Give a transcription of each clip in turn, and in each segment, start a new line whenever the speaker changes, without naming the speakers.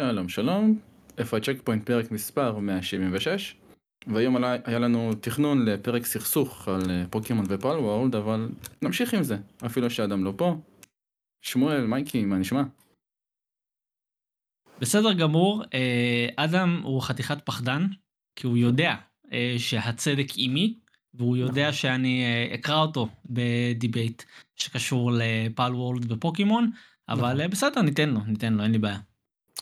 שלום שלום, איפה ה Checkpoint פרק מספר 176 והיום היה לנו תכנון לפרק סכסוך על פוקימון ו Palworld אבל נמשיך עם זה אפילו שאדם לא פה. שמואל מייקי מה נשמע?
בסדר גמור אדם הוא חתיכת פחדן כי הוא יודע שהצדק עימי והוא יודע שאני אקרא אותו ב debate שקשור ל Palworld ופוקימון אבל בסדר ניתן לו ניתן לו אין לי בעיה.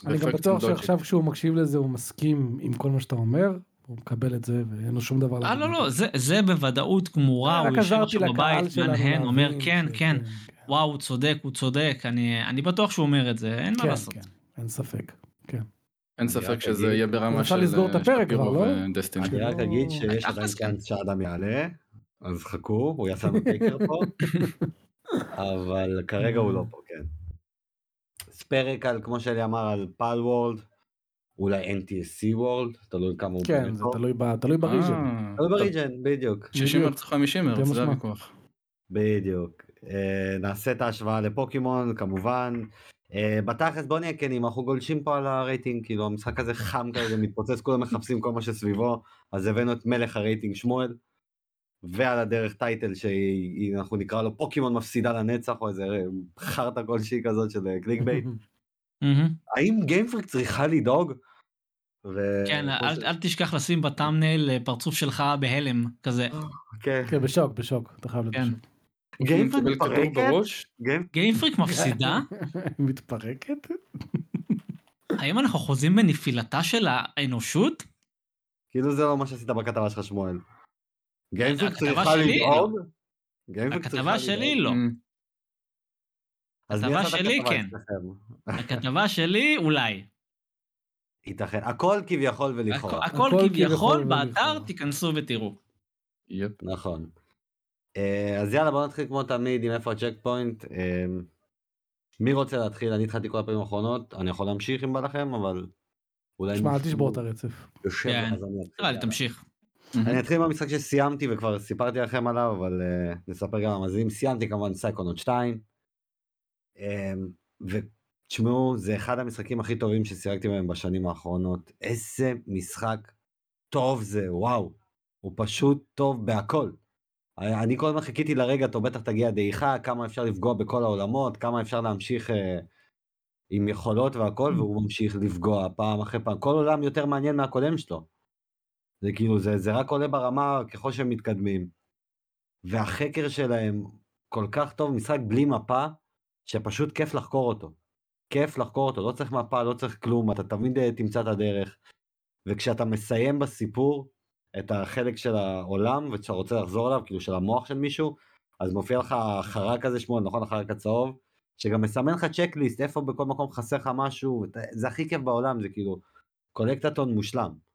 אני גם בטוח שעכשיו כשהוא מקשיב לזה הוא מסכים עם כל מה שאתה אומר. הוא מקבל את זה ואין לו שום דבר.
אה לא לא זה זה בוודאות גמורה הוא יושב עכשיו בבית מהנהן אומר כן כן וואו הוא צודק הוא צודק אני אני בטוח שהוא אומר את זה אין מה לעשות.
אין ספק. כן.
אין ספק שזה יהיה ברמה
של לסגור את הפרק כבר לא?
אני רק אגיד שיש עדיין צ'אנס שאדם יעלה אז חכו הוא לנו טייקר פה אבל כרגע הוא לא פה כן. פרק על כמו שאלי אמר על פאל וורלד אולי NTSC וורלד תלוי כמה הוא
כן זה תלוי תלוי בריג'ן
תלוי בריג'ן בדיוק.
60 ארץ 50 ארץ זה הוויכוח.
בדיוק. נעשה את ההשוואה לפוקימון כמובן. בתכלס בוא נהיה כנים אנחנו גולשים פה על הרייטינג כאילו המשחק הזה חם כזה מתפוצץ כולם מחפשים כל מה שסביבו אז הבאנו את מלך הרייטינג שמואל. ועל הדרך title שאנחנו נקרא לו פוקימון מפסידה לנצח או איזה חרטה כלשהי כזאת של clickbait. האם Game Freak צריכה לדאוג?
כן אל תשכח לשים ב thumbnail פרצוף שלך בהלם כזה.
כן בשוק בשוק אתה חייב להיות
Game Freak מפסידה?
מתפרקת?
האם אנחנו חוזים בנפילתה של האנושות?
כאילו זה לא מה שעשית בכתבה שלך שמואל. גיימפריק צריכה לדאוג?
הכתבה שלי לא. הכתבה שלי כן. הכתבה שלי אולי.
ייתכן הכל כביכול ולכאורה.
הכל כביכול באתר תיכנסו ותראו.
נכון. אז יאללה בוא נתחיל כמו תמיד עם איפה הצ'ק פוינט. מי רוצה להתחיל אני התחלתי כל הפעמים האחרונות אני יכול להמשיך אם בא לכם אבל.
אולי אל תשבור את הרצף.
תמשיך.
אני אתחיל במשחק שסיימתי וכבר סיפרתי לכם עליו אבל נספר גם למאזינים סיימתי כמובן סייקונות 2. ותשמעו זה אחד המשחקים הכי טובים שסירקתי בהם בשנים האחרונות איזה משחק טוב זה וואו הוא פשוט טוב בהכל. אני כל הזמן חיכיתי לרגע טוב בטח תגיע דעיכה כמה אפשר לפגוע בכל העולמות כמה אפשר להמשיך אה, עם יכולות והכל והוא ממשיך לפגוע פעם אחרי פעם כל עולם יותר מעניין מהקודם שלו. זה כאילו זה זה רק עולה ברמה ככל שהם מתקדמים. והחקר שלהם כל כך טוב משחק בלי מפה שפשוט כיף לחקור אותו. כיף לחקור אותו לא צריך מפה לא צריך כלום אתה תמיד אה, תמצא את הדרך. וכשאתה מסיים בסיפור את החלק של העולם וכשאתה רוצה לחזור אליו כאילו של המוח של מישהו אז מופיע לך חרק כזה שמואל נכון החרק הצהוב שגם מסמן לך צ'קליסט איפה בכל מקום חסר לך משהו זה הכי כיף בעולם זה כאילו קולקטטון מושלם.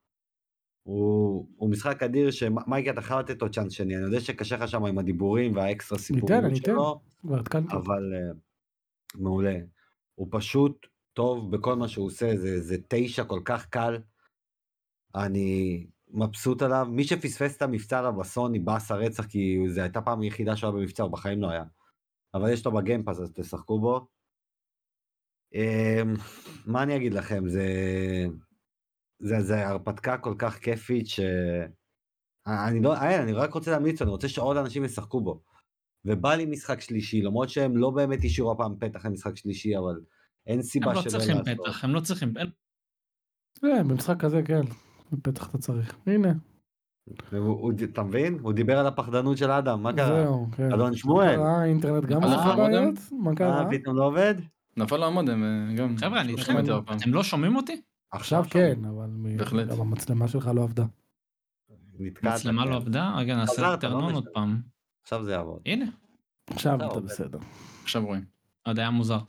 הוא, הוא משחק אדיר שמייקי אתה חייב לתת לו צ'אנס שני אני יודע שקשה לך שם עם הדיבורים והאקסטרה סיפורים שלו אבל uh, מעולה הוא פשוט טוב בכל מה שהוא עושה זה זה תשע כל כך קל. אני מבסוט עליו מי שפספס את המבצע עליו בסוני באסה רצח כי זה הייתה פעם יחידה שהוא היה במבצע הוא בחיים לא היה. אבל יש לו בגיימפאס אז תשחקו בו. Um, מה אני אגיד לכם זה זה זה הרפתקה כל כך כיפית ש... אני לא, אני רק רוצה להמליץ, אני רוצה שעוד אנשים ישחקו בו. ובא לי משחק שלישי, למרות שהם לא באמת השאירו הפעם פתח למשחק שלישי, אבל אין סיבה
שלא לעשות. הם לא צריכים פתח, הם לא צריכים...
כן, במשחק כזה כן, פתח אתה צריך, הנה.
אתה מבין? הוא דיבר על הפחדנות של אדם, מה קרה?
זהו, כן.
אדון שמואל.
האינטרנט גם עושה בעיות? מה קרה?
פתאום לא עובד?
נפל לעמוד הם גם...
חבר'ה, אתם לא שומעים אותי?
עכשיו כן, אבל המצלמה שלך לא עבדה.
מצלמה לא עבדה? רגע נעשה טרנון עוד פעם.
עכשיו זה יעבוד.
הנה.
עכשיו אתה בסדר.
עכשיו רואים.
עוד היה מוזר.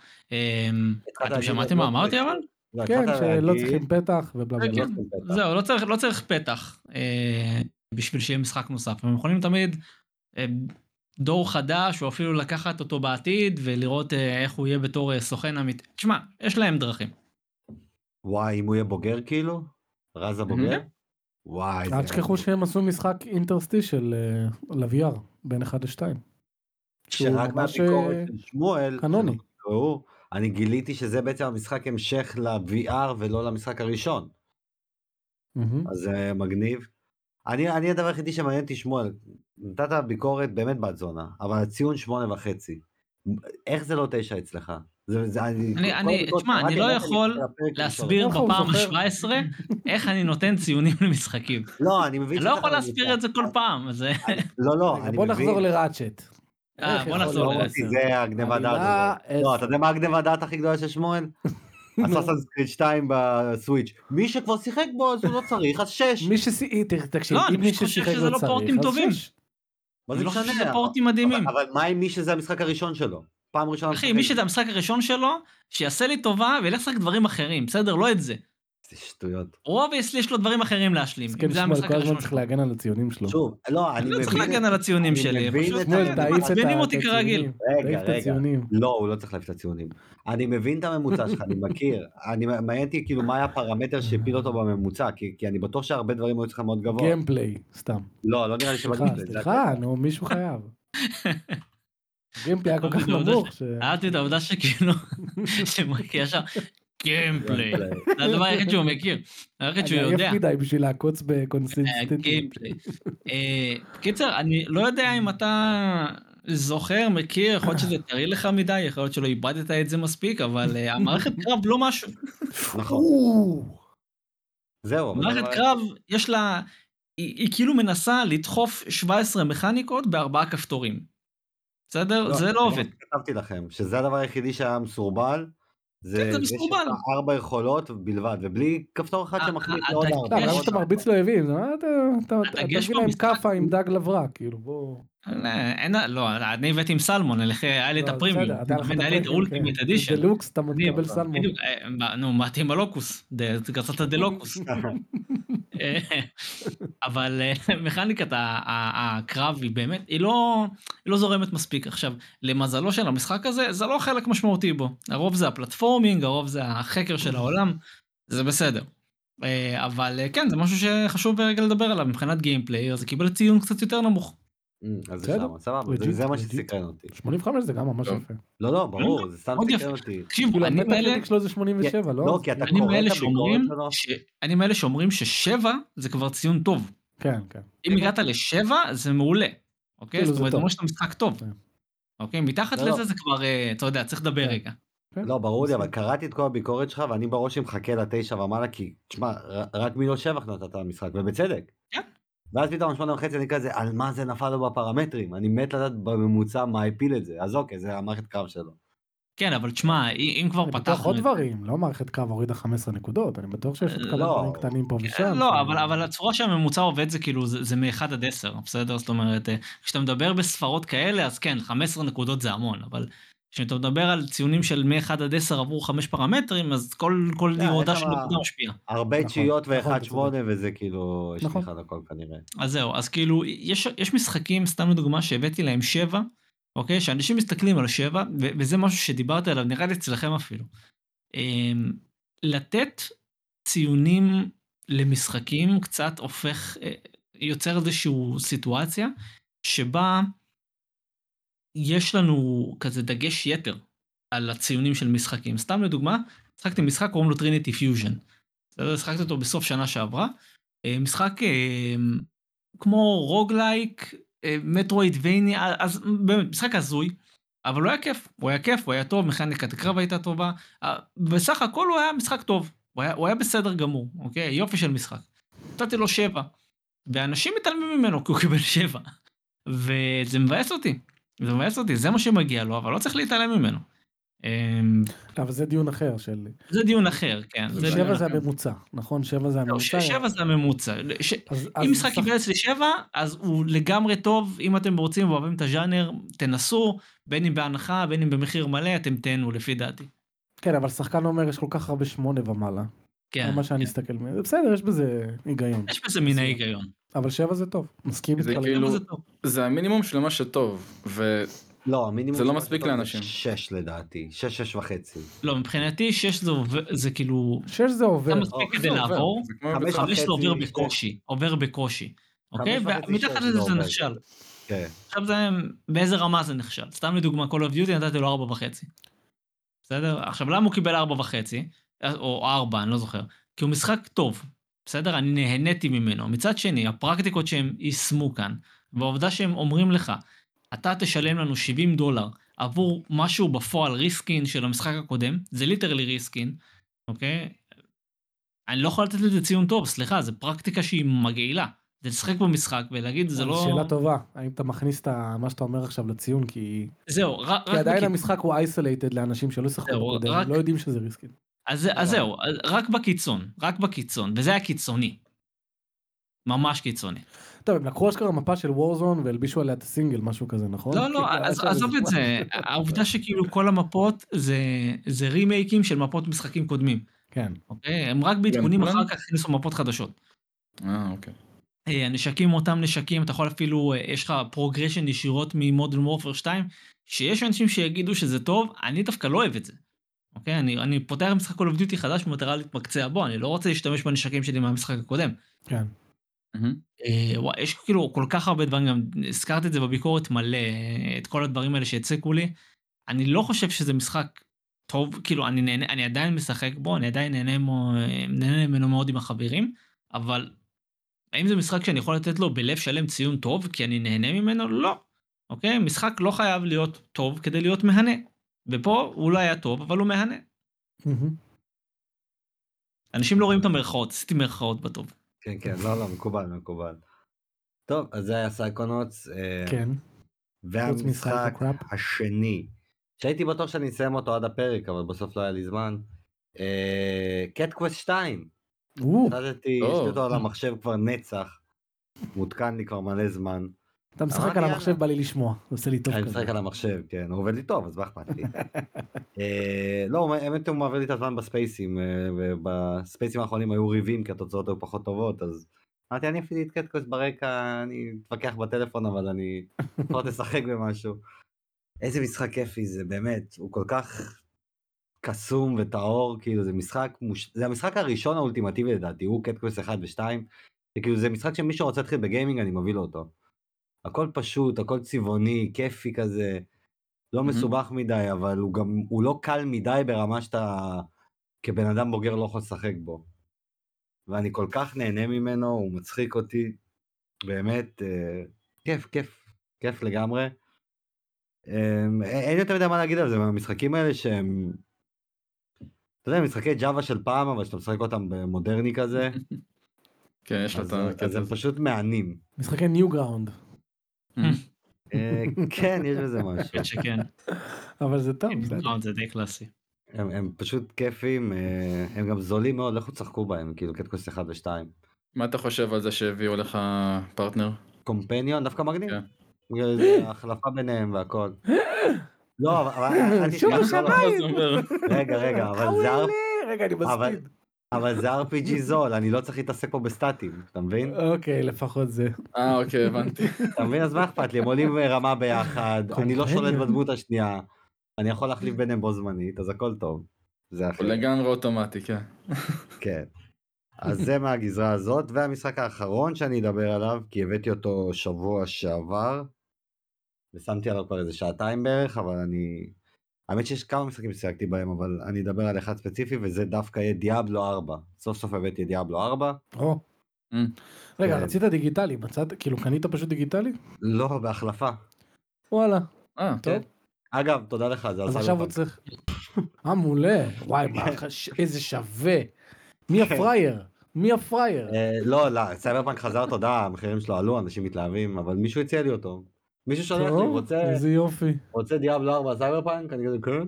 אתם שמעתם מה אמרתי אבל?
כן, שלא צריכים פתח ובלה בלה.
זהו, לא צריך פתח בשביל שיהיה משחק נוסף. הם יכולים תמיד דור חדש או אפילו לקחת אותו בעתיד ולראות איך הוא יהיה בתור סוכן אמיתי. תשמע, יש להם דרכים.
וואי אם הוא יהיה בוגר כאילו? רז הבוגר? וואי.
אל תשכחו שהם עשו משחק אינטרסטישל ל-VR בין 1 ל-2.
שרק מהביקורת של שמואל.
קנוני.
אני גיליתי שזה בעצם המשחק המשך ל-VR ולא למשחק הראשון. אז זה מגניב. אני, אני הדבר היחידי שמעניין אותי שמואל, נתת ביקורת באמת בת זונה, אבל הציון שמונה וחצי. איך זה לא תשע אצלך? זה, זה, אני,
אני- אני- תשמע, אני
קראתי,
לא יכול. להסביר בפעם
זוכר?
ה-17 איך אני נותן ציונים למשחקים.
לא, אני מבין
אני לא יכול
ממוצע.
להסביר את זה כל פעם. אז זה-
לא, לא, אני
בוא
מבין.
נחזור לראצ'ט.
אה, בוא נחזור
ל
Ratchet.
עשר?
זה הגניבת דעת. לא,
עשר.
אתה יודע מה הגניבת דעת הכי גדולה של שמואל? Assassin's Creed 2 ב Switch. מי שכבר שיחק בו אז הוא לא צריך, אז 6.
מי ששיחק, תקשיב,
לא, אני
אם מי ששיחק
שזה
לא
לא
צריך,
פורטים
אז
טובים.
שש.
מה
אני
זה
לא חושב
משנה?
שזה
אבל-
פורטים מדהימים.
אבל מה עם מי שזה המשחק הראשון שלו? פעם ראשונה.
אחי. מי שזה המשחק הראשון שלו, שיעשה לי טובה וילך לשחק דברים אחרים, בסדר? לא את זה.
זה שטויות.
הוא obviously יש לו דברים אחרים להשלים. אם זה
שמואל,
המשחק
כל הזמן צריך
שלו.
להגן על הציונים שלו.
שוב, לא, אני
אני לא
מבין...
צריך להגן על הציונים
אני
שלי,
מבין
פשוט מעצבנים אותי כרגיל.
רגע, רגע. לא, הוא לא צריך להעיף את הציונים. אני מבין את הממוצע שלך, אני מכיר. אני מעניין אותי כאילו מה היה הפרמטר שהפיל אותו בממוצע, כי אני בטוח שהרבה דברים היו צריכים מאוד גבוה.
gameplay, סתם.
לא, לא נראה לי
סליחה,
שבגלל.
סליחה, נו, מישהו חייב. gameplay היה כל כך נמוך,
ש-. אהבתי את העובדה שכאילו, שמייקי ישר, gameplay. זה הדבר היחיד שהוא מכיר. היחיד שהוא
אני
יודע.
עייף מדי בשביל לעקוץ
אה,
בקונסיסטנטיות.
גיימפליי. אה, קיצר, אני לא יודע אם אתה זוכר, מכיר, יכול להיות שזה טרי לך מדי, יכול להיות שלא איבדת את זה מספיק, אבל אה, המערכת קרב לא משהו.
נכון. זהו.
מערכת
אבל-
קרב, יש לה, היא היא כאילו מנסה לדחוף 17 מכניקות בארבעה כפתורים. בסדר? זה לא עובד.
כתבתי לכם, שזה הדבר היחידי שהיה מסורבל.
כן, זה
זה
מסורבל.
שיש לך ארבע יכולות בלבד, ובלי כפתור אחד
ה-
שמחליט לעוד ארבע.
לא, למה שאתה מרביץ לאויבים? אתה מביא להם כאפה עם דג לברק, כאילו בוא.
אה, אין, לא, אני הבאתי עם סלמון, היה לי את
לא,
הפרימיום,
היה
לי את
ה
ultimate
כן.
edition.
deluxe אתה מקבל סלמון.
אה, מה, נו, באתי עם הלוקוס, גרסת הדלוקוס. אה, אבל אה, מכניקת ה- ה- הקרב היא באמת, היא לא, היא לא זורמת מספיק. עכשיו, למזלו של המשחק הזה, זה לא חלק משמעותי בו. הרוב זה ה platforming, הרוב זה החקר של העולם, זה בסדר. אבל כן, זה משהו שחשוב רגע לדבר עליו מבחינת גיימפליי, אז זה קיבל ציון קצת יותר נמוך.
אמ, אז זה שם, סבבה, זה- מה. שסקרן אותי.
85 זה גם ממש. יפה.
לא, לא, ברור, זה סתם סקרן. אותי.
כאילו
אני מאלה,
שלו זה 87, לא?
לא, כי אתה
אני
קורא את הביקורת שלו.
אני מאלה שאומרים ששבע זה כבר ציון טוב.
כן, כן.
אם הגעת לשבע זה מעולה. אוקיי?
כאילו,
זאת
זה
אומרת, זה. אומר שאתה משחק טוב.
כן.
אוקיי? מתחת
לא, לא.
לזה זה כבר, אה, אתה יודע, צריך לדבר
כן.
רגע.
כן,
לא, ברור לי. אבל קראתי את כל הביקורת שלך, ואני בראש מחכה לתשע ומעלה, כי, תשמע, רק מיליון שבח נתת למשחק, ובצדק.
כן.
ואז פתאום שמונה וחצי אני כזה, על מה זה נפל לו בפרמטרים? אני מת לדעת בממוצע מה הפיל את זה. אז אוקיי, זה המערכת קרב שלו.
כן, אבל תשמע, אם כבר
אני בטוח
פתחנו
עוד. דברים, לא מערכת קרב הורידה 15 נקודות, אני בטוח שיש עוד כמה
לא.
דברים קטנים פה
כן,
ושם.
לא, אבל, אבל הצורה שהממוצע עובד זה כאילו, זה, זה מ-1 עד 10, בסדר? זאת אומרת, אה, כשאתה מדבר בספרות כאלה, אז כן, 15 נקודות זה המון, אבל כשאתה מדבר על ציונים של מ-1 עד 10 עבור 5 פרמטרים, אז כל, כל
לא,
הורדה של נקודה משפיעה.
הרבה
נכון,
תשיעיות
נכון,
ואחד
אתה
שמונה, וזה כאילו, יש
נכון.
אחד הכל כנראה.
אז זהו, אז כאילו, יש, יש משחקים, סתם לדוגמה, שהבאתי להם 7, אוקיי? שאנשים מסתכלים על 7, ו- וזה משהו שדיברתי עליו, נראה לי אצלכם אפילו. אמ, לתת ציונים למשחקים קצת הופך, אה, יוצר איזושהי סיטואציה שבה יש לנו כזה דגש יתר על הציונים של משחקים. סתם לדוגמה, שחקתי משחק קוראים לו Trinity Fusion. שחקתי אותו בסוף שנה שעברה. אה, משחק אה, כמו roguelike, אה, metroidvania, אז באמת, משחק הזוי, אבל הוא היה כיף, הוא היה כיף, הוא היה טוב, מכניקת הקרב הייתה טובה, בסך הכל הוא היה משחק טוב, הוא היה, הוא היה בסדר גמור, אוקיי? יופי של משחק. נתתי לו שבע, ואנשים מתעלמים ממנו כי הוא קיבל שבע, וזה מבאס אותי, זה מבאס אותי, זה מה שמגיע לו, אבל לא צריך להתעלם ממנו. אמ,
אבל זה דיון אחר של...
זה דיון אחר, כן. זה
שבע זה. הממוצע, נכון? שבע זה
לא,
הממוצע.
שבע זה הממוצע. אם משחק
שח-
קיבל אצלי שבע, אז הוא לגמרי טוב, אם אתם רוצים ואוהבים את הז'אנר, תנסו, בין אם בהנחה, בין אם במחיר מלא, אתם תהנו לפי דעתי.
כן, אבל שחקן אומר יש כל כך הרבה שמונה ומעלה.
כן,
מה שאני
כן.
אסתכל. מזה. בסדר, יש בזה היגיון.
יש בזה מן ההיגיון.
אבל שבע זה טוב. מסכים
זה
איתך.
כאילו-.
זה טוב.
זה המינימום של מה שטוב, ו...
לא, המינימום...
זה לא מספיק לאנשים.
שש לדעתי, שש, שש וחצי.
לא, מבחינתי שש זה עובר- זה כאילו,
שש זה עובר.
אתה מספיק
זה
כדי לעבור,
חמש
זה עובר בקושי, עובר בקושי. אוקיי? ומתחת לזה
זה.
נכשל.
כן.
עכשיו זה, באיזה רמה זה נכשל? סתם לדוגמה, Call of Duty נתתי לו ארבע וחצי. בסדר? עכשיו, למה הוא קיבל ארבע וחצי? או ארבע, אני לא זוכר. כי הוא משחק טוב, בסדר? אני נהניתי ממנו. מצד שני, הפרקטיקות שהם יישמו כאן, והעובדה שהם אומרים לך, אתה תשלם לנו 70 דולר עבור משהו בפועל reskin של המשחק הקודם, זה literally reskin, אוקיי? אני לא יכול לתת לזה ציון טוב, סליחה, זו פרקטיקה שהיא מגעילה. זה לשחק במשחק ולהגיד זה לא...
שאלה טובה, האם אתה מכניס את מה שאתה אומר עכשיו לציון כי...
זהו, רק...
כי עדיין המשחק הוא אייסולייטד לאנשים שלא שיחקו בקודם. לא יודעים שזה ריסקין.
אז, אז זהו, רק בקיצון, רק בקיצון, וזה היה קיצוני. ממש קיצוני.
טוב, הם לקחו אשכרה מפה של וורזון והלבישו עליה את הסינגל, משהו כזה, נכון?
לא, לא, עזוב את זה, העובדה שכאילו כל המפות זה, זה רימייקים של מפות משחקים קודמים.
כן.
אוקיי? הם רק בעדכונים אחר כך הכניסו מפות חדשות.
אה, אוקיי.
הנשקים אותם נשקים, אתה יכול אפילו, יש לך progression ישירות מ Modern Warfare 2, שיש אנשים שיגידו שזה טוב, אני דווקא לא אוהב את זה. אוקיי? אני, אני פותח משחק of Duty חדש במטרה להתמקצע בו, אני לא רוצה להשתמש בנשקים שלי מהמשחק הקודם.
כן.
אה, וואי, יש כאילו כל כך הרבה דברים, גם הזכרתי את זה בביקורת מלא, את כל הדברים האלה שהציקו לי. אני לא חושב שזה משחק טוב, כאילו אני נהנה, אני עדיין משחק בו, אני עדיין נהנה, מו, נהנה ממנו מאוד עם החברים, אבל האם זה משחק שאני יכול לתת לו בלב שלם ציון טוב כי אני נהנה ממנו? לא. אוקיי? משחק לא חייב להיות טוב כדי להיות מהנה. ופה הוא לא היה טוב, אבל הוא מהנה. אנשים לא רואים את המרכאות, עשיתי מרכאות בטוב.
כן, כן, לא, לא, מקובל, מקובל. טוב, אז זה היה Psychonauts.
כן.
והמשחק השני, שהייתי בטוח שאני אסיים אותו עד הפרק, אבל בסוף לא היה לי זמן. Cat Quest 2. החלטתי, יש לי אותו על המחשב כבר נצח. מותקן לי כבר מלא זמן.
אתה משחק על המחשב בא לי לשמוע, זה עושה לי טוב
כזה. אני משחק על המחשב, כן, הוא עובד לי טוב, אז מה אכפת לי. לא, האמת הוא מעביר לי את הזמן בספייסים, ובספייסים האחרונים היו ריבים כי התוצאות היו פחות טובות, אז אמרתי אני אפילו את Cat Quest ברקע, אני אתווכח בטלפון אבל אני לפחות אשחק במשהו. איזה משחק כיפי זה באמת, הוא כל כך קסום וטהור, כאילו זה משחק, זה המשחק הראשון האולטימטיבי לדעתי, הוא קט קווסט 1 ו-2, וכאילו זה משחק שמי שרוצה להתחיל בגיימינג אני מביא לו אותו. הכל פשוט, הכל צבעוני, כיפי כזה, לא mm-hmm. מסובך מדי, אבל הוא גם, הוא לא קל מדי ברמה שאתה כבן אדם בוגר לא יכול לשחק בו. ואני כל כך נהנה ממנו, הוא מצחיק אותי, באמת, אה, כיף, כיף, כיף לגמרי. אה, אין יותר מדי מה להגיד על זה, המשחקים האלה שהם, אתה יודע, משחקי ג'אווה של פעם, אבל שאתה משחק אותם במודרני כזה.
כן, יש לו את
ה... אז הם פשוט מהנים.
משחקי ניו גראונד.
אה, כן, יש בזה משהו.
שכן.
אבל זה טוב.
זה די קלאסי.
הם, הם פשוט כיפים, אה, הם גם זולים מאוד, לכו תשחקו בהם, כאילו קטקוס 1 ו-2.
מה אתה חושב על זה שהביאו לך פרטנר?
קומפניון, דווקא מגניב. כן. זה החלפה ביניהם והכל. לא, אבל...
שוב השמיים!
רגע, רגע, אבל זה...
רגע, אני מספיד.
אבל זה RPG זול, אני לא צריך להתעסק פה בסטטים, אתה מבין?
אוקיי, לפחות זה.
אה, אוקיי, הבנתי.
אתה מבין? אז מה אכפת לי? הם עולים רמה ביחד, אני לא שולט בדמות השנייה, אני יכול להחליף ביניהם בו זמנית, אז הכל טוב.
זה הכי... לגמרי אוטומטי, כן.
כן. אז זה מהגזרה הזאת, והמשחק האחרון שאני אדבר עליו, כי הבאתי אותו שבוע שעבר, ושמתי עליו כבר איזה שעתיים בערך, אבל אני האמת שיש כמה משחקים ששיחקתי בהם, אבל אני אדבר על אחד ספציפי, וזה דווקא יהיה דיאבלו 4. סוף סוף הבאתי את דיאבלו 4.
או. רגע, רצית דיגיטלי, מצאת, כאילו קנית פשוט דיגיטלי?
לא, בהחלפה.
וואלה.
אה, טוב.
אגב, תודה לך, זה
אז עכשיו הוא צריך... אה, מעולה. וואי, איזה שווה. מי הפראייר? מי הפראייר?
לא, לא, סייברפאנק חזר תודה, המחירים שלו עלו, אנשים מתלהבים, אבל מישהו הציע לי אותו. מישהו שולח לי, רוצה,
איזה יופי.
רוצה Diablo 4 סייבר פאנק? אני כזה, כן.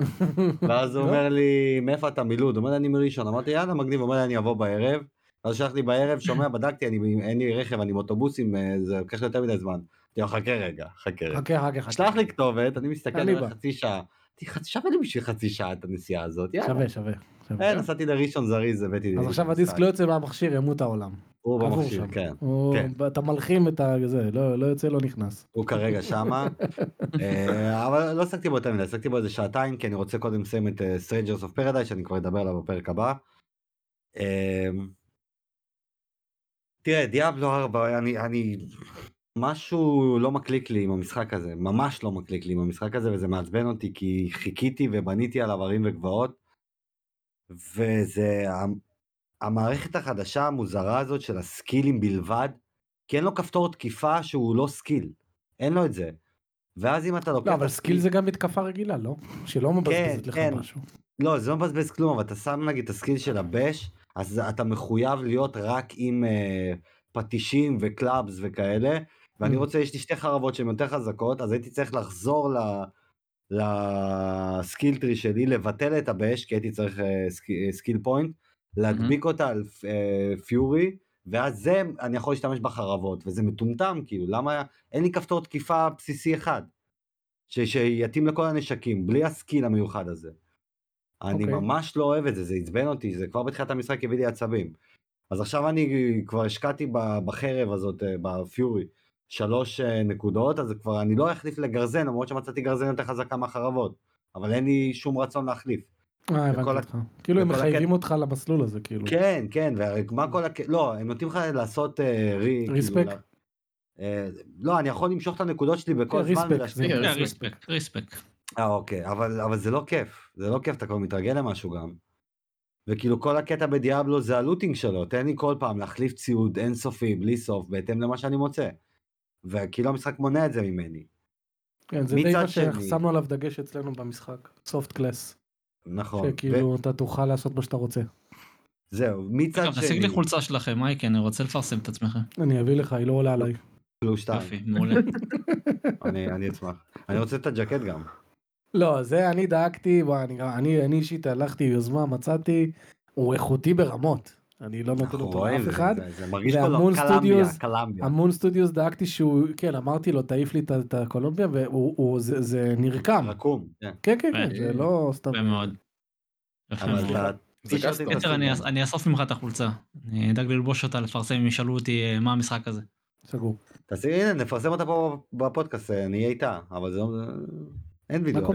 ואז הוא אומר לי, מאיפה אתה מלוד? הוא אומר לי, אני מראשון. אמרתי, יאללה, מגניב, הוא אומר לי, אני אבוא בערב. אז שלח לי בערב, שומע, בדקתי, אני, אין לי רכב, אני עם אוטובוסים, אה, זה לוקח יותר מדי זמן. אמרתי לו, חכה רגע, חכה רגע.
חכה, חכה, חכה.
שלח לי כתובת, אני מסתכל על חצי שעה. חצי שעה לי בשביל חצי שעה את הנסיעה הזאת,
יאללה. שווה, שווה.
אה, נסעתי לראשון זריז, הבאתי...
אז עכשיו הדיסק לא יוצא מהמכשיר, ימות העולם.
הוא במכשיר, כן.
כן. אתה מלחים את זה, לא, לא יוצא, לא נכנס.
הוא כרגע שמה, אה, אבל לא עסקתי בו יותר מדי, עסקתי בו איזה שעתיים, כי אני רוצה קודם לסיים את אה, Strangers of Paradise, שאני כבר אדבר עליו בפרק הבא. תראה, דיאבלו 4, אני, אני, משהו לא מקליק לי עם המשחק הזה, ממש לא מקליק לי עם המשחק הזה, וזה מעצבן אותי כי חיכיתי ובניתי עליו הרים וגבעות, וזה המערכת החדשה המוזרה הזאת של הסקילים בלבד, כי אין לו כפתור תקיפה שהוא לא skill, אין לו את זה. ואז אם אתה לוקח...
לא, אבל skill זה גם מתקפה רגילה, לא? שלא מבזבזת לך
כן.
משהו.
לא, זה לא מבזבז כלום, אבל אתה שם נגיד את ה skill של ה bash, אז אתה מחויב להיות רק עם אה, פטישים ו clubs וכאלה, ואני
Mm.
רוצה, יש לי שתי חרבות שהן יותר חזקות, אז הייתי צריך לחזור ל... ל skill tree שלי, לבטל את ה bash, כי הייתי צריך אה, אה, skill point, להדביק אותה על אה, fury, ואז זה, אני יכול להשתמש בחרבות, וזה מטומטם, כאילו, למה, אין לי כפתור תקיפה בסיסי אחד, ש, שיתאים לכל הנשקים, בלי ה skill המיוחד הזה. אני
אוקיי.
ממש לא אוהב את זה, זה עצבן אותי, זה כבר בתחילת המשחק הביא לי עצבים. אז עכשיו אני כבר השקעתי בחרב הזאת, אה, ב fury, שלוש אה, נקודות, אז כבר אני לא אחליף לגרזן, למרות שמצאתי גרזן יותר חזקה מהחרבות, אבל אין לי שום רצון להחליף.
אה,
וכל
הבנתי אותך. כאילו הם מחייבים אותך למסלול הזה, כאילו.
כן, כן, ומה כל הק... לא, הם נותנים לך לעשות אה, רי... כאילו,
ריספק?
אה, לא, אני יכול למשוך את הנקודות שלי בכל
כן,
זמן
ריספק,
כן,
ריספק.
ריספק.
אה אוקיי, אבל, אבל זה לא כיף, זה לא כיף, אתה כבר מתרגל למשהו גם. וכאילו כל הקטע בדיאבלו זה הלוטינג שלו, תן לי כל פעם להחליף ציוד אינסופי, בלי סוף, בהתאם למה שאני מוצא. וכאילו המשחק מונע את זה ממני.
כן, זה די מה ששמנו עליו דגש אצלנו במשחק. סופט קלאס.
נכון.
שכאילו אתה תוכל לעשות מה שאתה רוצה.
זהו, מצד
אגב, תשיג לי
שני,
חולצה שלכם, מייקי, אני רוצה לפרסם את עצמכם.
אני אביא לך, היא לא עולה עליי.
פלוס שתיים,
יופי, מעולה.
אני אני אשמח. אני רוצה את הג'קט גם.
לא, זה אני דאגתי, אני אישית הלכתי יוזמה, מצאתי, הוא איכותי ברמות. אני לא נותן אותו
רואים,
לאף אחד.
זה- זה מרגיש
והמון
לא קלמביה,
סטודיוס-
קלמביה.
המון סטודיוס דאגתי שהוא, כן, אמרתי לו, תעיף לי את הקולומביה, והוא, הוא- זה, זה נרקם.
רקום, כן.
כן, כן, כן,
אה,
זה לא סתם.
יפה מאוד. קיצר, אני אאסוף ממך את החולצה. אני אדאג ללבוש אותה, לפרסם אם ישאלו אותי אה, מה המשחק הזה.
סגור.
תעשי, הנה, נפרסם אותה פה בפודקאסט, אה, נהיה איתה, אבל זה לא... אין וידאו.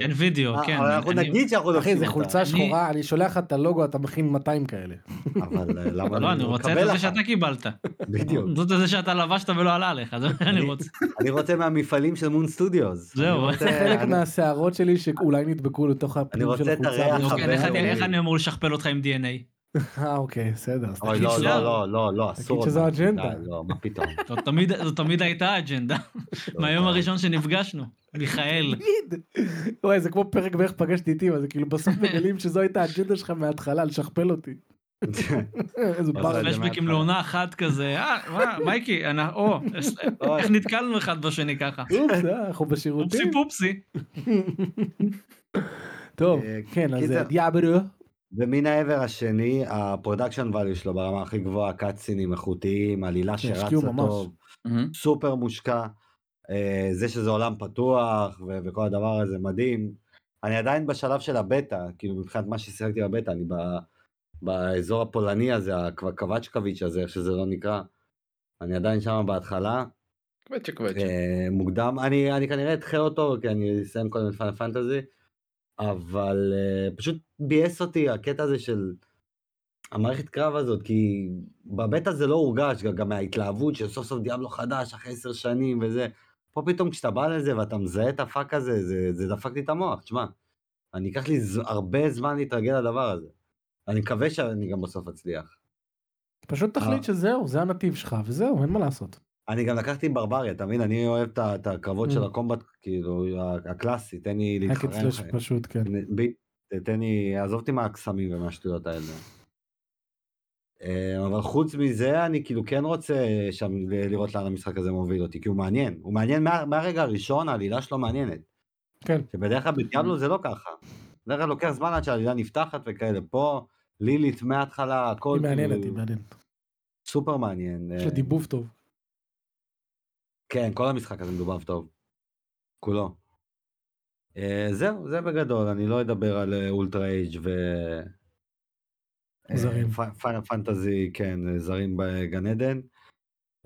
אין וידאו,
אה,
כן.
אנחנו נגיד שאנחנו
אחי,
אותה.
חולצה שחורה, אני שולח לך את הלוגו, אתה מכין 200 כאלה.
אבל אה, למה
לא, אני רוצה את זה? שאתה קיבלת.
בדיוק.
זאת את זה שאתה לבשת ולא עלה לך, זה מה שאני
אני-
רוצה.
אני רוצה מהמפעלים של מון סטודיוס.
זהו.
זה חלק מהשערות שלי שאולי נדבקו לתוך הפנים של החולצה.
אוקיי, איך אני-
הבין-לאומי.
איך אני אמור לשכפל אותך עם DNA?
אה, אוקיי, בסדר.
אוי,
תגיד
לא, לא, לא, לא, לא, אסור.
שזו
אותה.
אג'נדה.
לא, מה פתאום.
זאת תמיד- הייתה אג'נדה. מהיום הראשון שנפגשנו. מיכאל.
וואי, זה כמו פרק באיך פגשתי איתי, אבל זה כאילו בסוף מגלים שזו הייתה האג'נדה שלך מההתחלה, לשכפל אותי. איזה?
פלשבקים. לעונה אחת כזה, אה, מייקי, או. איך נתקלנו אחד בשני ככה.
אופס, אה, אנחנו
פופסי
בשירותים.
פופסי.
טוב,
אה,
כן, אז
קיצר.
Diablo.
ומן העבר השני, ה production value שלו ברמה הכי גבוהה, קאטסינים איכותיים, עלילה
השקיעו
שרצה. טוב. סופר מושקע, אה, זה שזה עולם פתוח ו- וכל הדבר הזה מדהים. אני עדיין בשלב של הבטא, כאילו מבחינת מה ששיחקתי בבטא, אני ב- באזור הפולני הזה, הקוואצ'קוויץ' הזה, איך שזה לא נקרא. אני עדיין שם בהתחלה,
קווצ'ה.
אה, מוקדם, אני, אני כנראה אדחה אותו, כי אני אסיים קודם את פאנל פנטזי, אבל אה, פשוט ביאס אותי הקטע הזה של המערכת קרב הזאת, כי בבטא זה לא הורגש, גם מההתלהבות של סוף סוף דיאבלו חדש אחרי עשר שנים וזה. פה פתאום כשאתה בא לזה ואתה מזהה את הפאק הזה, זה, זה דפק לי את המוח, תשמע. אני אקח לי ז, הרבה זמן להתרגל לדבר הזה. אני מקווה שאני גם בסוף אצליח.
פשוט
אה.
תחליט שזהו, זה הנתיב שלך, וזהו, אין מה לעשות.
אני גם לקחתי ברבריה, אתה מבין? אני אוהב את הקרבות של
Mm.
הקומבט, כאילו, הקלאסי, תן לי.
אצלש פשוט, כן.
תן לי, עזוב אותי מהקסמים ומהשטויות האלה. אה, אבל חוץ מזה, אני כאילו כן רוצה שם לראות לאן המשחק הזה מוביל אותי, כי הוא מעניין. הוא מעניין מה- מהרגע הראשון, העלילה שלו מעניינת.
כן.
שבדרך כלל בדיאבלו זה לא ככה. בדרך כלל לוקח זמן עד שהעלילה נפתחת וכאלה. פה, לילית מההתחלה, הכל
היא מעניינת,
כאילו
היא מעניינת.
סופר מעניין.
יש
אה,
לה דיבוב טוב.
כן, כל המשחק הזה מדובב טוב. כולו. אה, זהו, זה בגדול, אני לא אדבר על אה, אולטרה אייג' ו... אה,
זרים.
פ- פאנל פנטזי, כן, אה, זרים בגן עדן.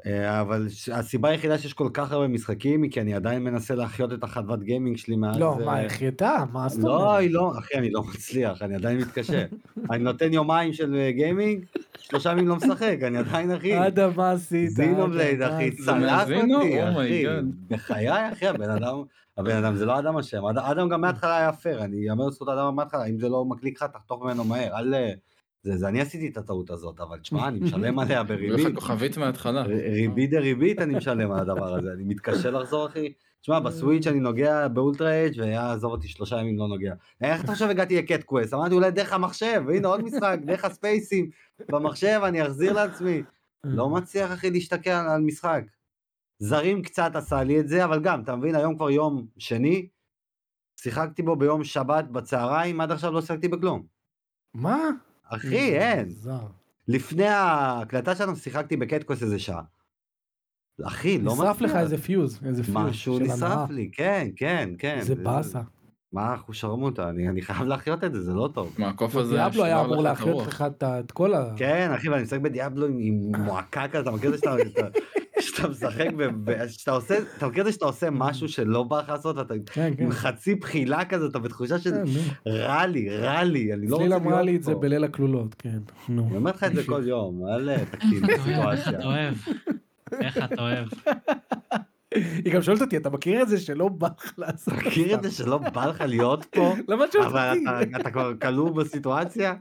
אה, אבל הסיבה היחידה שיש כל כך הרבה משחקים היא כי אני עדיין מנסה להחיות את החדוות gaming שלי מאז...
לא, מה, החייתה? מה זאת
לא,
אומרת?
היא לא, אחי, אני לא מצליח, אני עדיין מתקשה. אני נותן יומיים של gaming, שלושה ימים לא משחק, אני עדיין, אחי.
אדם, מה עשית? Xenoblade,
אחי, צלח? אותי,
Oh
אחי.
God.
בחיי, אחי, הבן אדם, הבן אדם זה לא אדם אשם, אד- אדם גם מההתחלה היה פייר, אני אאמר לזכות אדם מההתחלה, אם זה לא מקליק לך, תחתוך ממנו מהר, אל... אה, זה, זה אני עשיתי את הטעות הזאת, אבל תשמע, אני משלם עליה בריבית.
כוכבית מההתחלה.
ריבית דריבית אני משלם על הדבר הזה, אני מתקשה לחזור אחי. תשמע, ב Switch אני נוגע ב Ultra Age ויעזוב אותי שלושה ימים לא נוגע. איך אתה חושב הגעתי ל Cat Quest? אמרתי אולי דרך המחשב, הנה עוד משחק, דרך הספייסים, במחשב אני אחזיר לעצמי. לא מצליח אחי להשתקע על- על משחק. זרים קצת עשה לי את זה, אבל גם, אתה מבין, היום כבר יום שני, שיחקתי בו ביום שבת בצהריים, עד עכשיו לא שיחקתי בכלום.
מה?
אחי, אין. לפני ההקלטה שלנו שיחקתי ב Cat Quest איזה שעה. אחי, לא
נשרף לך
מצליח.
איזה פיוז, איזה פיוז
משהו נשרף. לי, כן, כן, כן.
זה באסה.
מה אנחנו שרמוטה, אני, אני חייב להחיות את זה, זה לא טוב.
מה, הקוף הזה...
דיאבלו היה אמור להחיות. לך את כל ה...
כן, אחי, ואני משחק בדיאבלו עם מועקה כזה, אתה מכיר את זה שאתה, שאתה, משחק, שאתה עושה, אתה מכיר את זה שאתה עושה משהו שלא בא לך לעשות, ואתה
כן, כן.
עם חצי בחילה כזה, אתה בתחושה של
כן.
רע לי, רע לי, אני לא רוצה
צליל
להיות
אמרה לי את זה
פה.
בליל הכלולות, כן. נו.
אני אומר לך את זה כל יום, אל תקטין את
איך
הסיטואציה.
אתה אוהב? איך אתה אוהב?
היא גם שואלת אותי, אתה מכיר את זה שלא בא לך לעשות?
מכיר את זה שלא בא לך להיות פה?
למה שואלת
אבל
אותי?
אתה, אתה כבר כלוא בסיטואציה?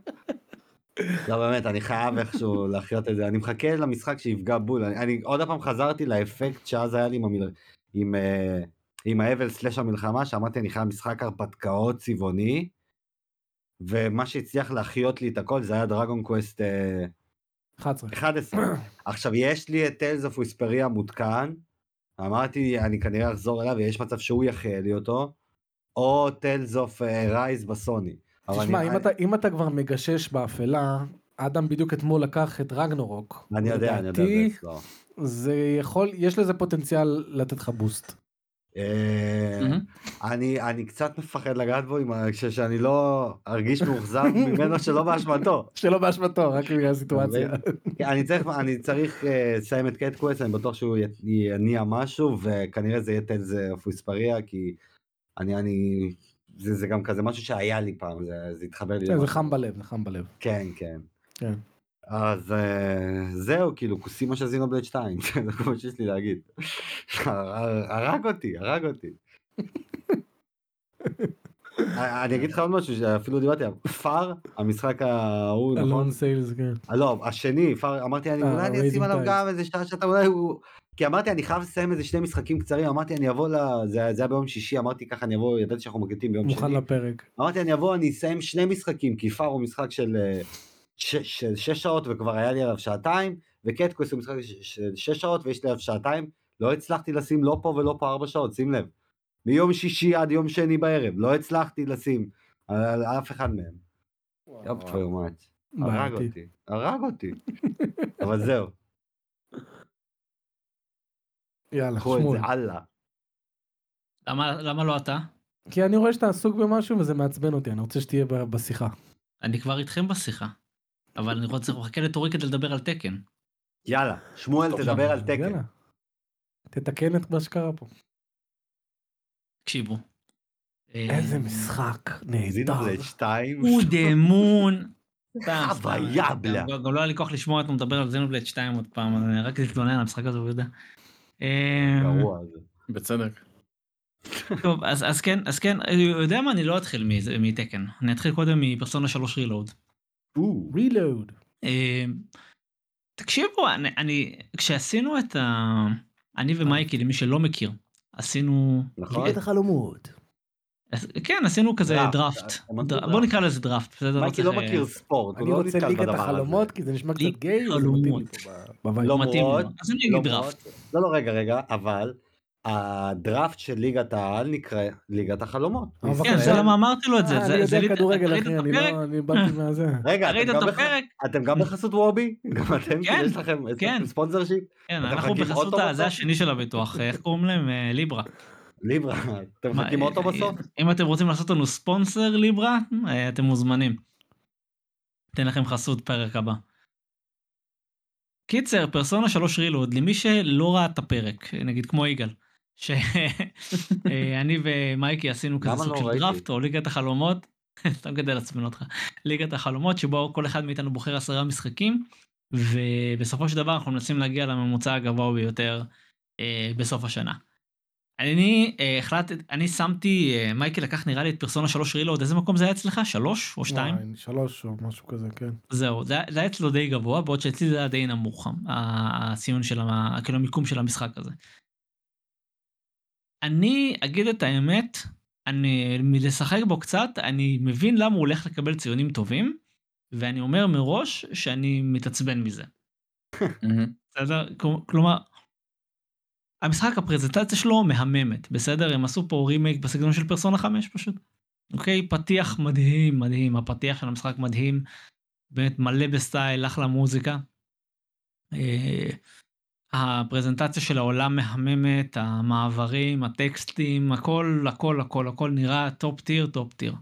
לא באמת, אני חייב איכשהו להחיות את זה. אני מחכה למשחק שיפגע בול. אני, אני עוד פעם חזרתי לאפקט שאז היה לי עם, המל... עם, אה, עם האבל סלאש המלחמה, שאמרתי אני חייב משחק הרפתקאות צבעוני, ומה שהצליח להחיות לי את הכל זה היה Dragon Quest אה,
11.
11. עכשיו יש לי את Tales of Vesperia מותקן, אמרתי אני כנראה אחזור אליו ויש מצב שהוא יחיה לי אותו, או Tales of Arise בסוני.
תשמע,
אני-
אם אתה- אם אתה כבר מגשש באפלה, אדם בדיוק אתמול לקח את רגנורוק.
אני יודע, אני יודע,
לדעתי,
זה.
זה יכול, יש לזה פוטנציאל לתת לך boost.
אה. אני אני קצת מפחד לגעת בו עם שאני לא ארגיש מאוכזב ממנו שלא באשמתו.
שלא באשמתו, רק בגלל הסיטואציה.
אני צריך אני צריך אה, לסיים את Cat Quest אני בטוח שהוא יניע משהו וכנראה זה יהיה Tales of Vesperia כי אני אני זה זה גם כזה משהו שהיה לי פעם זה זה התחבר לי.
כן, זה. חם בלב, זה חם בלב.
כן כן.
כן.
אז אה, זהו כאילו כוס אימא של Xenoblade 2 זה כל מה שיש לי להגיד. הרג אותי הרג אותי. אני אגיד לך עוד משהו שאפילו דיברתי עליו פאר המשחק ההוא נכון
אלון סיילס, כן.
אה, לא השני פאר אמרתי אני
אה,
אולי אני אשים עליו. גם איזה שעה שאתה אולי הוא כי אמרתי אני חייב לסיים איזה שני משחקים קצרים אמרתי אני אבוא ל... זה זה היה ביום שישי אמרתי ככה אני אבוא ידעתי שאנחנו מקליטים ביום
מוכן
שני
לפרק.
אמרתי אני אבוא אני אסיים שני משחקים כי פאר הוא משחק של אה, ש- של שש שעות וכבר היה לי עליו שעתיים וקטקוס הוא משחק ש- של שש שעות ויש לי עליו שעתיים לא הצלחתי לשים לא פה ולא פה ארבע שעות שים לב. מיום שישי עד יום שני בערב לא הצלחתי לשים על, על אף אחד מהם. יופ תפור מאץ'. הרג. אותי, הרג אותי. אבל זהו,
יאללה,
קחו את
שמואל.
זה הלאה.
למה למה לא אתה?
כי אני רואה שאתה עסוק במשהו וזה מעצבן אותי, אני רוצה שתהיה בשיחה.
אני כבר איתכם בשיחה. אבל אני רוצה מחכה לתורי כדי לדבר על תקן.
יאללה, שמואל
טוב,
תדבר על תקן.
יאללה. תתקן את מה שקרה פה.
תקשיבו.
איזה משחק נהדר.
זינובלד 2.
הוא דמון.
חוויה, בלה.
גם לא היה לי כוח לשמוע אותו מדבר על זנובלד 2 עוד פעם, אז רק להתלונן על המשחק הזה הוא יודע. אה,
גרוע.
בצדק.
טוב אז אז כן אז כן אני יודע מה אני לא אתחיל מ Tekken אני אתחיל קודם מפרסונה 3
Reload.
Reload.
אה, תקשיבו אני, אני כשעשינו את ה... אני ומייקי למי שלא מכיר עשינו
נכון?
את החלומות.
כן עשינו כזה
דראפט.
בוא נקרא לזה דראפט. בסדר?
מייקי לא
אה,
מכיר ספורט, הוא
אני
לא
רוצה
נתקל
ליגת
בדבר הזה.
החלומות כי זה נשמע קצת
ליגת
גיי, וזה מתאים לי
חלומות.
פה ב- בבית.
לא,
מתאים
למרות-
לו. אז אני אגיד דראפט.
לא, לא, רגע, רגע, אבל הדראפט של ליגת העל נקרא ליגת החלומות.
כן. זה למה אמרתי לו את זה.
אה,
זה-
אני
זה
יודע כדורגל אחי, אני? לא, באתי מהזה.
רגע, אתם
את
גם בחסות וובי? גם אתם?
כן,
יש לכם
כן.
ספונסר שיפ?
כן,
אתם
אנחנו בחסות
אוטו
ה- זה
בסוף?
השני של הביטוח, איך קוראים להם? אה, ליברה.
ליברה, אתם מחכים
אה,
בסוף?
אם אתם רוצים לעשות לנו ספונסר ליברה, אה, אתם מוזמנים. אתן לכם חסות פרק הבא. קיצר, פרסונה 3 רילוד, למי שלא ראה את הפרק, נגיד כמו יגאל, שאני ומייקי עשינו כזה סוג
לא?
של. דראפט או ליגת החלומות, סתם כדי לעצבן אותך, ליגת החלומות שבו כל אחד מאיתנו בוחר עשרה משחקים, ובסופו של דבר אנחנו מנסים להגיע לממוצע הגבוה ביותר אה, בסוף השנה. אני אה, החלטתי, אני שמתי, אה, מייקי לקח נראה לי את פרסונה 3 רילוד, איזה מקום זה היה אצלך? שלוש או שתיים?
וואי, שלוש או משהו כזה, כן.
זהו, זה, זה היה אצלו די גבוה, בעוד שאצלי זה היה די נמוך, הציון של, כאילו המיקום של המשחק הזה. אני אגיד את האמת, אני, מלשחק בו קצת, אני מבין למה הוא הולך לקבל ציונים טובים, ואני אומר מראש שאני מתעצבן מזה. בסדר? כל- כלומר, המשחק, הפרזנטציה שלו מהממת, בסדר? הם עשו פה רימייק בסגנון של פרסונה 5 פשוט. אוקיי? פתיח מדהים, מדהים, הפתיח של המשחק מדהים, באמת מלא בסטייל, אחלה מוזיקה. אה, הפרזנטציה של העולם מהממת, המעברים, הטקסטים, הכל, הכל, הכל, הכל נראה top tier, top tier.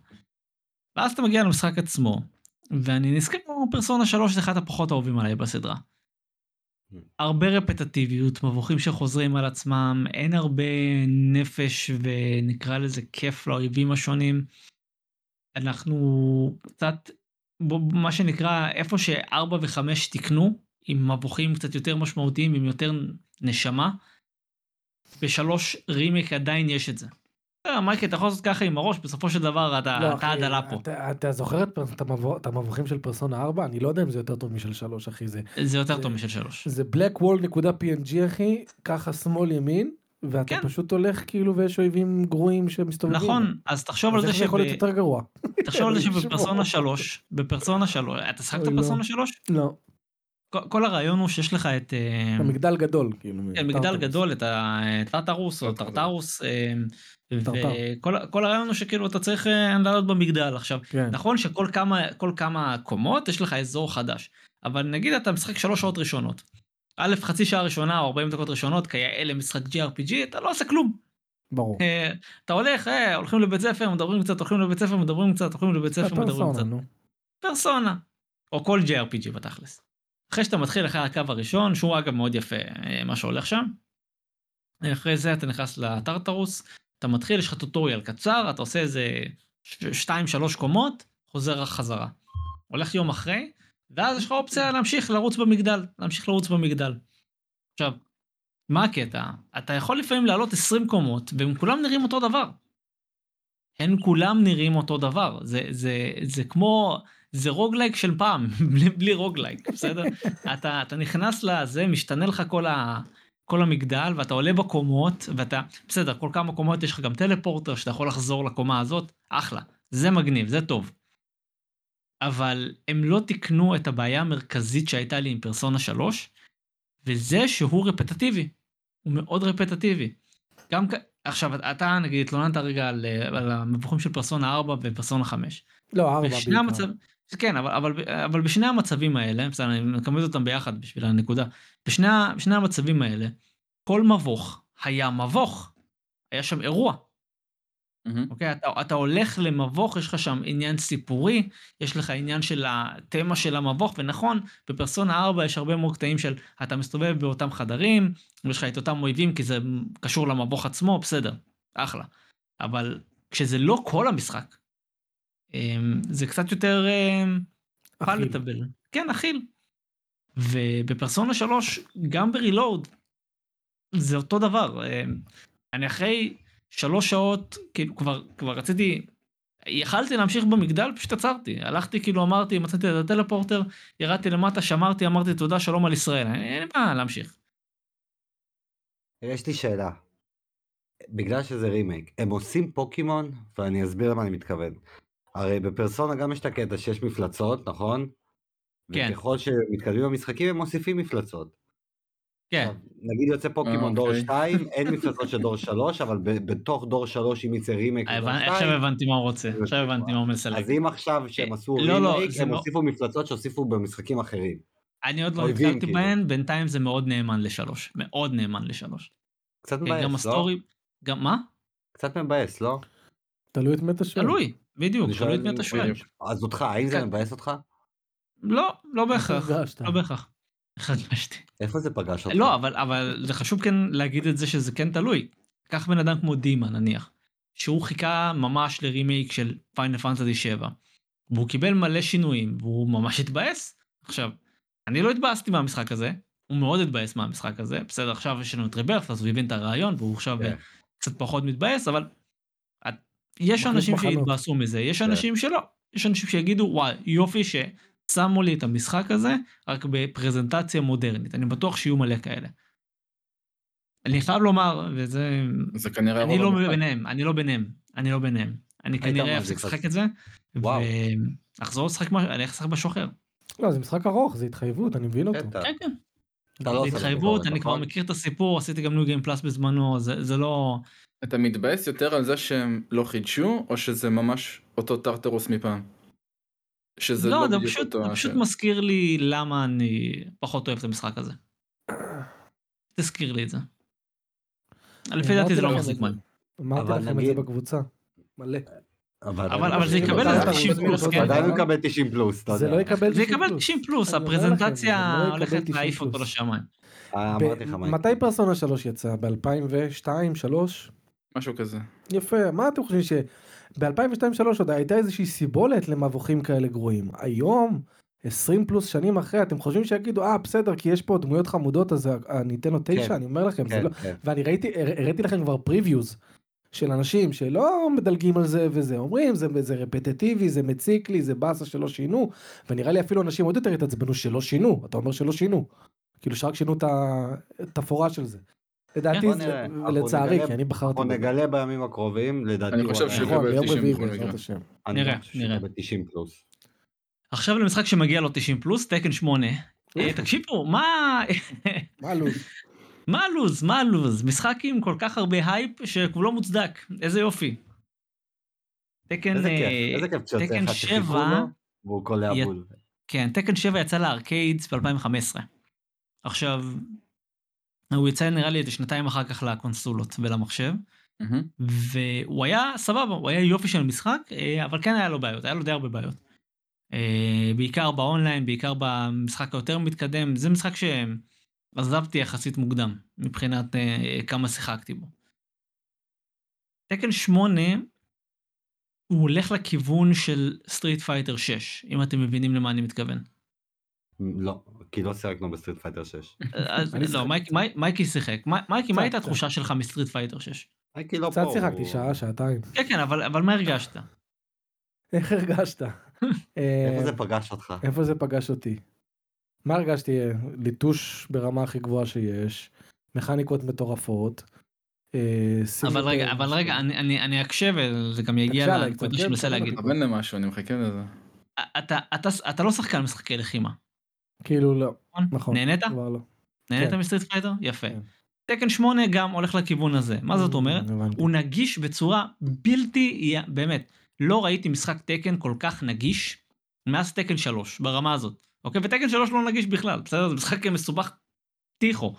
ואז אתה מגיע למשחק עצמו, ואני נזכר כמו פרסונה 3 זה אחד הפחות אהובים עליי בסדרה. הרבה רפטטיביות, מבוכים שחוזרים על עצמם, אין הרבה נפש ונקרא לזה כיף לאויבים השונים. אנחנו קצת, מה שנקרא, איפה שארבע וחמש תיקנו, עם מבוכים קצת יותר משמעותיים, עם יותר נשמה, בשלוש רימיק עדיין יש את זה. אה, מייקל, אתה יכול לעשות ככה עם הראש, בסופו של דבר אתה
לא,
הדלה פה.
אתה- זוכר את המבוכים של פרסונה 4? אני לא יודע אם זה יותר טוב משל 3, אחי. זה
זה יותר טוב משל שלוש.
זה blackwall.png, אחי, ככה שמאל ימין, ואתה
כן.
פשוט הולך כאילו ויש אויבים גרועים שמסתובבים.
נכון, אז תחשוב על זה
איך זה יכול להיות יותר גרוע?
תחשוב על זה שבפרסונה
ישמור.
3, בפרסונה 3, אתה שחקת
לא.
בפרסונה 3?
לא,
כל- הרעיון הוא שיש לך את אה,
המגדל גדול, כאילו.
כן, מגדל. גדול, את הטרטרוס או
טרטרוס.
וכל כל הרעיון הוא שכאילו אתה צריך אה, לעלות במגדל עכשיו.
כן.
נכון שכל כמה כל כמה קומות יש לך אזור חדש, אבל נגיד אתה משחק שלוש שעות ראשונות. א', חצי שעה ראשונה או 40 דקות ראשונות, כיאה למשחק GRPG, אתה לא עושה כלום.
ברור.
אה, אתה הולך, אה, הולכים לבית ספר, מדברים קצת, הולכים לבית ספר, מדברים קצת, הולכים לבית ספר, מדברים קצת. פרסונה. או כל JRPG בתכלס. אחרי שאתה מתחיל אחרי הקו הראשון, שהוא אגב מאוד יפה אה, מה שהולך שם. אחרי זה אתה נכנס לטרטרוס, אתה מתחיל, יש לך טוטוריאל קצר, אתה עושה איזה 2-3 קומות, חוזר חזרה. הולך יום אחרי, ואז יש לך אופציה להמשיך לרוץ במגדל, להמשיך לרוץ במגדל. עכשיו, מה הקטע? אתה יכול לפעמים לעלות 20 קומות, והם כולם נראים אותו דבר. הם כולם נראים אותו דבר. זה, זה, זה כמו, זה roguelike של פעם, בלי, בלי roguelike, בסדר? אתה, אתה נכנס לזה, משתנה לך כל, ה, כל המגדל, ואתה עולה בקומות, ואתה, בסדר, כל כמה קומות יש לך גם טלפורטר, שאתה יכול לחזור לקומה הזאת, אחלה. זה מגניב, זה טוב. אבל הם לא תיקנו את הבעיה המרכזית שהייתה לי עם פרסונה 3, וזה שהוא רפטטיבי. הוא מאוד רפטטיבי. גם. עכשיו, אתה נגיד התלוננת רגע על, על המבוכים של פרסונה 4 ופרסונה 5.
לא, ארבע
בשני
בעיקר.
המצב... כן, אבל, אבל, אבל בשני המצבים האלה, בסדר, אני מקמד אותם ביחד בשביל הנקודה. בשני, בשני המצבים האלה, כל מבוך היה מבוך. היה שם אירוע.
מהמם.
אוקיי? אתה, אתה הולך למבוך, יש לך שם עניין סיפורי, יש לך עניין של התמה של המבוך, ונכון, בפרסונה 4 יש הרבה מאוד קטעים של אתה מסתובב באותם חדרים, ויש לך את אותם אויבים כי זה קשור למבוך עצמו, בסדר, אחלה. אבל כשזה לא כל המשחק, אמ, זה קצת יותר. פלטבל. כן, אכיל. ובפרסונה 3, גם ברילוד, זה אותו דבר. אמ, אני אחרי שלוש שעות, כאילו כבר, כבר רציתי, יכלתי להמשיך במגדל, פשוט עצרתי. הלכתי, כאילו אמרתי, מצאתי את הטלפורטר, ירדתי למטה, שמרתי, אמרתי תודה, שלום על ישראל. אין לי מה להמשיך.
יש לי שאלה. בגלל שזה רימייק, הם עושים פוקימון, ואני אסביר למה אני מתכוון. הרי בפרסונה גם יש את הקטע שיש מפלצות, נכון?
כן.
וככל שמתקדמים במשחקים הם מוסיפים מפלצות.
כן,
עכשיו, נגיד יוצא פוקימון דור
אוקיי.
2, אין מפלצות של דור 3, אבל ב- בתוך דור 3 אם יצא רימייק לדור
הבנ-
2,
עכשיו הבנתי מה הוא רוצה, עכשיו. הבנתי מה הוא מסלק.
אז אם עכשיו שהם עשו
לא, לא,
רימייק,
זה
הם
לא-
הוסיפו מפלצות שהוסיפו במשחקים אחרים.
אני עוד לא נתקלתי
כאילו.
בהן, בינתיים זה מאוד נאמן לשלוש. מאוד נאמן לשלוש.
קצת
גם
מבאס, לא?
ה story, גם מה?
קצת מבאס, לא?
תלוי את מי אתה שואל.
תלוי, בדיוק, תלוי את מי אתה שואל.
אז אותך, האם זה
כן.
מבאס אותך?
לא, לא בהכרח. לא בהכרח. חד משמעית.
איפה זה פגש אותך?
לא, אבל, אבל זה חשוב כן להגיד את זה שזה כן תלוי. קח בן אדם כמו דימה נניח, שהוא חיכה ממש לרימייק של Final Fantasy 7, והוא קיבל מלא שינויים, והוא ממש התבאס. עכשיו, אני לא התבאסתי מהמשחק הזה, הוא מאוד התבאס מהמשחק הזה, בסדר, עכשיו יש לנו את ריברס, אז הוא הבין את הרעיון, והוא עכשיו
כן.
קצת פחות מתבאס, אבל יש אנשים. שיתבאסו מזה, יש
כן.
אנשים שלא. יש אנשים שיגידו, וואי, יופי ששמו לי את המשחק הזה, רק בפרזנטציה מודרנית. אני בטוח שיהיו מלא כאלה. אני חייב לומר, וזה...
זה כנראה
אני לא
המוחלט.
ביניהם, אני לא ביניהם, אני לא ביניהם. אני כנראה אפסיק לשחק
את
זה,
וואו.
ואחזור לשחק משהו, אני אלך לשחק משהו אחר.
לא, זה משחק ארוך, זה התחייבות, אני מבין אותו.
כן, כן.
לא
זה התחייבות, אני כבר
נכון?
מכיר את הסיפור, עשיתי גם ניו גיים פלאס בזמנו, זה זה לא...
אתה מתבאס יותר על זה שהם לא חידשו, או שזה ממש אותו טרטרוס מפעם? שזה
לא,
לא
זה
בדיוק
פשוט,
אותו...
זה פשוט. מזכיר לי למה אני פחות אוהב את המשחק הזה. תזכיר לי את זה. לפי דעתי זה לא מחזיק מים.
זה. אמרתי לכם את זה בקבוצה. מלא.
אבל
זה
יקבל
עדיין
איזה
הוא
90
יקבל-
פלוס, כן.
עדיין הוא יקבל 90 פלוס, אתה
זה
יודע.
לא יקבל
זה
90
יקבל
פלוס.
90 פלוס,
אני אומר לכם,
הפרזנטציה
זה לא יקבל
הולכת
90
להעיף אותו
פלוס.
לשמיים.
אה, אמרתי לך מה
מתי פרסונה 3 יצא? ב-2002, 2003?
משהו כזה.
יפה, מה אתם חושבים שב-2002-2003 עוד הייתה איזושהי סיבולת למבוכים כאלה גרועים. היום, 20 פלוס שנים אחרי, אתם חושבים שיגידו, אה בסדר, כי יש פה דמויות חמודות אז אני אתן לו 9,
כן.
אני אומר לכם, זה
כן,
לא...
כן.
ואני ראיתי, הר- הראיתי לכם כבר previews של אנשים שלא מדלגים על זה וזה, אומרים זה, זה רפטטיבי, זה מציק לי, זה באסה שלא שינו, ונראה לי אפילו אנשים עוד יותר התעצבנו שלא שינו, אתה אומר שלא שינו, כאילו שרק שינו את התפאורה של זה. לדעתי,
נראה, אנחנו
לצערי, כי אני בחרתי.
אנחנו. נגלה בימים הקרובים, לדעתי
אני חושב שהוא יקבל
ביום
90
רביעי
בכל מקרה.
נראה, נראה.
יקבל 90 פלוס.
עכשיו למשחק שמגיע לו 90 פלוס, תקן 8. אה, תקשיבו, מה...
מה הלו"ז?
מה הלו"ז? מה הלו"ז? משחק עם כל כך הרבה הייפ שכולו מוצדק. איזה יופי. Tekken...
איזה
אה,
כיף, איזה כיף כשיוצא
Tekken
אחד שחיכו
שבע,
לו, והוא קולע בול.
כן, Tekken 7 יצא ל arcades ב-2015. עכשיו, הוא יצא נראה לי איזה שנתיים אחר כך לקונסולות ולמחשב,
מהמם.
והוא היה סבבה, הוא היה יופי של משחק, אה, אבל כן היה לו בעיות, היה לו די הרבה בעיות. אה, בעיקר באונליין, בעיקר במשחק היותר מתקדם, זה משחק שעזבתי יחסית מוקדם, מבחינת אה, כמה שיחקתי בו. Tekken 8, הוא הולך לכיוון של Street Fighter 6, אם אתם מבינים למה אני מתכוון.
לא, כי לא שיחקנו ב Street Fighter 6.
אז
אני
לא, מייקי שיחק. מי- מייקי, מה הייתה. התחושה שלך מ Street Fighter 6?
מייקי לא פה.
קצת שיחקתי שעה, שעתיים.
כן, כן, אבל אבל מה הרגשת?
איך הרגשת?
איפה
אה,
זה פגש אותך?
איפה זה פגש אותי? מה הרגשתי? ליטוש ברמה הכי גבוהה שיש, מכניקות מטורפות. אה,
אבל רגע, אבל. רגע, אני- אני אני אקשה וזה גם יגיע לנקודה שאני מנסה. להגיד.
תכוון למשהו, אני מחכה לזה.
אתה- אתה- אתה לא שחקן משחקי לחימה,
כאילו לא,
נכון?
נכון.
נהנית?
כבר לא.
נהנית
כן.
מ Street Fighter? יפה.
כן.
Tekken 8 גם הולך לכיוון הזה. מה זאת אומרת?
הבנתי.
הוא נגיש בצורה בלתי, באמת, לא ראיתי משחק Tekken כל כך נגיש מאז Tekken 3, ברמה הזאת. אוקיי? ו Tekken 3 לא נגיש בכלל, בסדר? זה משחק מסובך טיחו.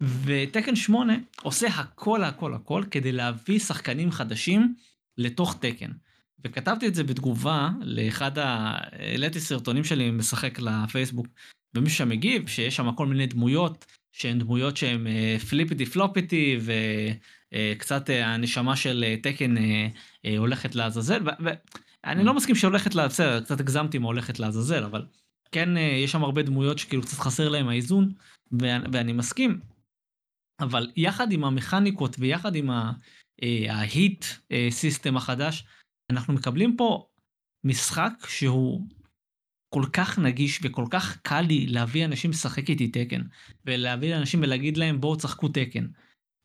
ותקן 8 עושה הכל הכל הכל כדי להביא שחקנים חדשים לתוך תקן. וכתבתי את זה בתגובה לאחד ה... העליתי סרטונים שלי משחק לפייסבוק, ומישהו שם מגיב שיש שם כל מיני דמויות שהן דמויות שהן פליפיטי פלופיטי וקצת הנשמה של אה, תקן אה, אה, הולכת לעזאזל ואני לא מסכים שהולכת. בסדר קצת הגזמתי מה הולכת לעזאזל אבל כן יש שם הרבה דמויות שכאילו קצת חסר להם האיזון ואני מסכים. אבל יחד עם המכניקות ויחד עם ההיט סיסטם החדש אנחנו מקבלים פה משחק שהוא כל כך נגיש וכל כך קל לי להביא אנשים לשחק איתי תקן ולהביא אנשים ולהגיד להם בואו תשחקו תקן.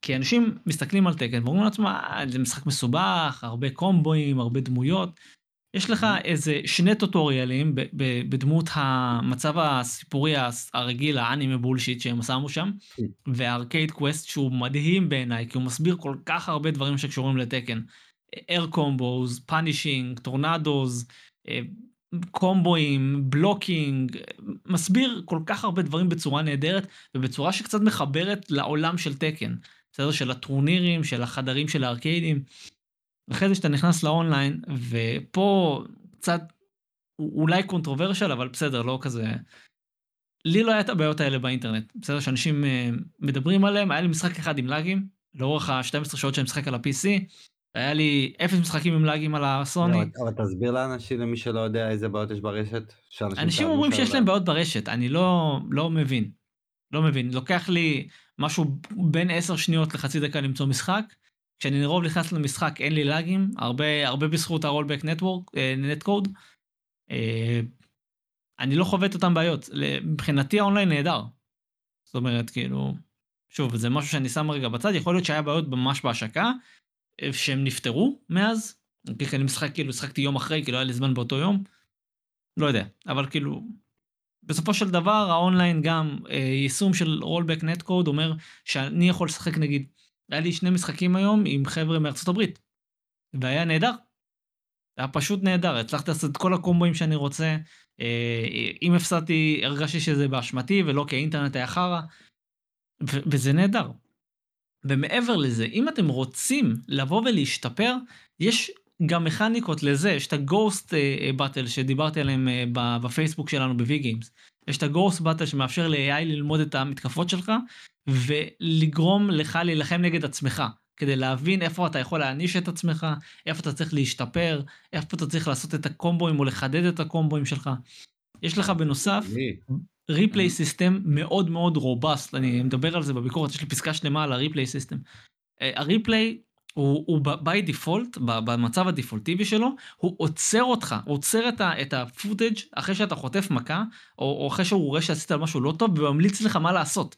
כי אנשים מסתכלים על תקן ואומרים לעצמם "אה, זה משחק מסובך הרבה קומבואים הרבה דמויות. יש לך איזה שני טוטוריאלים בדמות המצב הסיפורי הס- הרגיל האנימה bullshit שהם שמו שם וה Arcade Quest שהוא מדהים בעיניי כי הוא מסביר כל כך הרבה דברים שקשורים ל Tekken. Air combos, punishing, tornados, קומבואים, blocking, מסביר כל כך הרבה דברים בצורה נהדרת ובצורה שקצת מחברת לעולם של Tekken, בסדר? של הטורנירים, של החדרים של הארקיידים. אחרי זה שאתה נכנס לאונליין ופה קצת אולי controversial אבל בסדר לא כזה לי לא היה את הבעיות האלה באינטרנט, בסדר? שאנשים אה, מדברים עליהם, היה לי משחק אחד עם לאגים, לאורך ה-12 שעות שאני משחק על ה-PC, היה לי אפס משחקים עם לאגים על הסוני.
לא, אבל תסביר לאנשים, למי שלא יודע איזה בעיות יש ברשת.
אנשים אומרים שיש להם. בעיות ברשת, אני לא, לא מבין. לא מבין, לוקח לי משהו בין 10 שניות לחצי דקה למצוא משחק. כשאני לרוב נכנס למשחק אין לי לאגים, הרבה, הרבה בזכות הרולבק נטוורק, נטקוד. אני לא חווה את אותם בעיות. מבחינתי האונליין נהדר. זאת אומרת, כאילו, שוב, זה משהו שאני שם רגע בצד, יכול להיות שהיה בעיות ממש בהשקה, שהם נפתרו מאז. כי אני משחק, כאילו, שחקתי יום אחרי, כי לא היה לי זמן באותו יום. לא יודע, אבל כאילו, בסופו של דבר האונליין גם אה, יישום של רולבק נטקוד אומר שאני יכול לשחק נגיד, היה לי שני משחקים היום עם חבר'ה מארצות הברית, והיה נהדר. היה פשוט נהדר, הצלחתי לעשות את כל הקומבואים שאני רוצה. אה, אם הפסדתי, הרגשתי שזה באשמתי ולא כי האינטרנט היה חרא, וזה נהדר. ומעבר לזה, אם אתם רוצים לבוא ולהשתפר, יש גם מכניקות לזה, יש את הגוסט battle שדיברתי עליהם אה, בפייסבוק שלנו ב-V Games. יש את ה ghost battle שמאפשר ל-AI ללמוד את המתקפות שלך, ולגרום לך להילחם נגד עצמך, כדי להבין איפה אתה יכול להעניש את עצמך, איפה אתה צריך להשתפר, איפה אתה צריך לעשות את הקומבואים או לחדד את הקומבואים שלך. יש לך בנוסף? replay system מאוד מאוד robust, אני מדבר על זה בביקורת, יש לי פסקה שלמה על ה replay system. ה replay הוא, הוא by default, במצב הדיפולטיבי שלו, הוא עוצר אותך, הוא עוצר את, ה, את ה footage אחרי שאתה חוטף מכה, או, או אחרי שהוא רואה שעשית על משהו לא טוב, וממליץ לך מה לעשות.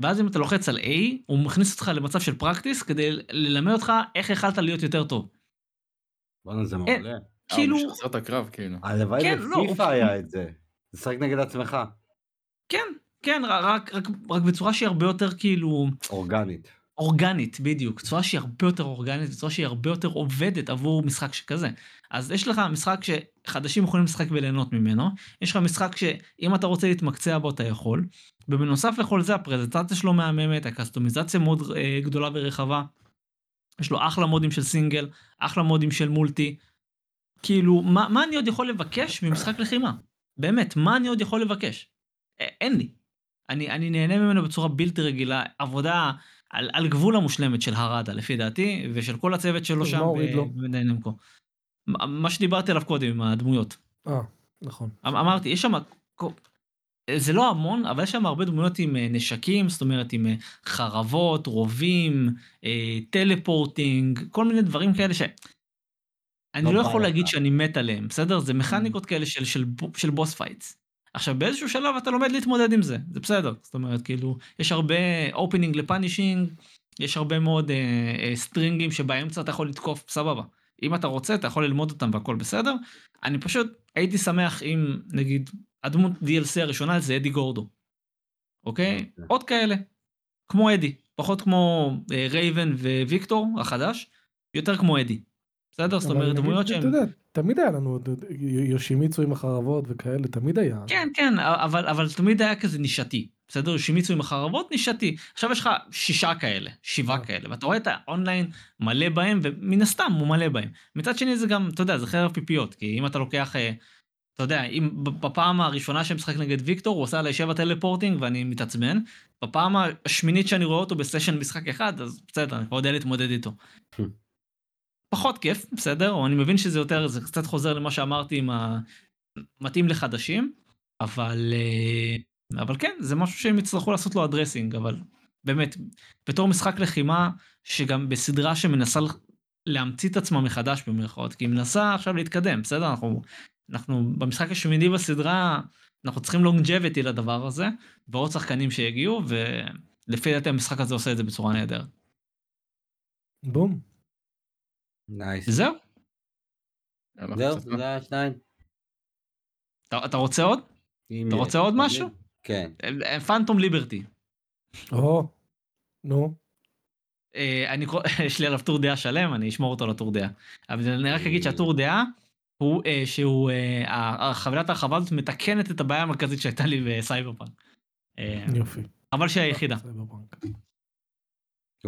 ואז אם אתה לוחץ על A, הוא מכניס אותך למצב של practice, כדי ללמד אותך איך יכלת להיות יותר טוב.
בואנה זה
אין.
מעולה.
כאילו,
אה, הוא משחזר את הקרב כאילו.
הלוואי
כן, לא,
בפיפא
הוא-
היה את זה. לשחק נגד עצמך.
כן, כן, רק, רק, רק בצורה שהיא הרבה יותר כאילו...
אורגנית.
אורגנית, בדיוק. צורה שהיא הרבה יותר אורגנית, צורה שהיא הרבה יותר עובדת עבור משחק שכזה. אז יש לך משחק שחדשים יכולים לשחק וליהנות ממנו, יש לך משחק שאם אתה רוצה להתמקצע בו אתה יכול, ובנוסף לכל זה הפרזנטציה שלו מהממת, הקסטומיזציה מאוד אה, גדולה ורחבה, יש לו אחלה מודים של סינגל, אחלה מודים של מולטי. כאילו, מה, מה אני עוד יכול לבקש ממשחק לחימה? באמת, מה אני עוד יכול לבקש? אין לי. אני, אני נהנה ממנו בצורה בלתי רגילה, עבודה על, על גבול המושלמת של הרדה לפי דעתי, ושל כל הצוות שלו שם
מה הוריד לו?
במדעי נמקו. מה שדיברתי עליו קודם עם הדמויות.
אה, נכון.
אמ- אמרתי, יש שם, זה לא המון, אבל יש שם הרבה דמויות עם אה, נשקים, זאת אומרת עם אה, חרבות, רובים, אה, טלפורטינג, כל מיני דברים כאלה ש... אני
לא
לא יכול. להגיד שאני מת עליהם, בסדר? זה מכניקות כאלה של, של, של boss fights. עכשיו באיזשהו שלב אתה לומד להתמודד עם זה, זה בסדר. זאת אומרת, כאילו, יש הרבה opening ל punishing, יש הרבה מאוד אה, אה, סטרינגים שבאמצע אתה יכול לתקוף, סבבה. אם אתה רוצה, אתה יכול ללמוד אותם והכל בסדר. אני פשוט הייתי שמח אם, נגיד, הדמות DLC הראשונה זה אדי גורדו. אוקיי?
אוקיי.
עוד כאלה. כמו אדי. פחות כמו אה, רייבן וויקטור החדש, יותר כמו אדי. בסדר? זאת אומרת, דמויות
אתה
שהן...
יודע, תמיד היה לנו יושימיצו עם החרבות וכאלה, תמיד היה.
כן, כן, אבל, אבל תמיד היה כזה נישתי. בסדר? יושימיצו עם החרבות נישתי. עכשיו יש לך שישה כאלה, שבעה
אה.
כאלה, ואתה רואה את האונליין מלא בהם, ומן הסתם הוא מלא בהם. מצד שני זה גם, אתה יודע, זה חרב פיפיות, כי אם אתה לוקח, אה, אתה יודע, אם בפעם הראשונה שמשחק נגד ויקטור, הוא עשה עליי שבע טלפורטינג ואני מתעצבן, בפעם השמינית שאני רואה אותו בסשן משחק אחד, אז בסדר, אני כבר יודע להתמודד איתו. פחות כיף, בסדר? או אני מבין שזה יותר, זה קצת חוזר למה שאמרתי עם ה... מתאים לחדשים, אבל, אה, אבל כן, זה משהו שהם יצטרכו לעשות לו אדרסינג, אבל באמת, בתור משחק לחימה, שגם בסדרה שמנסה להמציא את עצמה מחדש במירכאות, כי היא מנסה עכשיו להתקדם, בסדר? אנחנו, אנחנו במשחק השמיני בסדרה, אנחנו צריכים לונג'ביטי לדבר הזה, ועוד שחקנים שיגיעו, ולפי דעתי המשחק הזה עושה את זה בצורה נהדרת.
בום.
Nice.
זהו,
פצצה.
זה השניים.
אתה, אתה רוצה עוד? אתה
יש,
רוצה עוד. משהו?
כן.
Phantom Liberty.
או, נו.
אה, אני קורא, יש לי עליו טור דעה שלם, אני אשמור אותו לטור דעה. אבל אני רק אגיד שהטור דעה הוא אה, שהוא, אה, חבילת ההרחבה הזאת מתקנת את הבעיה המרכזית שהייתה לי בסייבר פאנק. אה,
יופי.
אבל שהיא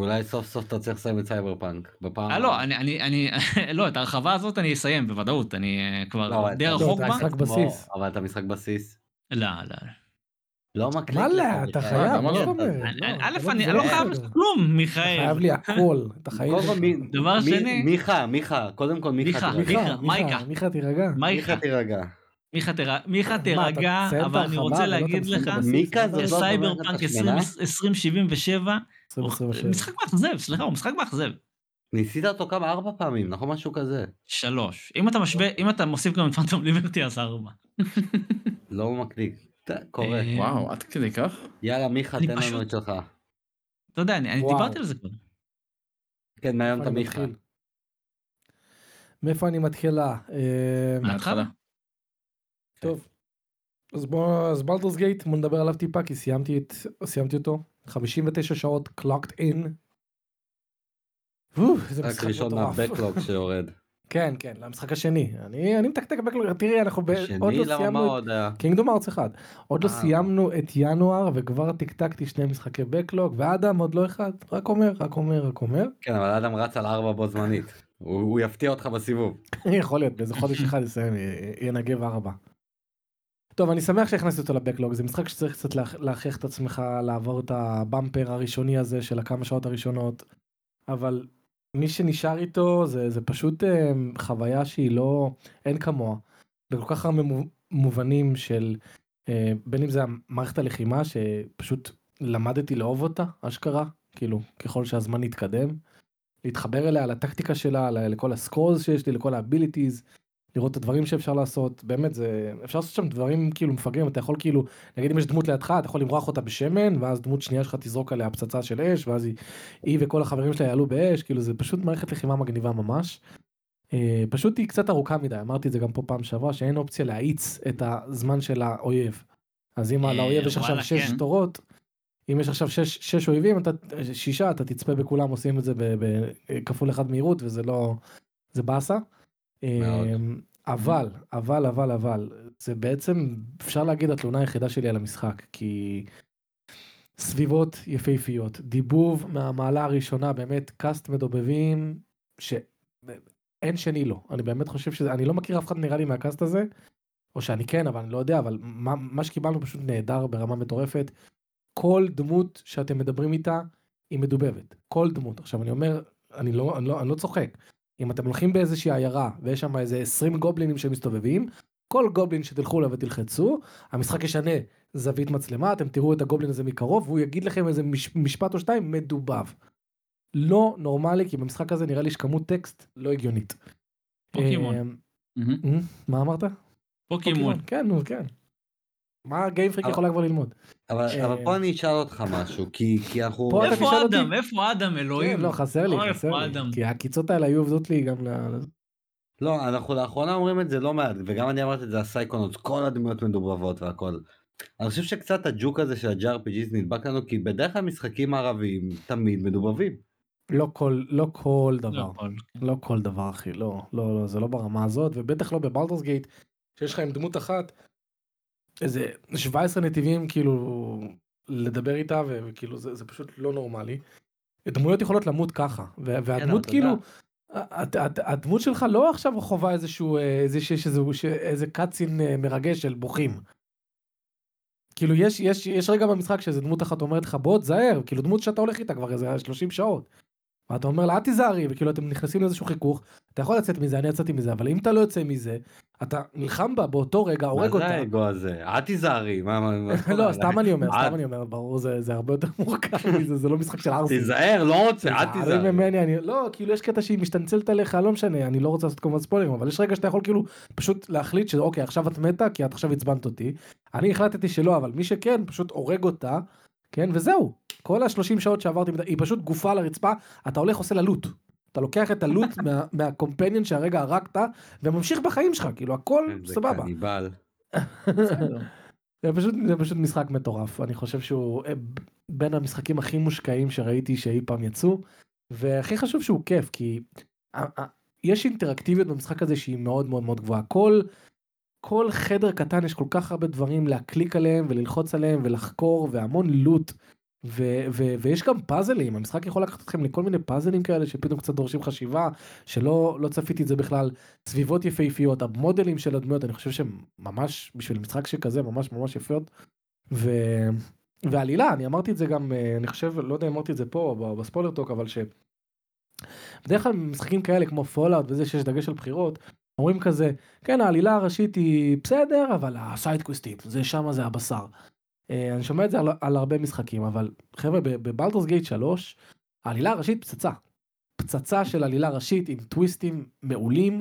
אולי סוף סוף אתה צריך לסיים את סייבר פאנק. בפעם...
אה לא, אני, אני, אני, לא, את ההרחבה הזאת אני אסיים בוודאות, אני אה, כבר
לא,
די
אתה-
רחוק
לא,
בה.
אתה משחק
כמו-
בסיס.
אבל אתה משחק בסיס.
לא, לא.
לא מקליק
מה לא, אתה. חייב, מה
לא?
זאת אומרת?
אני-
לא,
א',
אתה לא-
אני לא
לא
חייב. לך כלום,
אתה
מיכאל.
חייב לי הכל, את החיים
קודם כל,
שלך.
מי-
דבר שני-
מיכה, מיכה, קודם כל מיכה
מיכה,
תירגע.
מיכה.
מיכה. מיכה, תירגע.
מיכה
תירגע.
מיכה תירגע, אבל אני רוצה
ולא
להגיד לך,
זה?
לא-
שסייבר פאנק
לך שמנה?
2077,
2027.
משחק מאכזב, סליחה, הוא משחק מאכזב.
ניסית אותו כמה ארבע פעמים, נכון? משהו כזה.
שלוש. אם אתה משווה, אם אתה מוסיף גם את פנטום ליברטי אז ארבע.
לא מקליק. קורה.
אה,
וואו, עד כדי כך?
יאללה מיכה
אני
תן לנו את שלך.
אתה יודע, אני. דיברתי על זה כבר.
כן מהיום אתה מיכה.
מאיפה אני מתחילה? אה,
מההתחלה.
טוב. אז בוא, אז בלדורס גייט, בוא נדבר עליו טיפה, כי סיימתי, את, סיימתי אותו. 59 שעות clocked in. איזה משחק
ראשון. מהבקלוג שיורד.
כן, כן, למשחק השני. אני, אני מתקתק בקלוג, תראי, אנחנו ב, עוד לא סיימנו את? קינגדום ארץ אחד. עוד לא
אה.
סיימנו את ינואר וכבר טקטקתי שני משחקי בקלוג, ואדם עוד לא אחד. רק אומר, רק אומר, רק אומר.
כן אבל אדם רץ על ארבע בו זמנית. הוא הוא יפתיע אותך בסיבוב.
יכול להיות, באיזה חודש אחד יסיים, ינגב ארבע. טוב, אני שמח שהכנסתי אותו לבקלוג, זה משחק שצריך קצת להכ- להכריח את עצמך לעבור את הבמפר הראשוני הזה של הכמה שעות הראשונות, אבל מי שנשאר איתו זה, זה פשוט אה, חוויה שהיא לא, אין כמוה, בכל כך הרבה מו- מובנים של, אה, בין אם זה מערכת הלחימה שפשוט למדתי לאהוב אותה, אשכרה, כאילו, ככל שהזמן יתקדם. להתחבר אליה, לטקטיקה שלה, לכל ה scrolls שיש לי, לכל ה abilities, לראות את הדברים שאפשר לעשות, באמת זה, אפשר לעשות שם דברים כאילו מפגרים, אתה יכול כאילו, נגיד אם יש דמות לידך, אתה יכול למרוח אותה בשמן, ואז דמות שנייה שלך תזרוק עליה פצצה של אש, ואז היא, היא וכל החברים שלה יעלו באש, כאילו זה פשוט מערכת לחימה מגניבה ממש. אה, פשוט היא קצת ארוכה מדי, אמרתי את זה גם פה פעם שעברה, שאין אופציה להאיץ את הזמן של האויב. אז אם
אה,
לאויב יש עכשיו שש
כן.
תורות, אם יש עכשיו שש, שש אויבים, אתה, שישה, אתה תצפה בכולם עושים את זה בכפול אחד מהירות, וזה לא, זה באסה. אמ, אבל, אבל, אבל, אבל, זה בעצם, אפשר להגיד התלונה היחידה שלי על המשחק, כי סביבות יפהפיות, דיבוב מהמעלה הראשונה, באמת קאסט מדובבים, שאין שני לו, אני באמת חושב שזה, אני לא מכיר אף אחד נראה לי מהקאסט הזה, או שאני כן, אבל אני לא יודע, אבל מה, מה שקיבלנו פשוט נהדר ברמה מטורפת. כל דמות שאתם מדברים איתה היא מדובבת, כל דמות. עכשיו אני אומר, אני לא, אני לא, אני לא צוחק. אם אתם הולכים באיזושהי עיירה ויש שם איזה 20 גובלינים שמסתובבים, כל גובלין שתלכו אליו ותלחצו, המשחק ישנה זווית מצלמה, אתם תראו את הגובלין הזה מקרוב, והוא יגיד לכם איזה מש, משפט או שתיים מדובב. לא נורמלי, כי במשחק הזה נראה לי שכמות טקסט לא הגיונית.
פוקימון.
מהמם.
אה, מה אמרת?
פוקימון.
כן, נו, כן. מה Game
Freak
יכולה כבר ללמוד?
אבל
אה,
אבל פה אני אשאל אותך משהו כי כי אנחנו
פה אתה
איפה
תשאל אותי?
אדם? איפה אדם, אלוהים?
כן, לא, חסר לי,
אוי,
חסר
איפה
לי.
אדם?
כי העקיצות האלה היו עובדות לי גם ל...
לא אנחנו לאחרונה אומרים את זה לא מעט וגם אני אמרתי את זה ה Psychonauts כל הדמויות מדובבות והכל. אני חושב שקצת הג'וק הזה של ה-JRPGs נדבק לנו כי בדרך כלל משחקים מערביים תמיד מדובבים.
לא כל, לא כל
לא
דבר.
הכל.
לא כל דבר אחי, לא, לא, לא, זה לא ברמה הזאת, ובטח לא בבלדורס גייט, שיש לך עם דמות אחת, איזה 17 נתיבים כאילו לדבר איתה, וכאילו זה, זה פשוט לא נורמלי. דמויות יכולות למות ככה, ו- והדמות
אתה
כאילו. הד- הד- הדמות שלך לא עכשיו חווה איזשהו, אה, איזה שיש איזה קאצין אה, מרגש של בוכים. כאילו יש, יש, יש רגע במשחק שאיזה דמות אחת אומרת לך בוא תזהר, כאילו דמות שאתה הולך איתה כבר איזה 30 שעות. ואתה אומר לה אל תיזהרי וכאילו אתם נכנסים לאיזשהו חיכוך אתה יכול לצאת מזה אני יצאתי מזה אבל אם אתה לא יוצא מזה אתה נלחם בה באותו רגע
מה
הורג
זה
אותה.
האגו הזה? אל תיזהרי. מה- מה- מה-
לא סתם אני אומר סתם אני אומר ברור זה זה הרבה יותר מורכב מזה זה לא משחק של ארסי.
תיזהר לא רוצה אל
תיזהרי
תיזהר. ממני.
ממני אני לא כאילו יש קטע שהיא משתנצלת עליך לא משנה אני לא רוצה לעשות כמובן ספוילרים אבל יש רגע שאתה יכול כאילו פשוט להחליט שאוקיי עכשיו את מתה כי את עכשיו עצבנת אותי אני החלטתי שלא אבל מי שכן פשוט הורג אותה כן וזהו כל השלושים שעות שעברתי היא פשוט גופה על הרצפה אתה הולך עושה לה לוט. אתה לוקח את הלוט מה- מהקומפניון שהרגע הרגת וממשיך בחיים שלך כאילו הכל
כן, זה
סבבה.
קניבל.
זה פשוט, זה פשוט משחק מטורף אני חושב שהוא אה, בין המשחקים הכי מושקעים שראיתי שאי פעם יצאו והכי חשוב שהוא כיף כי ה- ה- יש אינטראקטיביות במשחק הזה שהיא מאוד מאוד מאוד גבוהה כל כל חדר קטן יש כל כך הרבה דברים להקליק עליהם וללחוץ עליהם ולחקור והמון לוט ו- ו- ויש גם פאזלים, המשחק יכול לקחת אתכם לכל מיני פאזלים כאלה שפתאום קצת דורשים חשיבה, שלא לא צפיתי את זה בכלל, סביבות יפהפיות, המודלים של הדמויות, אני חושב שהם ממש, בשביל משחק שכזה, ממש ממש יפות. ו- ועלילה, אני אמרתי את זה גם, אה, אני חושב, לא יודע אם אמרתי את זה פה, ב spoiler talk, אבל ש... בדרך כלל משחקים כאלה כמו Fallout וזה שיש דגש על בחירות, אומרים כזה, כן העלילה הראשית היא בסדר, אבל הסיידקוויסטים, זה שמה זה הבשר. אה, אני שומע את זה על, על הרבה משחקים, אבל חבר'ה ב Baldur's Gate 3, העלילה הראשית פצצה. פצצה של עלילה ראשית עם טוויסטים מעולים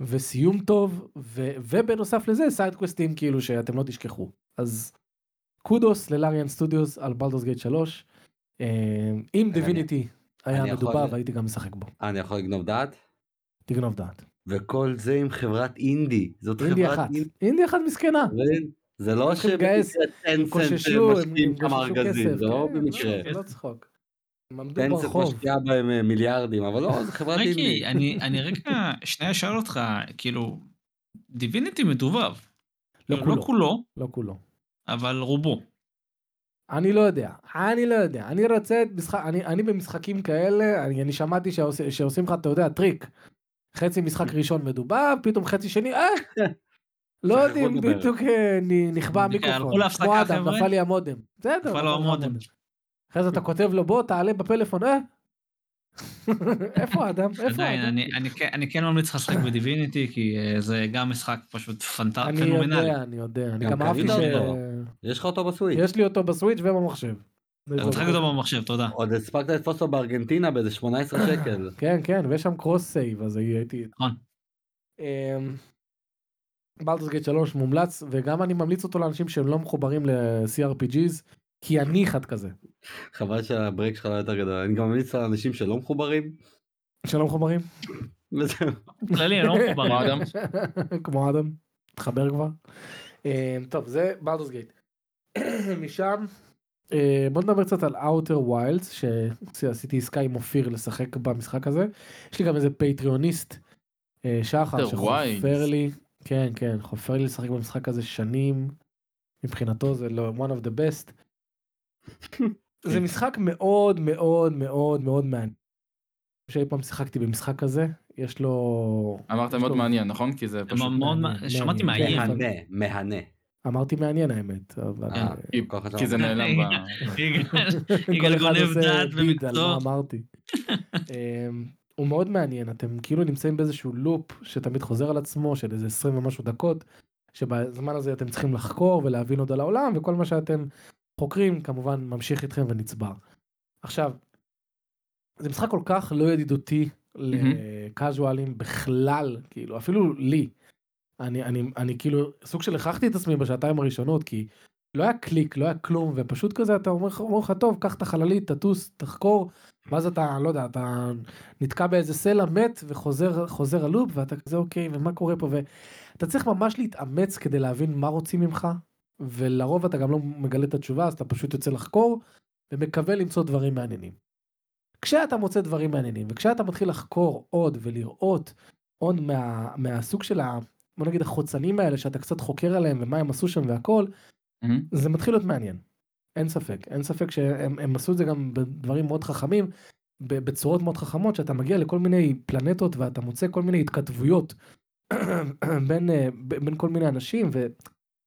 וסיום טוב, ו, ובנוסף לזה סיידקוויסטים כאילו שאתם לא תשכחו. אז kudos ל Larian Studios על Baldur's Gate 3. אה, אם Divinity היה
יכול-
מדובב והייתי גם משחק בו.
אני יכול לגנוב דעת?
תגנוב דעת.
וכל זה עם חברת אינדי. זאת
אינדי
חברת
אחת.
אינדי.
אינדי אחת מסכנה.
זה לא שבמקרה
הם
Tencent
קוששו, הם
משקיעים כמה
קוששו
ארגזים,
כסף.
זה לא
כן,
במקרה.
זה לא צחוק. הם עמדו Tencent.
משקיעה בהם אה, מיליארדים, אבל לא, זה חברת אינדי.
מייקי, אני אני רגע שנייה אשאל אותך, כאילו, Divinity מדובב.
לא
לא
כולו.
כולו,
לא כולו.
אבל רובו.
אני לא יודע, אני לא יודע, אני רוצה את משחק, אני, אני במשחקים כאלה, אני, אני שמעתי שעוש, שעושים לך, אתה יודע, טריק. חצי משחק ראשון מדובב, פתאום חצי שני, אה! לא יודעים. בדיוק אה, נכבה
הלכו
המיקרופון. כמו אדם. נפל לי המודם. בסדר,
נפל לו המודם.
אחרי זה אתה כותב לו, בוא, תעלה בפלאפון, אה? איפה אדם? איפה אדם?
אני- אני כן- אני כן ממליץ לך לשחק בדיביניטי, כי אה, זה גם משחק פשוט פנט-
אני
פנומנלי.
יודע, אני יודע, אני
גם
אהבתי ש...
יש לך אותו בסוויץ'.
יש לי אותו בסוויץ' ובמחשב.
אתה משחק אותו במחשב, תודה.
עוד הספקת לתפוס אותו בארגנטינה באיזה 18 שקל.
כן, כן, ויש שם cross save, אז הייתי...
נכון.
Baldur's Gate 3 מומלץ, וגם אני ממליץ אותו לאנשים שהם לא מחוברים ל-CRPGs, כי אני אחד כזה.
חבל שהברייק שלך לא יותר גדול. אני גם ממליץ לאנשים שלא מחוברים.
שלא מחוברים?
כללי, לא מחובר.
כמו אדם.
כמו אדם, תחבר כבר. אה, טוב, זה Baldur's Gate. משם, בוא נדבר קצת על Outer Wilds, שעשיתי עסקה עם אופיר לשחק במשחק הזה. יש לי גם איזה פטריוניסט, אה, שחר,
Outer
שחופר
Wilds.
לי, כן, כן, חופר לי לשחק במשחק הזה שנים. מבחינתו זה לא one of the best. זה משחק מאוד מאוד מאוד מאוד מעניין. שאי פעם שיחקתי במשחק כזה, יש לו...
אמרת מאוד מעניין, נכון? כי זה פשוט...
מאוד-
מעניין,
שמעתי
מעניין. כן,
מהנה, מהנה.
אמרתי מעניין האמת, אבל...
אה,
כי-
אחד
כי זה. נעלם ב...
יגאל גונב דעת במקצוע.
אמרתי. אמ, הוא מאוד מעניין, אתם כאילו נמצאים באיזשהו לופ שתמיד חוזר על עצמו של איזה 20 ומשהו דקות, שבזמן הזה אתם צריכים לחקור ולהבין עוד על העולם, וכל מה שאתם חוקרים כמובן ממשיך איתכם ונצבר. עכשיו, זה משחק כל כך לא ידידותי לקאזואלים בכלל, כאילו, אפילו לי. אני, אני, אני כאילו סוג של הכרחתי את עצמי בשעתיים הראשונות, כי לא היה קליק, לא היה כלום, ופשוט כזה אתה אומר לך, טוב, קח את החללית, תטוס, תחקור, ואז אתה, לא יודע, אתה נתקע באיזה סלע מת וחוזר חוזר הלופ, ואתה כזה אוקיי, ומה קורה פה, ואתה צריך ממש להתאמץ כדי להבין מה רוצים ממך, ולרוב אתה גם לא מגלה את התשובה, אז אתה פשוט יוצא לחקור, ומקווה למצוא דברים מעניינים. כשאתה מוצא דברים מעניינים, וכשאתה מתחיל לחקור עוד ולראות עוד מה, מהסוג של ה... בוא נגיד החוצנים האלה שאתה קצת חוקר עליהם ומה הם עשו שם והכל,
מהמם.
זה מתחיל להיות מעניין. אין ספק, אין ספק שהם הם עשו את זה גם בדברים מאוד חכמים, בצורות מאוד חכמות, שאתה מגיע לכל מיני פלנטות ואתה מוצא כל מיני התכתבויות בין, אה, בין כל מיני אנשים, ו,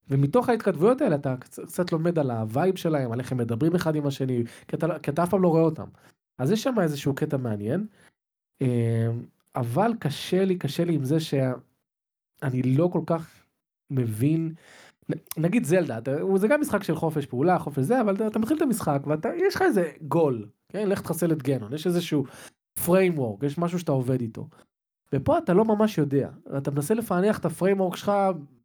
ומתוך ההתכתבויות האלה אתה קצ- קצת לומד על ה vibe שלהם, על איך הם מדברים אחד עם השני, כי אתה, לא- כי אתה אף פעם לא רואה אותם. אז יש שם איזשהו קטע מעניין, אה, אבל קשה לי, קשה לי עם זה שאני לא כל כך מבין נגיד זלדה זה גם משחק של חופש פעולה חופש זה אבל אתה, מתחיל את המשחק ואתה יש לך איזה גול כן לך תחסל את גנון יש איזשהו framework יש משהו שאתה עובד איתו. ופה אתה לא ממש יודע אתה מנסה לפענח את ה framework שלך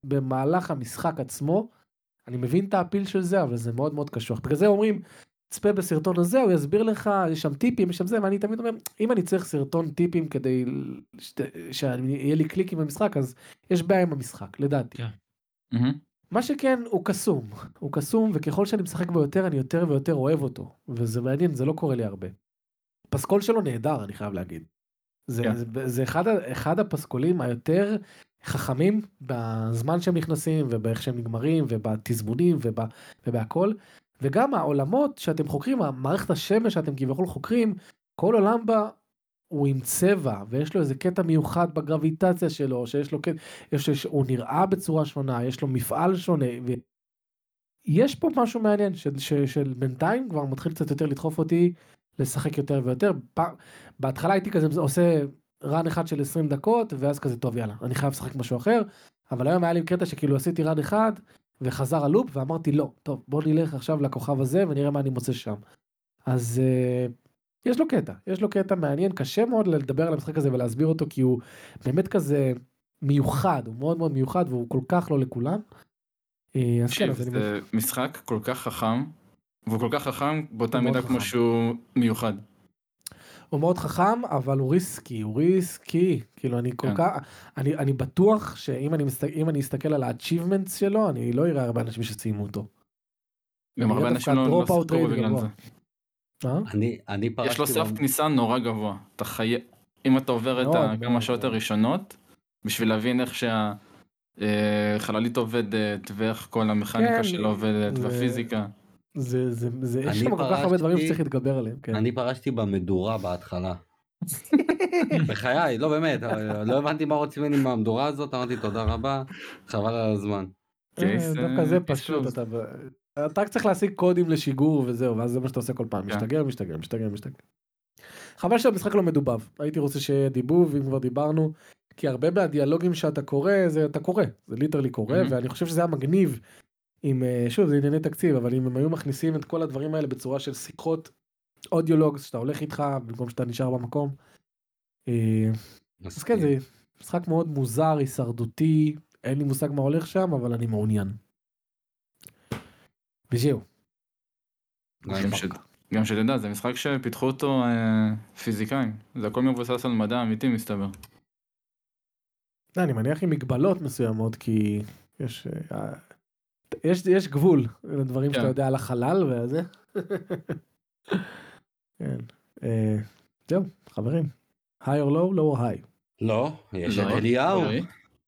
במהלך המשחק עצמו. אני מבין את ה feel של זה אבל זה מאוד מאוד קשוח בגלל זה אומרים צפה בסרטון הזה הוא יסביר לך יש שם טיפים יש שם זה ואני תמיד אומר אם אני צריך סרטון טיפים כדי שיהיה לי קליקים במשחק אז יש בעיה עם המשחק לדעתי.
מהמם.
מה שכן הוא קסום הוא קסום וככל שאני משחק בו יותר אני יותר ויותר אוהב אותו וזה מעניין זה לא קורה לי הרבה. פסקול שלו נהדר אני חייב להגיד. זה,
כן.
זה, זה אחד, אחד הפסקולים היותר חכמים בזמן שהם נכנסים ובאיך שהם נגמרים ובתזמונים וב, ובהכל וגם העולמות שאתם חוקרים, המערכת השמש שאתם כביכול חוקרים, כל עולם בה הוא עם צבע, ויש לו איזה קטע מיוחד בגרביטציה שלו, שיש לו קטע, יש, יש, הוא נראה בצורה שונה, יש לו מפעל שונה, ויש פה משהו מעניין, ש, ש, של בינתיים כבר מתחיל קצת יותר לדחוף אותי לשחק יותר ויותר. בהתחלה הייתי כזה עושה רן אחד של 20 דקות, ואז כזה, טוב יאללה, אני חייב לשחק משהו אחר, אבל היום היה לי קטע שכאילו עשיתי רן אחד, וחזר הלופ, ואמרתי לא, טוב, בוא נלך עכשיו לכוכב הזה ונראה מה אני מוצא שם. אז uh, יש לו קטע, יש לו קטע מעניין, קשה מאוד לדבר על המשחק הזה ולהסביר אותו, כי הוא באמת כזה מיוחד, הוא מאוד מאוד מיוחד, והוא כל כך לא לכולם.
אה, אז כן, זה אני... משחק כל כך חכם, והוא כל כך חכם באותה מידה כמו שהוא מיוחד.
הוא מאוד חכם, אבל הוא ריסקי, הוא ריסקי. כאילו, אני כל כן. כך, אני, אני בטוח שאם אני, מסת, אני אסתכל על ה-achievements שלו, אני לא אראה הרבה אנשים שסיימו אותו.
גם הרבה אנשים לא, לא ספרו בגלל זה.
אה?
אני, אני פרשתי...
יש לו סף כניסה נורא גבוה. אתה חי... אם אתה עובר את כמה שעות הראשונות, בשביל להבין איך שהחללית אה, עובדת, ואיך כל המכניקה כן, שלו עובדת, והפיזיקה.
זה, זה, זה, יש שם כל כך הרבה דברים שצריך להתגבר עליהם. כן.
אני פרשתי במדורה בהתחלה. בחיי, לא באמת, לא הבנתי מה רוצים ממני מהמדורה הזאת, אמרתי תודה רבה, חבל על הזמן.
אה, דווקא זה פשוט, אתה רק צריך להשיג קודים לשיגור וזהו, ואז זה מה שאתה עושה כל פעם, כן. משתגר, משתגר, משתגר, משתגר. חבל שהמשחק לא מדובב, הייתי רוצה שיהיה דיבוב, אם כבר דיברנו, כי הרבה מהדיאלוגים שאתה קורא, זה אתה קורא, זה ליטרלי קורא, ואני חושב שזה היה מגניב אם, אה, שוב, זה ענייני תקציב, אבל אם הם היו מכניסים את כל הדברים האלה בצורה של שיחות אודיולוגס, שאתה הולך איתך במקום שאתה נשאר במקום. אה, אז כן, זה משחק מאוד מוזר, הישרדותי, אין לי מושג מה הולך שם, אבל אני מעוניין. וזהו.
גם שתדע, זה משחק שפיתחו אותו אה, פיזיקאים, זה הכל מבוסס על מדע אמיתי מסתבר.
אני מניח עם מגבלות מסוימות, כי יש... יש, יש גבול לדברים כן. שאתה יודע על החלל וזה. כן. אה, זהו, חברים. high or low, low or high.
לא, יש את לא. אליהו.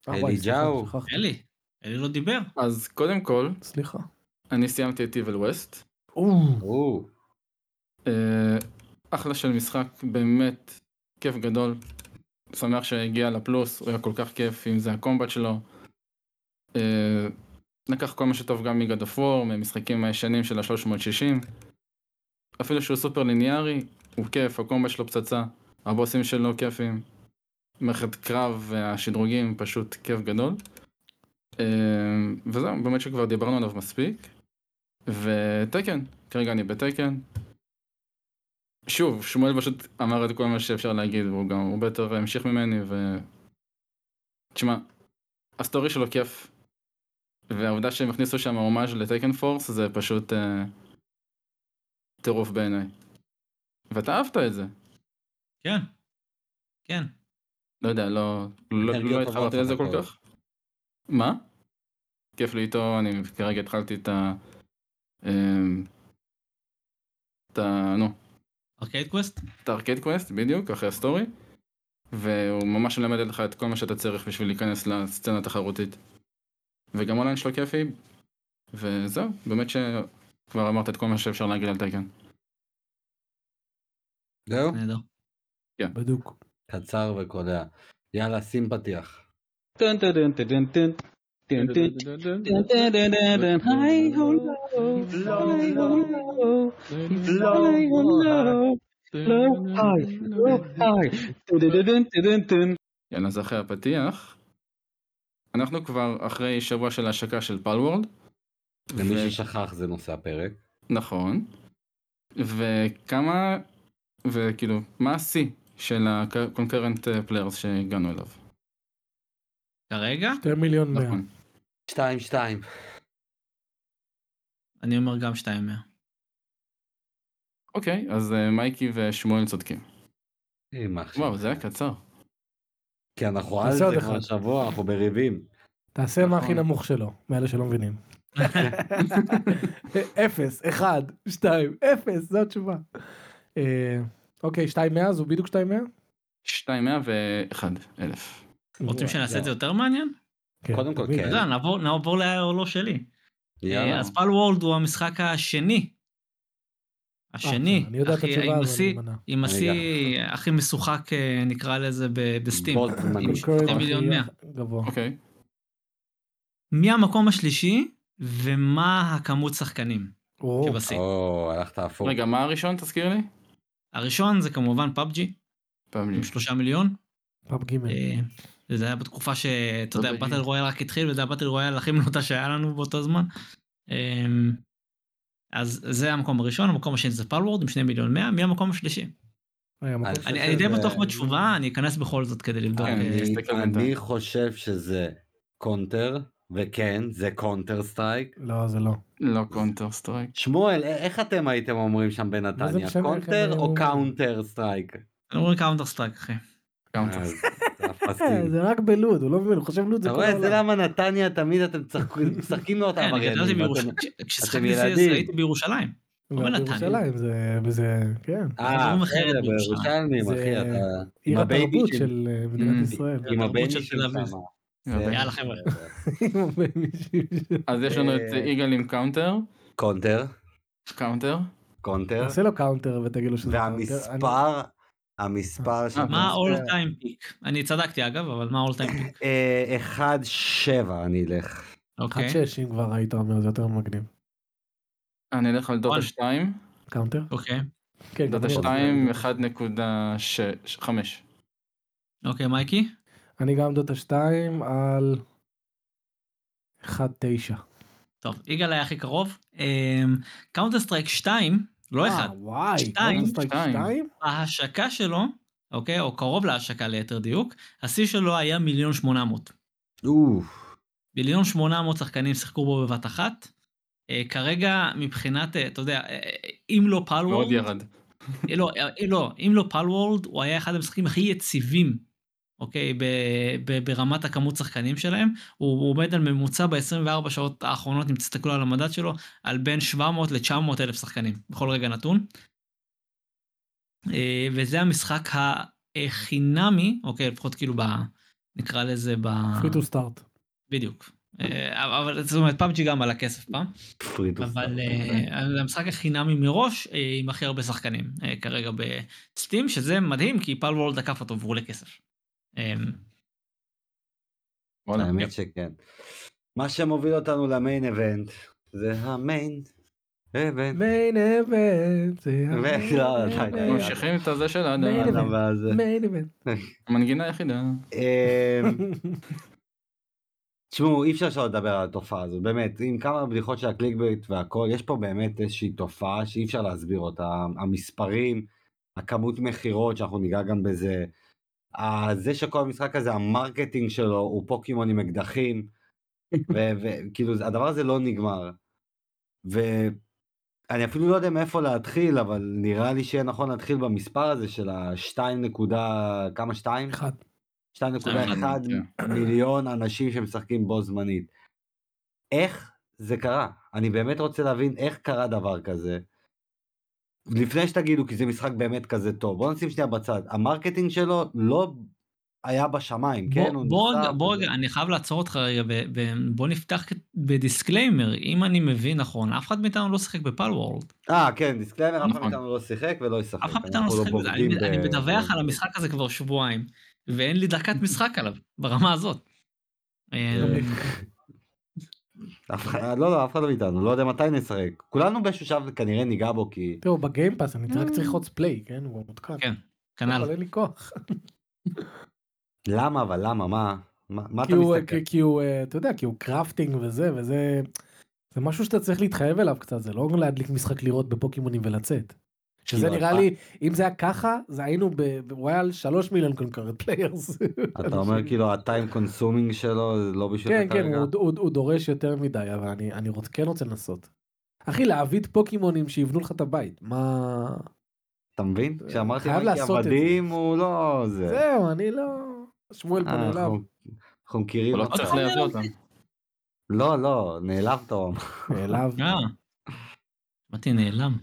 אליהו. אלי, אלי לא דיבר.
אז קודם כל,
סליחה.
אני סיימתי את Evil West. אה, אחלה של משחק, באמת כיף גדול. שמח שהגיע לפלוס, הוא היה כל כך כיף, אם זה הקומבט שלו. לקח כל מה שטוב גם מגד אוף וור, ממשחקים הישנים של ה-360. אפילו שהוא סופר ליניארי, הוא כיף, הקומבה שלו פצצה, הבוסים שלו כיפים. מערכת קרב והשדרוגים פשוט כיף גדול. אה, וזהו, באמת שכבר דיברנו עליו מספיק. ותקן, כרגע אני בתקן. שוב, שמואל פשוט אמר את כל מה שאפשר להגיד, והוא גם הרבה יותר המשיך ממני, ו... תשמע, ה story שלו כיף, והעובדה שהם הכניסו שם הומאז' ל Tekken Force זה פשוט אה, טירוף בעיניי. ואתה אהבת את זה.
כן. כן.
לא יודע, לא, לא, לא התחברתי לזה כל כך. מה? כיף לי איתו, אני כרגע התחלתי את ה... אמ, את ה... נו.
Arcade Quest?
את ה Arcade Quest, בדיוק, אחרי ה story. והוא ממש מלמד לך את כל מה שאתה צריך בשביל להיכנס לסצנה התחרותית. וגם אונליין שלו כיפי, וזהו, באמת שכבר אמרת את כל מה שאפשר להגיד על טייקן.
זהו?
נהדר.
כן.
בדוק.
קצר וקולע. יאללה, שים פתיח.
יאללה, אז אחרי הפתיח. אנחנו כבר אחרי שבוע של השקה של פלוורד.
למי ו... ששכח זה נושא הפרק.
נכון. וכמה, וכאילו, מה השיא של ה-concurrent players שהגענו אליו?
כרגע?
2 מיליון 100.
נכון.
2 2.
אני אומר גם 2 100.
אוקיי, אז uh, מייקי ושמואל צודקים. וואו, זה היה קצר.
כי אנחנו על זה כבר שבוע, אנחנו בריבים.
תעשה מה הכי נכון. נמוך שלו, מאלה שלא מבינים. אפס, אחד, שתיים, אפס, זו התשובה. אה, אוקיי, שתיים מאה, זו בדיוק שתיים מאה?
שתיים מאה ואחד אלף.
רוצים שנעשה את זה יותר מעניין?
כן, קודם כל כן.
נעבור לאור לא שלי.
יאללה.
אז פל וורלד הוא המשחק השני. השני,
אה, אני יודע את
הכי-
התשובה,
עם השיא- הכי משוחק אה, נקרא לזה ב
Steam.
עם
concurrent
שתי מיליון
הכי
מאה.
גבוה.
אוקיי.
מי המקום השלישי ומה הכמות שחקנים שבשיא.
או, הלכת הפוך.
רגע, מה הראשון תזכיר לי?
הראשון זה כמובן
PUBG.
עם שלושה מיליון.
פאב גימל.
אה, זה היה בתקופה שאתה יודע,
battle.
royale רק התחיל וזה ה battle royale הכי מנוטה שהיה לנו באותו זמן. אז זה המקום הראשון, המקום השני זה Palworld עם 2 מיליון 100, מי המקום השלישי?
מקום
אני-
שלישי.
אני אני די בטוח בתשובה, אני אכנס בכל זאת כדי לבדוק. אה,
אני בינתיים.
חושב שזה קונטר, וכן, זה Counter Strike.
לא, זה לא.
לא Counter Strike.
שמואל, איך אתם הייתם אומרים שם בנתניה? קונטר או
אומרים?
Counter Strike?
אני אומר Counter Strike אחי.
Counter. זה
רק בלוד, הוא לא מבין, הוא חושב לוד זה
אתה
כל
רואה, זה
העולם.
למה נתניה תמיד אתם משחקים לאותם
כן, אני גדלתי
עבריינים.
CSS
ילדים.
הייתי בירושלים. אבל נתניה.
בירושלים זה, וזה, כן.
אה,
בירושלים.
בירושלמים,
זה
אחי, אתה...
עיר התרבות
של-
אה, מדינת
Mm.
ישראל.
עם הבייבי
של.
יאללה.
חבר'ה.
אז יש לנו את
אה,
יגאל עם קאונטר.
קונטר,
קאונטר.
קונטר,
תעשה לו קאונטר ותגיד לו שזה קאונטר.
והמספר, המספר של...
מה. ה-all time pick? אני צדקתי אגב, אבל מה ה-all time peak?
אה, אחד שבע אני אלך.
אוקיי.
1-6 אם כבר היית אומר זה יותר מגניב.
אני אלך על דוטה
וואלה.
2.
Counter?
אוקיי.
כן,
דוטה
אני
2
רוצה.
1.5.
אוקיי, מייקי?
אני גם דוטה 2 על 1-9.
טוב, יגאל היה הכי קרוב. Counter Strike 2, לא אחד.
אה, וואי,
שתיים.
שתיים.
2?
ההשקה שלו, אוקיי, או קרוב להשקה ליתר דיוק, השיא שלו היה מיליון שמונה מאות.
אוף.
מיליון שמונה מאות שחקנים שיחקו בו בבת אחת. אה, כרגע מבחינת, אה, אתה יודע, אה, אם לא
מאוד
Palworld,
ירד.
לא, אה, לא, אם לא Palworld, הוא היה אחד המשחקים הכי יציבים, אוקיי, ב, ב, ברמת הכמות שחקנים שלהם. הוא, הוא עומד על ממוצע ב-24 שעות האחרונות, אם תסתכלו על המדד שלו, על בין 700 ל-900 אלף שחקנים, בכל רגע נתון. אה, וזה המשחק החינמי, אוקיי, לפחות כאילו ב... נקרא לזה ב...
free to start.
בדיוק. אה, אבל זאת אומרת PUBG גם על הכסף פעם,
פריטוס.
אבל אה, זה המשחק החינמי מראש עם הכי הרבה שחקנים כרגע ב Steam, שזה מדהים כי Palworld עקף אותו והוא עולה כסף. אה,
וואלה.
האמת שכן. מה שמוביל אותנו ל main event זה ה
main event. main
event. לא, די, די.
ממשיכים את הזה של האדם.
Main event.
המנגינה היחידה.
אמ, תשמעו, אי אפשר שלא לדבר על התופעה הזאת, באמת, עם כמה בדיחות של ה clickbait והכל, יש פה באמת איזושהי תופעה שאי אפשר להסביר אותה, המספרים, הכמות מכירות, שאנחנו ניגע גם בזה, זה שכל המשחק הזה, ה marketing שלו הוא פוקימון עם אקדחים, וכאילו הדבר הזה לא נגמר. ואני אפילו לא יודע מאיפה להתחיל, אבל נראה לי שיהיה נכון להתחיל במספר הזה של ה-2 נקודה, כמה 2?
אחד.
2.1
כן.
מיליון אנשים שמשחקים בו זמנית. איך זה קרה? אני באמת רוצה להבין איך קרה דבר כזה. לפני שתגידו כי זה משחק באמת כזה טוב, בוא נשים שנייה בצד. המרקטינג שלו לא היה בשמיים, כן?
בוא,
הוא
בוא, רגע, בוא רגע, אני חייב לעצור אותך רגע, ב, ב, בוא נפתח בדיסקליימר, אם אני מבין נכון, אף אחד מאיתנו לא שיחק ב-Palworld.
אה, כן, דיסקליימר, אף אחד
נכון.
מאיתנו לא שיחק ולא ישחק.
אף אחד מאיתנו לא
אנחנו
שיחק בזה, אני,
בוגדים
אני
ב-
מדווח
ב-
על המשחק הזה כבר שבועיים, ואין לי דקת משחק עליו, ברמה הזאת.
אחד- לא, לא, אף אחד לא מאיתנו, לא יודע מתי נשחק. כולנו באיזשהו שלב כנראה ניגע בו כי...
תראו, ב-Game Pass אני רק צריך ללחוץ play, כן? הוא מותקן.
כן,
אבל
כנ"ל.
אין לי כוח.
למה, אבל למה, מה? מה אתה מסתכל?
כי- כי הוא, אה, אתה יודע, כי הוא crafting וזה, וזה... זה משהו שאתה צריך להתחייב אליו קצת, זה לא להדליק משחק לראות בפוקימונים ולצאת. שזה
כאילו,
נראה לי, אם זה היה ככה, זה היינו ב... הוא היה על שלוש מיליון concurrent players.
אתה אומר כאילו ה-time consuming שלו זה לא בשביל
כן, כן, הוא, דורש יותר מדי, אבל אני, כן רוצה לנסות. אחי, להעביד פוקימונים שיבנו לך את הבית, מה...
אתה מבין? כשאמרתי
לעשות את זה.
עבדים הוא לא זה.
זהו, אני לא... שמואל
אה,
פונה אליו.
אנחנו- אנחנו מכירים
הוא לא. צריך לייבא אותם.
לא, לא, נעלבת. אמר.
אליו.
אה, אמרתי נעלם.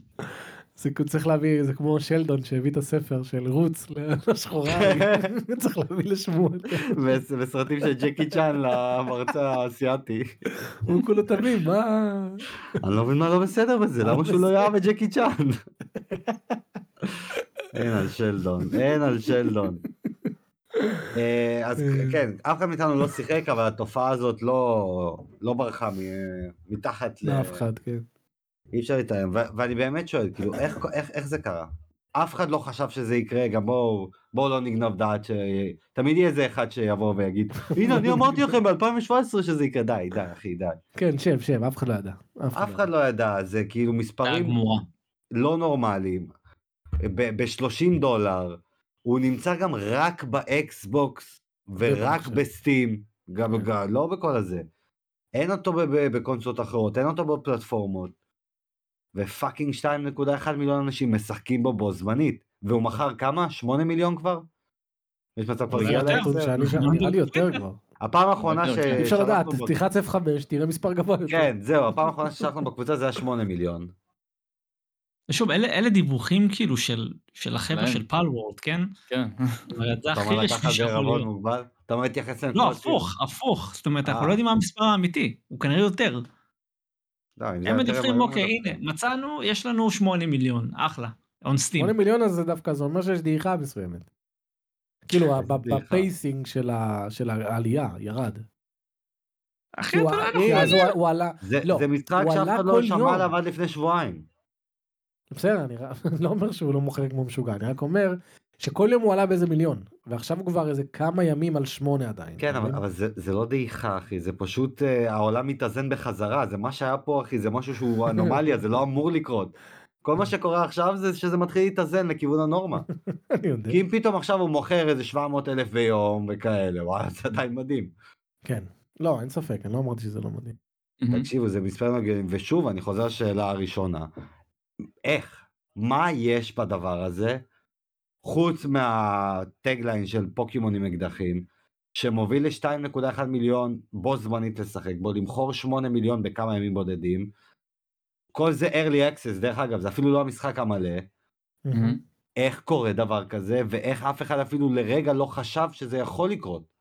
זה צריך להביא, זה כמו שלדון שהביא את הספר של רוץ לשחורה, צריך להביא לשמואל.
וסרטים של ג'קי צ'אן למרצה האסייתי.
הוא כולו תמים, מה?
אני לא מבין מה לא בסדר בזה, למה שהוא לא יאהב את ג'קי צ'אן? אין על שלדון, אין על שלדון. אה, אז
אה.
כן, אף אחד מאיתנו לא שיחק, אבל התופעה הזאת לא לא ברחה מתחת ל...
לאף אחד, כן.
אי אפשר להתעלם, ו- ואני באמת שואל, כאילו, איך, איך, איך זה קרה? אף אחד לא חשב שזה יקרה, גם בואו בוא לא נגנוב דעת, ש... תמיד יהיה איזה אחד שיבוא ויגיד, הנה אני אמרתי לכם ב-2017 שזה יקרה, די, די אחי, די.
כן, שב, שב, אף אחד לא ידע.
אף אחד לא ידע, זה כאילו מספרים. לא נורמליים, ב-30 דולר, הוא נמצא גם רק ב-Xbox ורק. ב-Steam, גם,
כן.
גם לא בכל הזה. אין אותו בקונסולות אחרות, אין אותו בפלטפורמות. ופאקינג 2.1 מיליון אנשים משחקים בו בו זמנית. והוא מכר כמה? 8 מיליון כבר? יש מצב כבר
זה
הגיע
שם, נראה לי יותר כבר.
הפעם האחרונה ש...
כן.
אי אפשר לדעת, תלחץ F5, תראה מספר גבוה יותר.
כן, זהו, הפעם האחרונה ששלחנו בקבוצה זה היה 8 מיליון.
ושוב, אלה אלה דיווחים כאילו של של החבר'ה
להם.
של פאל וורד, כן?
כן.
זה הכי רשמי שיכול להיות.
אתה אומר להתייחס להם
לא, הפוך, הפוך. זאת אומרת, אנחנו
אה.
לא יודעים מה המספר האמיתי, הוא כנראה יותר.
לא, אם זה
הם מדווחים, אוקיי,
מדווחים.
הנה, מצאנו, יש לנו 8 מיליון, אחלה. און סטים.
8 מיליון הזה דווקא זה אומר שיש דעיכה מסוימת. כאילו
דעיכה?
בפייסינג של ה- של העלייה ירד.
אחי, אתה יודע,
כי
אנחנו
אז הוא- הוא עלה,
זה
לא,
זה משחק שאף אחד לא שמע. עליו עד לפני שבועיים.
בסדר, אני לא אומר שהוא לא מוכר כמו משוגע, אני רק אומר שכל יום הוא עלה באיזה מיליון, ועכשיו הוא כבר איזה כמה ימים על שמונה עדיין.
כן, אבל? אבל זה, זה לא דעיכה, אחי, זה פשוט אה, העולם מתאזן בחזרה, זה מה שהיה פה, אחי, זה משהו שהוא אנומליה, זה לא אמור לקרות. כל מה שקורה עכשיו זה שזה מתחיל להתאזן לכיוון הנורמה.
אני יודע.
כי אם פתאום עכשיו הוא מוכר איזה 700 אלף ביום וכאלה, וואלה, זה עדיין מדהים.
כן. לא, אין ספק, אני לא אמרתי שזה לא מדהים.
תקשיבו, זה מספר מגנים, ושוב, אני חוזר לשאלה הראשונה. איך? מה יש בדבר הזה, חוץ מהטגליין של פוקימון עם אקדחים, שמוביל ל-2.1 מיליון בו זמנית לשחק בו, למכור 8 מיליון בכמה ימים בודדים. כל זה early access, דרך אגב, זה אפילו לא המשחק המלא.
מהמם.
איך קורה דבר כזה, ואיך אף אחד אפילו לרגע לא חשב שזה יכול לקרות.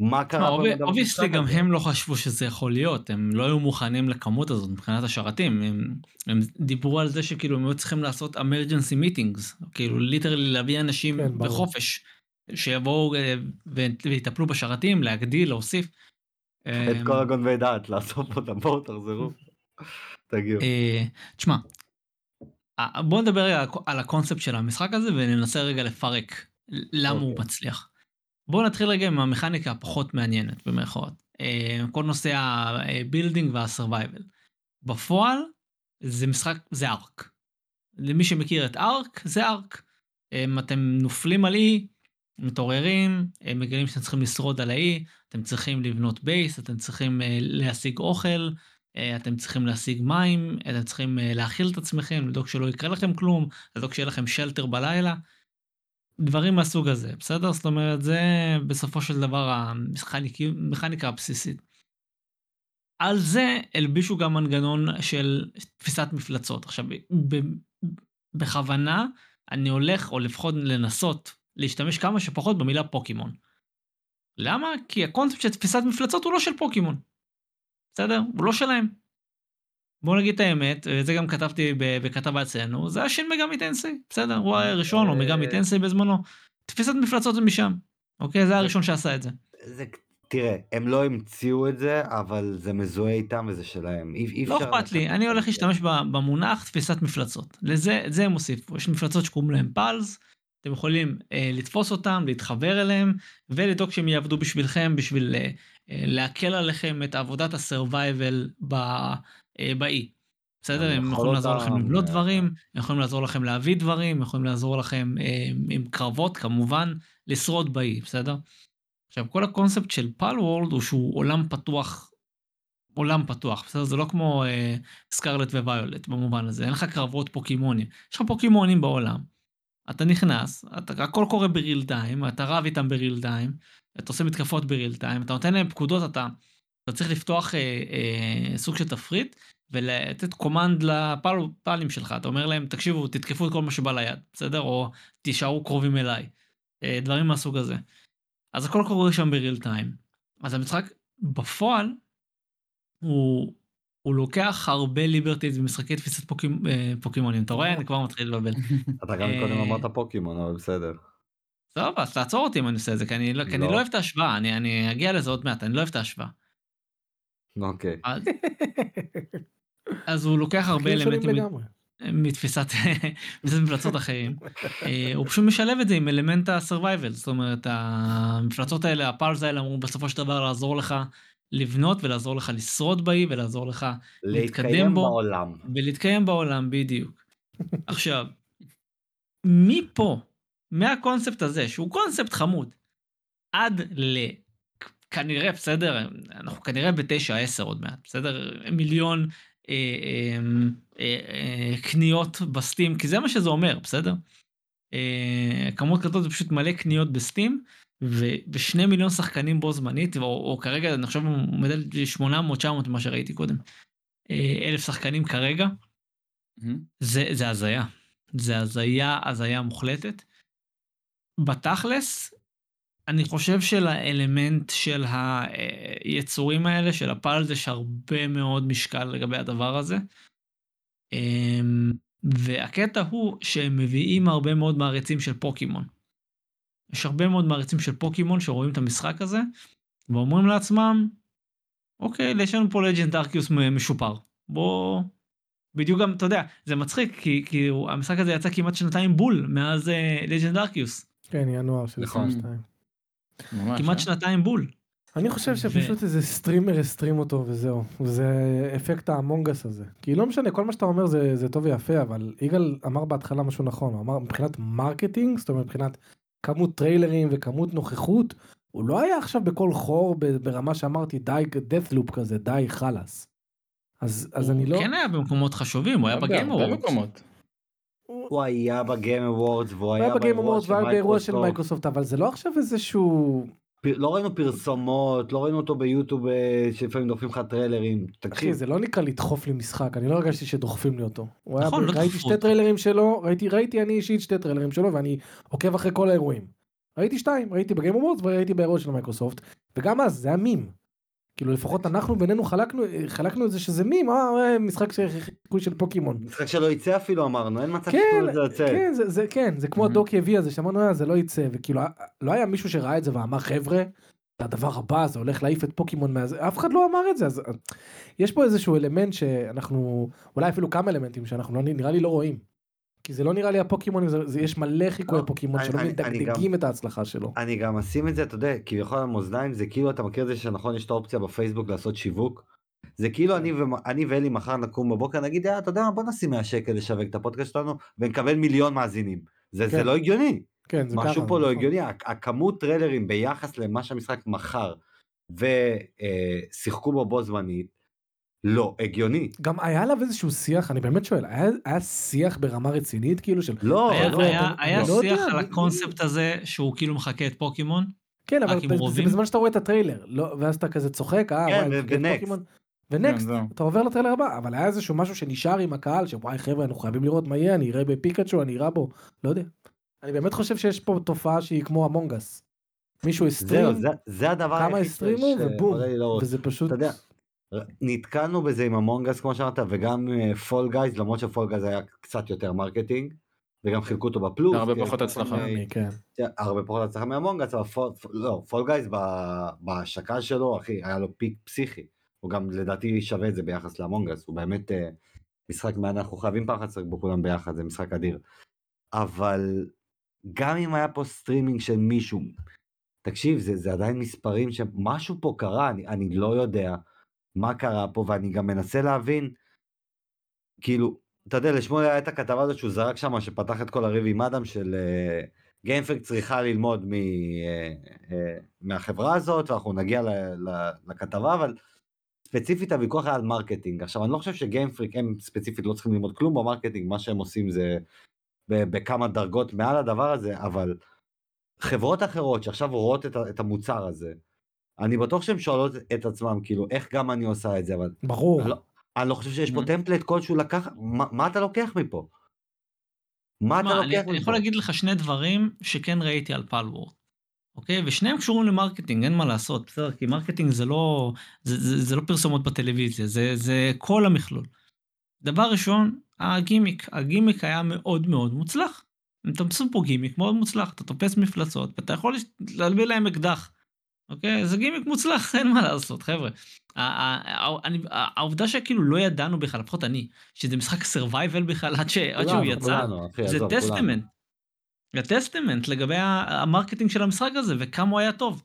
מה קרה במשחק
obviously גם? הם לא חשבו שזה יכול להיות, הם לא היו מוכנים לכמות הזאת מבחינת השרתים, הם, הם דיברו על זה שכאילו הם היו צריכים לעשות emergency meetings, כאילו literally להביא אנשים
כן.
בחופש, שיבואו אה, ויטפלו בשרתים, להגדיל, להוסיף.
את כל הגונבי דעת, לאסוף אותם, בואו תחזרו. תגיעו.
אה, תשמע, אה, בוא נדבר רגע על הקונספט של המשחק הזה וננסה רגע לפרק למה הוא
אוקיי.
מצליח. בואו נתחיל רגע עם המכניקה הפחות מעניינת במירכאות. אה, כל נושא ה-building וה-survival. בפועל זה משחק, זה ARK. למי שמכיר את ARK, זה ARK. אתם נופלים על אי, מתעוררים, אה, מגלים שאתם צריכים לשרוד על האי, אתם צריכים לבנות בייס, אתם צריכים אה, להשיג אוכל, אה, אתם צריכים להשיג מים, אתם צריכים להאכיל את עצמכם, לדאוג שלא יקרה לכם כלום, לדאוג שיהיה לכם שלטר בלילה. דברים מהסוג הזה, בסדר? זאת אומרת, זה בסופו של דבר המכניקה הבסיסית. על זה הלבישו גם מנגנון של תפיסת מפלצות. עכשיו, בכוונה אני הולך, או לפחות לנסות, להשתמש כמה שפחות במילה פוקימון. למה? כי הקונספט של תפיסת מפלצות הוא לא של פוקימון. בסדר? הוא לא שלהם. בוא נגיד את האמת, וזה גם כתבתי בכתבה אצלנו, זה היה שין מגמי טנסי, בסדר? הוא היה הראשון, או מגמי טנסי בזמנו. תפיסת מפלצות משם, אוקיי? זה הראשון שעשה את זה.
זה, תראה, הם לא המציאו את זה, אבל זה מזוהה איתם וזה שלהם. אי, אי
לא אכפת לי, אני הולך. להשתמש במונח תפיסת מפלצות. לזה, את זה הם הוסיפו. יש מפלצות שקוראים להם פלס, אתם יכולים אה, לתפוס אותם, להתחבר אליהם, ולדאוג שהם יעבדו בשבילכם, בשביל אה, אה, להקל עליכם את עבודת הסרווייבל אה, באי. בסדר? הם
יכול
יכולים לעזור לכם לבנות
אה,
דברים, הם יכולים לעזור לכם להביא דברים, הם יכולים לעזור לכם אה, עם קרבות, כמובן, לשרוד באי, בסדר? עכשיו, כל הקונספט של פל וורלד הוא שהוא עולם פתוח, עולם פתוח, בסדר? זה לא כמו אה, סקרלט וויולט במובן הזה, אין לך קרבות פוקימונים. יש לך פוקימונים בעולם. אתה נכנס, אתה, הכל קורה בריל טיים, אתה רב איתם בריל טיים, אתה עושה מתקפות בריל טיים, אתה נותן להם פקודות, אתה, אתה צריך לפתוח אה, אה, סוג של תפריט ולתת קומנד לפעלים שלך, אתה אומר להם, תקשיבו, תתקפו את כל מה שבא ליד, בסדר? או תישארו קרובים אליי. אה, דברים מהסוג הזה. אז הכל קורה שם בריל טיים. אז המשחק בפועל, הוא, הוא לוקח הרבה ליברטיז במשחקי תפיסת פוקימ, אה, פוקימונים. אתה רואה? אני כבר מתחיל לבלבל.
אתה גם קודם
אה,
אמרת פוקימון, אבל בסדר.
סבבה, אז תעצור אותי אם אני עושה את זה, כי אני לא, כי אני
לא.
לא אוהב את ההשוואה, אני, אני אגיע לזה עוד מעט, אני לא אוהב את ההשוואה.
אוקיי.
אז, אז הוא לוקח הרבה אלמנטים. מתפיסת מפלצות אחרים. אה, הוא פשוט משלב את זה עם אלמנט ה-survival, זאת אומרת המפלצות האלה, הפארס האלה אמרו בסופו של דבר לעזור לך לבנות ולעזור לך לשרוד באי ולעזור לך להתקדם
להתקיים
בו
בעולם.
ולהתקיים בעולם בדיוק. עכשיו, מפה, מהקונספט הזה, שהוא קונספט חמוד, עד. כנראה, בסדר, אנחנו כנראה בתשע עשר עוד מעט, בסדר? מיליון אה, אה, אה, אה, קניות בסטים, כי זה מה שזה אומר, בסדר? אה, כמות כזאת זה פשוט מלא קניות בסטים, ושני מיליון שחקנים בו זמנית, או, או כרגע, אני חושב, עומד על 800-900 ממה שראיתי קודם. אה, אלף שחקנים כרגע,
מהמם.
זה, זה הזיה. זה הזיה, הזיה מוחלטת. בתכלס, אני חושב שלאלמנט של היצורים האלה, של הפלס, יש הרבה מאוד משקל לגבי הדבר הזה. אמ, והקטע הוא שהם מביאים הרבה מאוד מעריצים של פוקימון. יש הרבה מאוד מעריצים של פוקימון שרואים את המשחק הזה, ואומרים לעצמם, אוקיי, יש לנו פה לג'נד ארקיוס משופר. בוא... בדיוק גם, אתה יודע, זה מצחיק, כי, כי המשחק הזה יצא כמעט שנתיים בול מאז לג'נד ארקיוס.
כן, ינואר של
נכון.
22.
ממש,
כמעט
אה?
שנתיים בול.
אני חושב שפשוט איזה סטרימר הסטרים אותו וזהו. זה אפקט ה-Among Us הזה. כי לא משנה, כל מה שאתה אומר זה, זה טוב ויפה, אבל יגאל אמר בהתחלה משהו נכון, הוא אמר מבחינת מרקטינג, זאת אומרת מבחינת כמות טריילרים וכמות נוכחות, הוא לא היה עכשיו בכל חור ברמה שאמרתי די death loop כזה, די חלאס. אז, אז אני לא...
הוא כן היה במקומות חשובים, הוא היה.
מקומות.
הוא היה ב-Game Awards והוא
הוא
היה
היה ב-Game
באירוע
Awards
של
והיה באירוע של
מייקרוסופט.
אבל זה לא עכשיו איזשהו...
פ- לא ראינו פרסומות, לא ראינו אותו ביוטיוב אה, שלפעמים דוחפים לך טריילרים. תקשיב,
זה לא נקרא לדחוף לי משחק אני לא הרגשתי שדוחפים לי אותו. הוא היה
נכון, לא
ראיתי שתי. טריילרים שלו ראיתי ראיתי אני אישית שתי טריילרים שלו ואני עוקב אחרי כל האירועים. ראיתי שתיים ראיתי ב-Game Awards וראיתי באירוע של מייקרוסופט וגם אז זה היה מים. כאילו לפחות אנחנו בינינו חלקנו חלקנו את זה שזה מים אה, אה, משחק של חיקוי של פוקימון.
משחק שלא יצא אפילו אמרנו, אין מצב
כן,
לזה לצאת.
כן זה, זה כן זה כמו. הדוקי הביא הזה שאמרנו "אה, זה לא יצא וכאילו לא היה מישהו שראה את זה ואמר חבר'ה. זה הדבר הבא זה הולך להעיף את פוקימון מהזה אף אחד לא אמר את זה אז אה, יש פה איזשהו אלמנט שאנחנו אולי אפילו כמה אלמנטים שאנחנו לא, נראה לי לא רואים. כי זה לא נראה לי הפוקימונים זה, זה יש מלא חיקויי
לא,
פוקימון שלא מדגדגים את ההצלחה שלו.
אני גם אשים את זה, אתה יודע, כביכול על מאזניים, זה כאילו, אתה מכיר את זה שנכון, יש את האופציה בפייסבוק לעשות שיווק? זה כאילו אני, ומ- אני ואלי מחר נקום בבוקר, נגיד, "אה, אתה יודע מה, בוא נשים 100 שקל לשווק את הפודקאסט שלנו, ונקבל מיליון מאזינים. זה, זה
כן.
לא הגיוני.
כן זה
משהו
ככה,
פה לא
נכון.
הגיוני, הכ- הכמות טריילרים ביחס למה שהמשחק מכר, ושיחקו בו בו זמנית, לא הגיוני.
גם היה עליו איזשהו שיח אני באמת שואל היה, היה שיח ברמה רצינית כאילו של
לא,
היה,
לא,
היה,
אני
היה
לא
שיח
יודע,
על הקונספט הזה שהוא כאילו מחקה את פוקימון.
כן אבל זה? בזמן שאתה רואה את הטריילר לא ואז אתה כזה צוחק אה
כן,
וואי, ו-next.
כן,
ו-next
זהו.
אתה עובר לטריילר הבא אבל היה איזשהו משהו שנשאר עם הקהל שוואי חבר'ה אנחנו חייבים לראות מה יהיה אני אראה בפיקאצ'ו אני אראה בו לא יודע. אני באמת חושב שיש פה תופעה שהיא כמו Among Us. מישהו הסטרים
זהו, זה, זה הדבר
כמה הסטרימו ובום
לראש.
וזה פשוט
אתה יודע, נתקלנו בזה עם Among Us כמו שאמרת וגם Fall Guys למרות ש-Fall Guys היה קצת יותר מרקטינג וגם חילקו אותו בפלוס.
הרבה
כן,
פחות הצלחה.
מיני-
כן
הרבה פחות הצלחה מ-Among Us אבל פול, לא, Fall Guys ב- בהשקה שלו אחי היה לו peak פסיכי. הוא גם לדעתי שווה את זה ביחס ל-Among Us הוא באמת אה, משחק מעניין אנחנו חייבים פעם אחת לשחק בו כולם ביחד זה משחק אדיר. אבל גם אם היה פה סטרימינג של מישהו תקשיב זה, זה עדיין מספרים שמשהו פה קרה אני, אני לא יודע מה קרה פה ואני גם מנסה להבין. כאילו אתה יודע לשמואל היה את הכתבה הזאת שהוא זרק שם שפתח את כל הריב עם אדם של Game Freak צריכה ללמוד מ, אה, אה, מהחברה הזאת ואנחנו נגיע ל, ל, לכתבה אבל ספציפית הוויכוח היה על מרקטינג. עכשיו אני לא חושב שגיימפריק הם ספציפית לא צריכים ללמוד כלום במרקטינג מה שהם עושים זה בכמה דרגות מעל הדבר הזה אבל חברות אחרות שעכשיו רואות את, את המוצר הזה אני בטוח שהן שואלות את עצמם, כאילו, איך גם אני עושה את זה, אבל
ברור.
אני לא, אני לא חושב שיש פה. template כלשהו לקחת, מה, מה אתה לוקח מפה? מה אתה
תשמע, אני
לוקח
אני יכול
מפה?
להגיד לך שני דברים שכן ראיתי על Palworld, אוקיי? ושניהם קשורים למרקטינג, אין מה לעשות, בסדר? כי מרקטינג זה לא, זה, זה, זה לא פרסומות בטלוויזיה, זה, זה כל המכלול. דבר ראשון, הגימיק. הגימיק היה מאוד מאוד מוצלח. אתה עושה פה גימיק מאוד מוצלח, אתה תופס מפלצות, ואתה יכול להלביש להם אקדח. אוקיי? זה גימיק מוצלח, אין מה לעשות, חבר'ה. העובדה שכאילו לא ידענו בכלל, לפחות אני, שזה משחק survival בכלל עד שהוא יצא, זה. testament. זה testament לגבי ה marketing של המשחק הזה וכמה הוא היה טוב.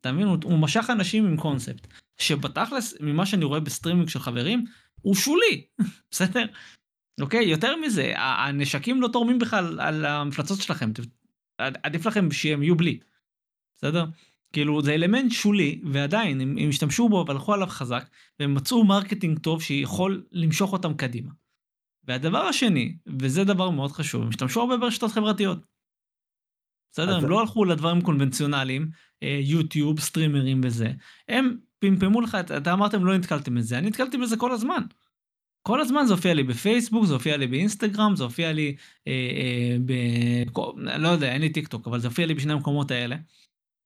אתה מבין? הוא, משך אנשים עם קונספט, שבתכלס, ממה שאני רואה בסטרימינג של חברים, הוא שולי, בסדר? אוקיי? יותר מזה, הנשקים לא תורמים בכלל על המפלצות שלכם, עדיף לכם שהם יהיו בלי, בסדר? כאילו זה אלמנט שולי ועדיין הם, הם השתמשו בו והלכו עליו חזק והם מצאו marketing טוב שיכול למשוך אותם קדימה. והדבר השני, וזה דבר מאוד חשוב, הם השתמשו הרבה ברשתות חברתיות. בסדר?
אז-
הם לא הלכו לדברים קונבנציונליים, אה, יוטיוב, סטרימרים וזה. הם פמפמו לך, את- אתה אמרתם לא נתקלתם בזה, אני נתקלתי בזה כל הזמן. כל הזמן זה הופיע לי בפייסבוק, זה הופיע לי באינסטגרם, זה הופיע לי אה, אה, ב... לא יודע, אין לי טיק טוק, אבל זה הופיע לי בשני המקומות האלה.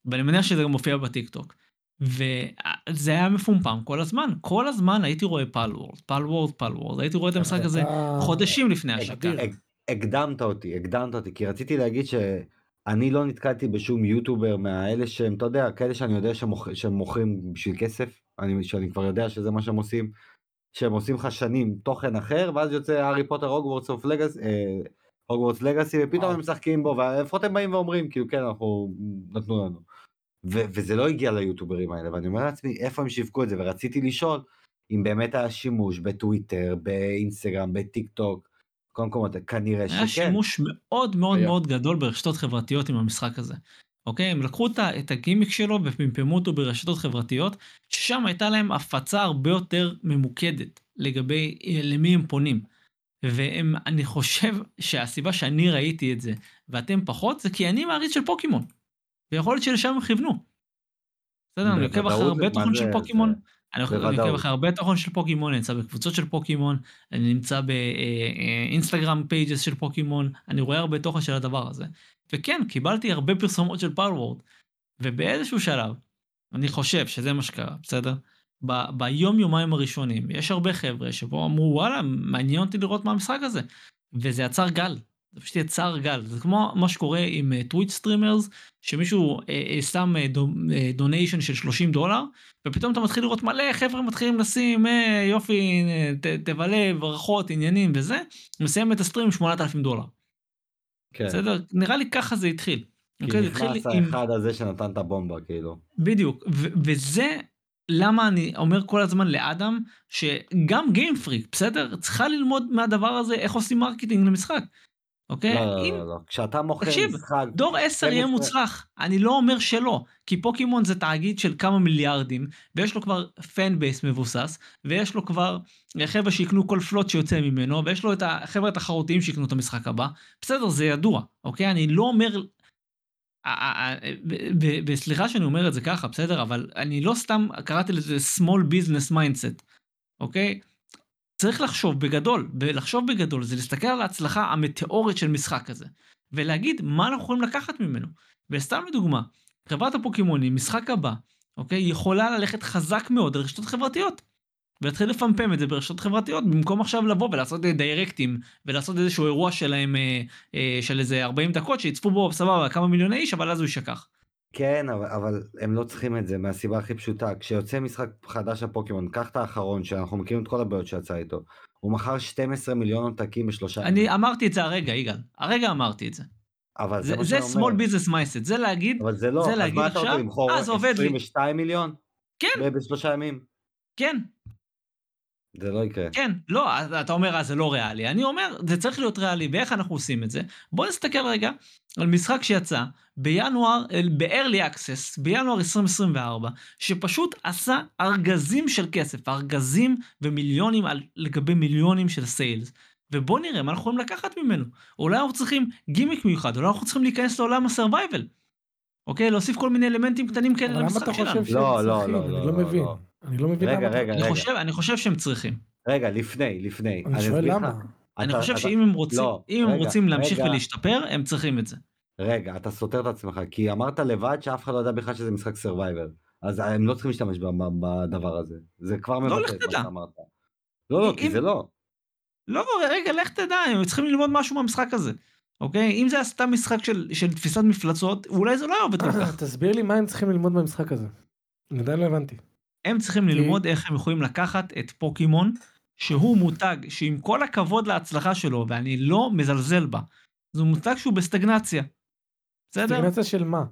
ואני מניח שזה גם מופיע בטיק טוק. וזה היה מפומפם כל הזמן, כל הזמן הייתי רואה Palworld, Palworld, Palworld, הייתי רואה את המשחק הזה חודשים לפני השקה.
הקדמת אותי, הקדמת אותי, כי רציתי להגיד שאני לא נתקלתי בשום יוטובר מהאלה שהם, אתה יודע, כאלה שאני יודע. שהם מוכרים בשביל כסף, אני, שאני כבר יודע שזה מה שהם עושים, שהם עושים לך שנים תוכן אחר, ואז יוצא הארי פוטר Hogwarts of Legacy, Hogwarts Legacy, ופתאום. הם משחקים בו, ולפחות הם באים ואומרים, כאילו, כן, אנחנו, נתנו לנו. ו- וזה לא הגיע ליוטוברים האלה, ואני אומר לעצמי, איפה הם שיווקו את זה, ורציתי לשאול אם באמת היה שימוש בטוויטר, באינסטגרם, בטיק טוק, כל המקומות, כנראה
היה
שכן.
שימוש מאוד מאוד
היה.
מאוד גדול ברשתות חברתיות עם המשחק הזה. אוקיי? הם לקחו את הגימיק שלו ופמפמו אותו ברשתות חברתיות, ששם הייתה להם הפצה הרבה יותר ממוקדת לגבי למי הם פונים. והם, אני חושב שהסיבה שאני ראיתי את זה ואתם פחות, זה כי אני מעריץ של פוקימון. ויכול להיות שלשם הם כיוונו. בסדר, אני עוקב אחרי הרבה תוכן של פוקימון. אני עוקב. אחרי הרבה תוכן של פוקימון, אני נמצא בקבוצות של פוקימון, אני נמצא באינסטגרם pages של פוקימון, אני רואה הרבה תוכן של הדבר הזה. וכן, קיבלתי הרבה פרסומות של Palworld, ובאיזשהו שלב, אני חושב שזה מה שקרה, בסדר? ב- ביום יומיים הראשונים, יש הרבה חבר'ה שבו אמרו וואלה, מעניין אותי לראות מה המשחק הזה. וזה יצר גל, זה פשוט יצר גל, זה כמו מה שקורה עם טוויץ' סטרימרס, שמישהו אה, אה, שם דוניישן של 30 דולר, ופתאום אתה מתחיל לראות מלא חבר'ה מתחילים לשים אה, יופי אה, ת, תבלה ברכות עניינים וזה מסיים את הסטרים 8,000 דולר
כן.
בסדר נראה לי ככה זה התחיל.
כי
אוקיי,
נכנס
עם
האחד הזה שנתן את הבומבה, כאילו.
בדיוק ו- וזה למה אני אומר כל הזמן לאדם שגם Game Freak בסדר צריכה ללמוד מהדבר הזה איך עושים marketing למשחק. אוקיי
לא, לא,
אם
לא, לא. כשאתה מוכר
תקשיב,
משחק,
דור 10 יהיה
12.
מוצלח, אני לא אומר שלא, כי פוקימון זה תאגיד של כמה מיליארדים, ויש לו כבר fan base מבוסס, ויש לו כבר חבר'ה שיקנו כל פלוט שיוצא ממנו, ויש לו את החבר'ה התחרותיים שיקנו את המשחק הבא, בסדר, זה ידוע, אוקיי? אני לא אומר... וסליחה שאני אומר את זה ככה, בסדר? אבל אני לא סתם קראתי לזה small business mindset, אוקיי? צריך לחשוב בגדול, ולחשוב בגדול זה להסתכל על ההצלחה המטאורית של משחק כזה, ולהגיד מה אנחנו יכולים לקחת ממנו. וסתם לדוגמה, חברת הפוקימונים, משחק הבא, אוקיי, יכולה ללכת חזק מאוד על רשתות חברתיות. ולהתחיל לפמפם את זה ברשתות חברתיות, במקום עכשיו לבוא ולעשות דיירקטים, ולעשות איזשהו אירוע שלהם, אה, אה, של איזה 40 דקות, שיצפו בו סבבה כמה מיליוני איש, אבל אז הוא יישכח.
כן, אבל, אבל הם לא צריכים את זה מהסיבה הכי פשוטה. כשיוצא משחק חדש של פוקימון, קח את האחרון, שאנחנו מכירים את כל הבעיות שיצא איתו. הוא מכר 12 מיליון עותקים בשלושה
אני אמרתי את זה הרגע, יגאל, הרגע אמרתי את זה.
אבל זה,
זה, זה small business mindset, זה להגיד,
אבל זה לא,
זה
אז
להגיד עכשיו, זה עובד לי.
22 מיליון?
כן.
בשלושה ימים?
כן,
זה לא יקרה.
כן, לא, אז אתה אומר, אה, זה לא ריאלי. אני אומר, זה צריך להיות ריאלי, ואיך אנחנו עושים את זה? בוא נסתכל רגע על משחק שיצא בינואר, ב-early access, בינואר 2024, שפשוט עשה ארגזים של כסף, ארגזים ומיליונים על, לגבי מיליונים של סיילס. ובוא נראה מה אנחנו יכולים לקחת ממנו. אולי אנחנו צריכים גימיק מיוחד, אולי אנחנו צריכים להיכנס לעולם הסרווייבל. אוקיי? להוסיף כל מיני אלמנטים קטנים כאלה
אבל למה
למשחק
אתה
שלנו.
חושב שהם
לא, לא,
צריכים?
לא,
אני
לא,
לא
לא,
מבין.
לא.
אני לא מבין
רגע,
למה אתה-
רגע,
אני
רגע.
חושב, אני חושב שהם צריכים.
רגע, לפני, לפני.
אני שואל
אסביר לך.
למה.
אני
אתה-
חושב
אתה-
שאם הם רוצים,
לא,
אם הם
רגע,
רוצים להמשיך
רגע.
ולהשתפר, הם צריכים את זה.
רגע, אתה סותר את עצמך, כי אמרת לבד שאף אחד לא יודע בכלל שזה משחק סרווייבר. אז הם לא צריכים להשתמש בדבר הזה. זה כבר מבטא
לך
את מה
תדע.
שאמרת. לא, לא, כי
אם-
זה לא.
לא, רגע, לך תדע, הם צריכים ללמוד משהו מהמשחק הזה. אוקיי? אם זה היה סתם משחק של, של תפיסת מפלצות, אולי זה לא היה עובד כל כך.
תסביר לי מה הם צריכים ללמוד במשחק הזה. אני עדיין לא הבנתי.
הם צריכים ללמוד איך הם יכולים לקחת את פוקימון, שהוא מותג שעם כל הכבוד להצלחה שלו, ואני לא מזלזל בה, זה מותג שהוא בסטגנציה. בסדר?
סטגנציה של מה?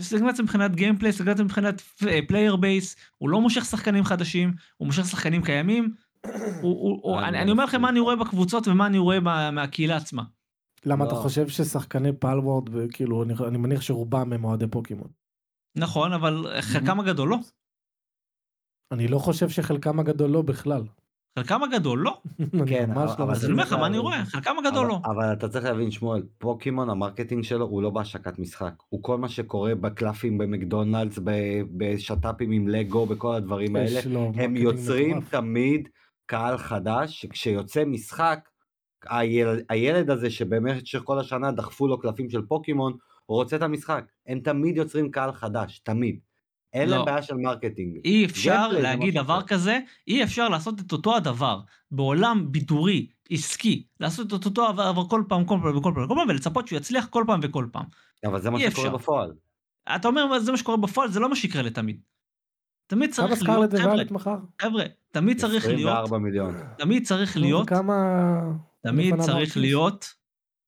סטגנציה מבחינת gameplay, סטגנציה מבחינת player base, הוא לא מושך שחקנים חדשים, הוא מושך שחקנים קיימים. הוא, הוא, הוא,
אני
אני,
לא
אני אומר לכם
מסכים
מה אני. רואה בקבוצות ומה אני רואה מה, מהקהילה עצמה.
למה
לא.
אתה חושב ששחקני פלוורד, כאילו, אני- אני מניח שרובם הם אוהדי פוקימון.
נכון, אבל חלקם הגדול לא.
אני לא חושב שחלקם הגדול לא בכלל.
חלקם הגדול לא.
כן,
ממש
אבל-
לא
אז
זה
אני אומר
מסכים
לך מה אני. רואה, חלקם הגדול לא.
אבל, אתה צריך להבין, שמואל, פוקימון, המרקטינג שלו הוא לא בהשקת משחק. הוא כל מה שקורה בקלפים במקדונלדס, ב- בשת"פים עם לגו, בכל הדברים האלה. הם יוצרים. תמיד קהל חדש, שכשיוצא משחק, הילד, הילד הזה שבמשך כל השנה דחפו לו קלפים של פוקימון, הוא רוצה את המשחק. הם תמיד יוצרים קהל חדש, תמיד. אין להם
לא.
בעיה של marketing.
אי אפשר להגיד דבר
אחר.
כזה, אי אפשר לעשות את אותו הדבר בעולם בידורי, עסקי, לעשות את אותו הדבר כל פעם, כל פעם וכל פעם וכל פעם, ולצפות שהוא יצליח כל פעם וכל פעם.
אבל זה מה שקורה
אפשר.
בפועל.
אתה אומר זה מה שקורה בפועל, זה לא מה שיקרה לתמיד. תמיד צריך להיות, חבר'ה? חבר'ה, תמיד צריך להיות,
24 מיליון.
תמיד צריך להיות,
כמה...
תמיד צריך? להיות,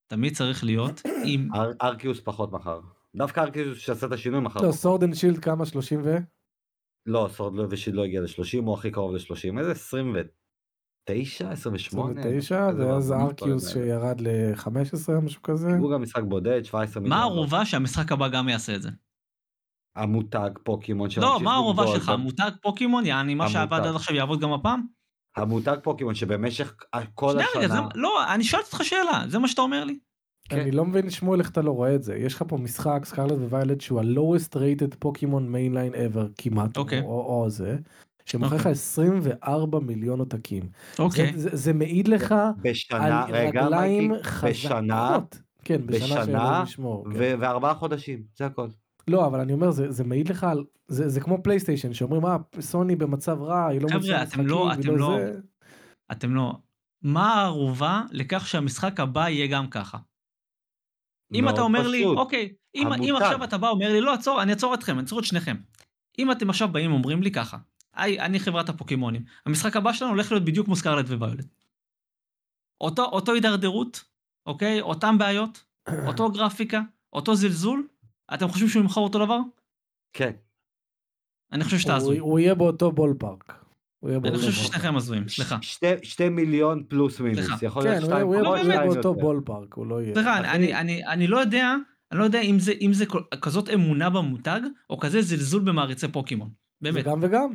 תמיד צריך להיות עם,
אר- ארקיוס פחות מחר. דווקא ארקיוס שעשה את השינוי מחר.
לא, סורד אנד שילד כמה? 30 ו?
לא, סורד לא ושיד לא הגיע ל-30, הוא הכי קרוב ל-30. איזה 29? 28?
29,
כזה
ואז ארקיוס. שירד ל-15, משהו כזה.
הוא גם משחק בודד, 17 מיליון.
מה הערובה שהמשחק הבא גם יעשה את זה?
המותג פוקימון
לא,
שממשיך
מה הערובה. שלך? מותג פוקימון, יעני, מה שעבד
המותג.
עד עכשיו יעבוד גם הפעם?
המותג פוקימון שבמשך כל השנה...
לא, אני שואל אותך שאלה, זה מה שאתה אומר לי?
כן.
אני לא מבין שמואל איך אתה לא רואה את זה. יש לך פה משחק Scarlet Violet שהוא ה-lowest rated פוקימון mainline ever כמעט,
אוקיי.
או או זה, שמוכר לך
אוקיי.
24 מיליון עותקים.
אוקיי.
זה- זה- זה מעיד לך על
בשנה, רגע,
רגליים
מייקי,
חזקות.
בשנה
כן, בשנה
בשנה,
ישמור. כן.
ו- וארבעה חודשים, זה הכל.
לא, אבל אני אומר, זה, זה מעיד לך על, זה, זה כמו פלייסטיישן, שאומרים, אה, סוני במצב רע, היא לא מוציאה
אתם
משחקים,
לא-
היא
אתם לא-
זה.
אתם לא... מה הערובה לכך שהמשחק הבא יהיה גם ככה? אם אתה אומר לי,
פשוט.
אוקיי, אם, אם. עכשיו אתה בא אומר לי, לא, עצור, אני אעצור אתכם, אני אעצור את שניכם. אם אתם עכשיו באים ואומרים לי ככה, היי, אני חברת הפוקימונים, המשחק הבא שלנו הולך להיות בדיוק כמו סקרלט וויולט. אותו, אותו הידרדרות, אוקיי? אותם בעיות, אותו גרפיקה, אותו זלזול, אתם חושבים שהוא ימכור אותו דבר?
כן.
אני חושב שאתה
הוא,
הזוי.
הוא יהיה באותו בול פארק. הוא יהיה
אני חושב ששניכם הזויים, סליחה.
שתי, שתי מיליון פלוס מינוס. יכול
כן,
להיות
הוא
שתיים פחות,
יהיה- הוא יהיה
שתיים
באותו
יותר.
בול פארק, הוא לא יהיה.
סליחה, אני, לא יודע, אני לא יודע אם זה, אם זה כל- כזאת אמונה במותג, או כזה זלזול במעריצי פוקימון.
זה
באמת.
גם וגם.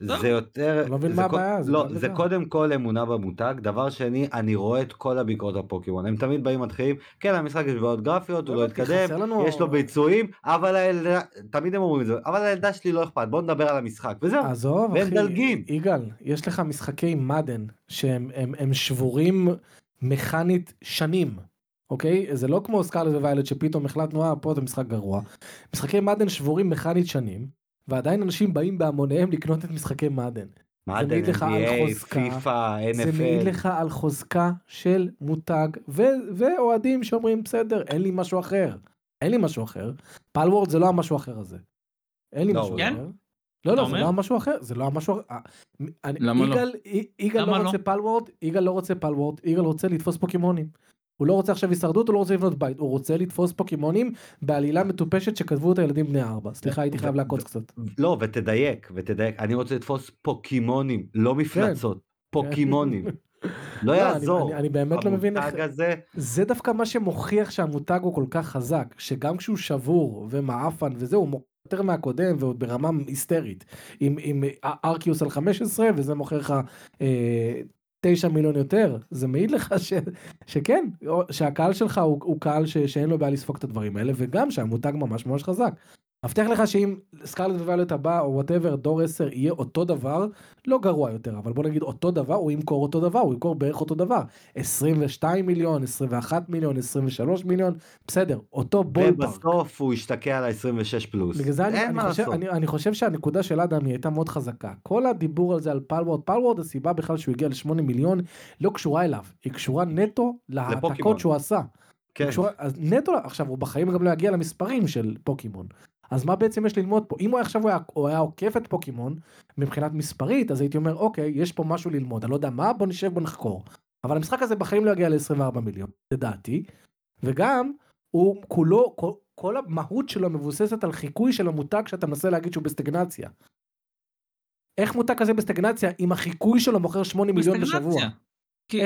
זה יותר,
אני לא מבין מה הבעיה, זה
לא, זה. קודם כל אמונה במותג, דבר שני, אני רואה את כל הביקורות הפוקימון, הם תמיד באים מתחילים, כן, המשחק יש בעיות גרפיות, הוא
לא
לא התקדם, יש לו ביצועים, אבל הילדה, תמיד הם אומרים את זה, אבל הילדה שלי לא אכפת, בוא נדבר על המשחק, וזהו.
עזוב,
והם
אחי,
מדלגים.
יגאל, יש לך משחקי מדן שהם הם, הם שבורים מכנית שנים. אוקיי? זה לא כמו סקארלט וויילט שפתאום החלטנו, אה, פה זה משחק גרוע. משחקי מדן שבורים מכנית שנים, ועדיין אנשים באים בהמוניהם לקנות את משחקי.
מעדן,
לך על
NBA,
חוזקה,
פיפא,
זה מעיד
NFL,
לך על חוזקה של מותג, ו- ואוהדים שאומרים, בסדר, אין לי משהו אחר. אין לי משהו אחר. פלוורד זה לא המשהו אחר הזה. אין לי
לא,
משהו
כן?
אחר. לא, לא, זה? לא המשהו אחר, זה לא המשהו אחר. אה, אני-
למה לא?
יגאל- לא
לא?
רוצה פלוורד, יגאל לא רוצה פלוורד, יגאל רוצה לתפוס פוקימונים. הוא לא רוצה עכשיו הישרדות, הוא לא רוצה לבנות בית, הוא רוצה לתפוס פוקימונים בעלילה מטופשת שכתבו אותה ילדים בני ארבע. סליחה, הייתי חייב לעקוץ קצת.
לא, ותדייק, ותדייק, אני רוצה לתפוס פוקימונים, לא מפלצות, פוקימונים, לא
כן. לא,
יעזור,
אני- באמת לא מבין איך...
המותג הזה,
זה דווקא מה שמוכיח שהמותג הוא כל כך חזק, שגם כשהוא שבור ומעפן וזה, הוא מוכר יותר מהקודם ועוד ברמה היסטרית. עם, עם ארקיוס על 15 וזה מוכר לך אה, 9 מיליון יותר, זה מעיד לך ש, שכן, שהקהל שלך הוא, הוא קהל ש, שאין לו בעיה לספוג את הדברים האלה, וגם שהמותג ממש ממש חזק. מבטיח לך שאם Scarlet Violet הבא או whatever דור 10 יהיה אותו דבר, לא גרוע יותר, אבל בוא נגיד אותו דבר, הוא ימכור אותו דבר, הוא ימכור בערך אותו דבר. 22 מיליון, 21 מיליון, 23 מיליון, בסדר, אותו ballpark.
ובסוף הוא ישתקע על ה-26 פלוס.
בגלל זה אני, אני, חושב. אני, אני חושב שהנקודה של אדם היא הייתה מאוד חזקה. כל הדיבור על זה על פלוורד, פלוורד הסיבה בכלל שהוא הגיע ל-8 מיליון לא קשורה אליו, היא קשורה נטו להעתקות. שהוא עשה.
כן.
קשורה, אז נטו, עכשיו הוא בחיים גם לא יגיע למספרים של פוקימון. אז מה בעצם יש ללמוד פה? אם הוא עכשיו הוא היה, הוא היה עוקף את פוקימון מבחינת מספרית, אז הייתי אומר אוקיי, יש פה משהו ללמוד, אני לא יודע מה, בוא נשב בוא נחקור. אבל המשחק הזה בחיים לא יגיע ל-24 מיליון, לדעתי. וגם, הוא כולו, כל, כל המהות שלו מבוססת על חיקוי של המותג שאתה מנסה להגיד שהוא בסטגנציה. איך מותג כזה בסטגנציה אם החיקוי שלו מוכר 8 מיליון בשבוע?
כי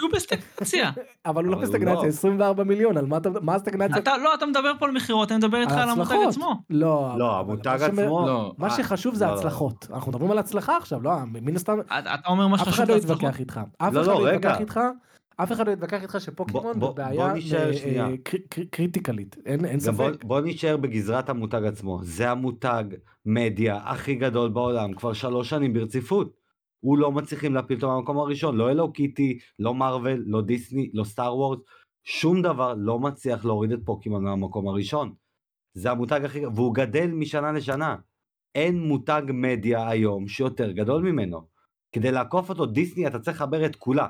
הוא בסטגנציה.
אבל הוא לא בסטגנציה,
לא.
24 מיליון, על מה אתה, מה הסטגנציה?
אתה לא, אתה מדבר פה על מכירות, אני מדבר איתך על המותג. עצמו.
לא,
לא,
אבל
המותג עצמו...
לא,
מה
אה,
שחשוב זה
לא, לא, לא.
הצלחות. אנחנו מדברים על הצלחה עכשיו, לא, מן הסתם,
אתה אומר מה
אף
שחשוב
אחד לא. יתווכח איתך. אף
לא,
אחד
לא,
לא. יתווכח איתך. אף אחד לא יתווכח איתך שפוקימון
בוא-
בבעיה
בוא נשאר
אה. אה, קר- קר- critically, אין אין
גם בוא,
ספק.
בוא נשאר בגזרת המותג עצמו. זה המותג מדיה הכי גדול בעולם, כבר שלוש שנים ברציפות. הוא לא מצליחים להפיל אותו מהמקום הראשון, לא הלו קיטי, לא מארוול, לא דיסני, לא סטאר וורס, שום דבר לא מצליח להוריד את פוקימון מהמקום הראשון. זה המותג הכי, והוא גדל משנה לשנה. אין מותג מדיה היום שיותר גדול ממנו. כדי לעקוף אותו דיסני אתה צריך לחבר את כולה.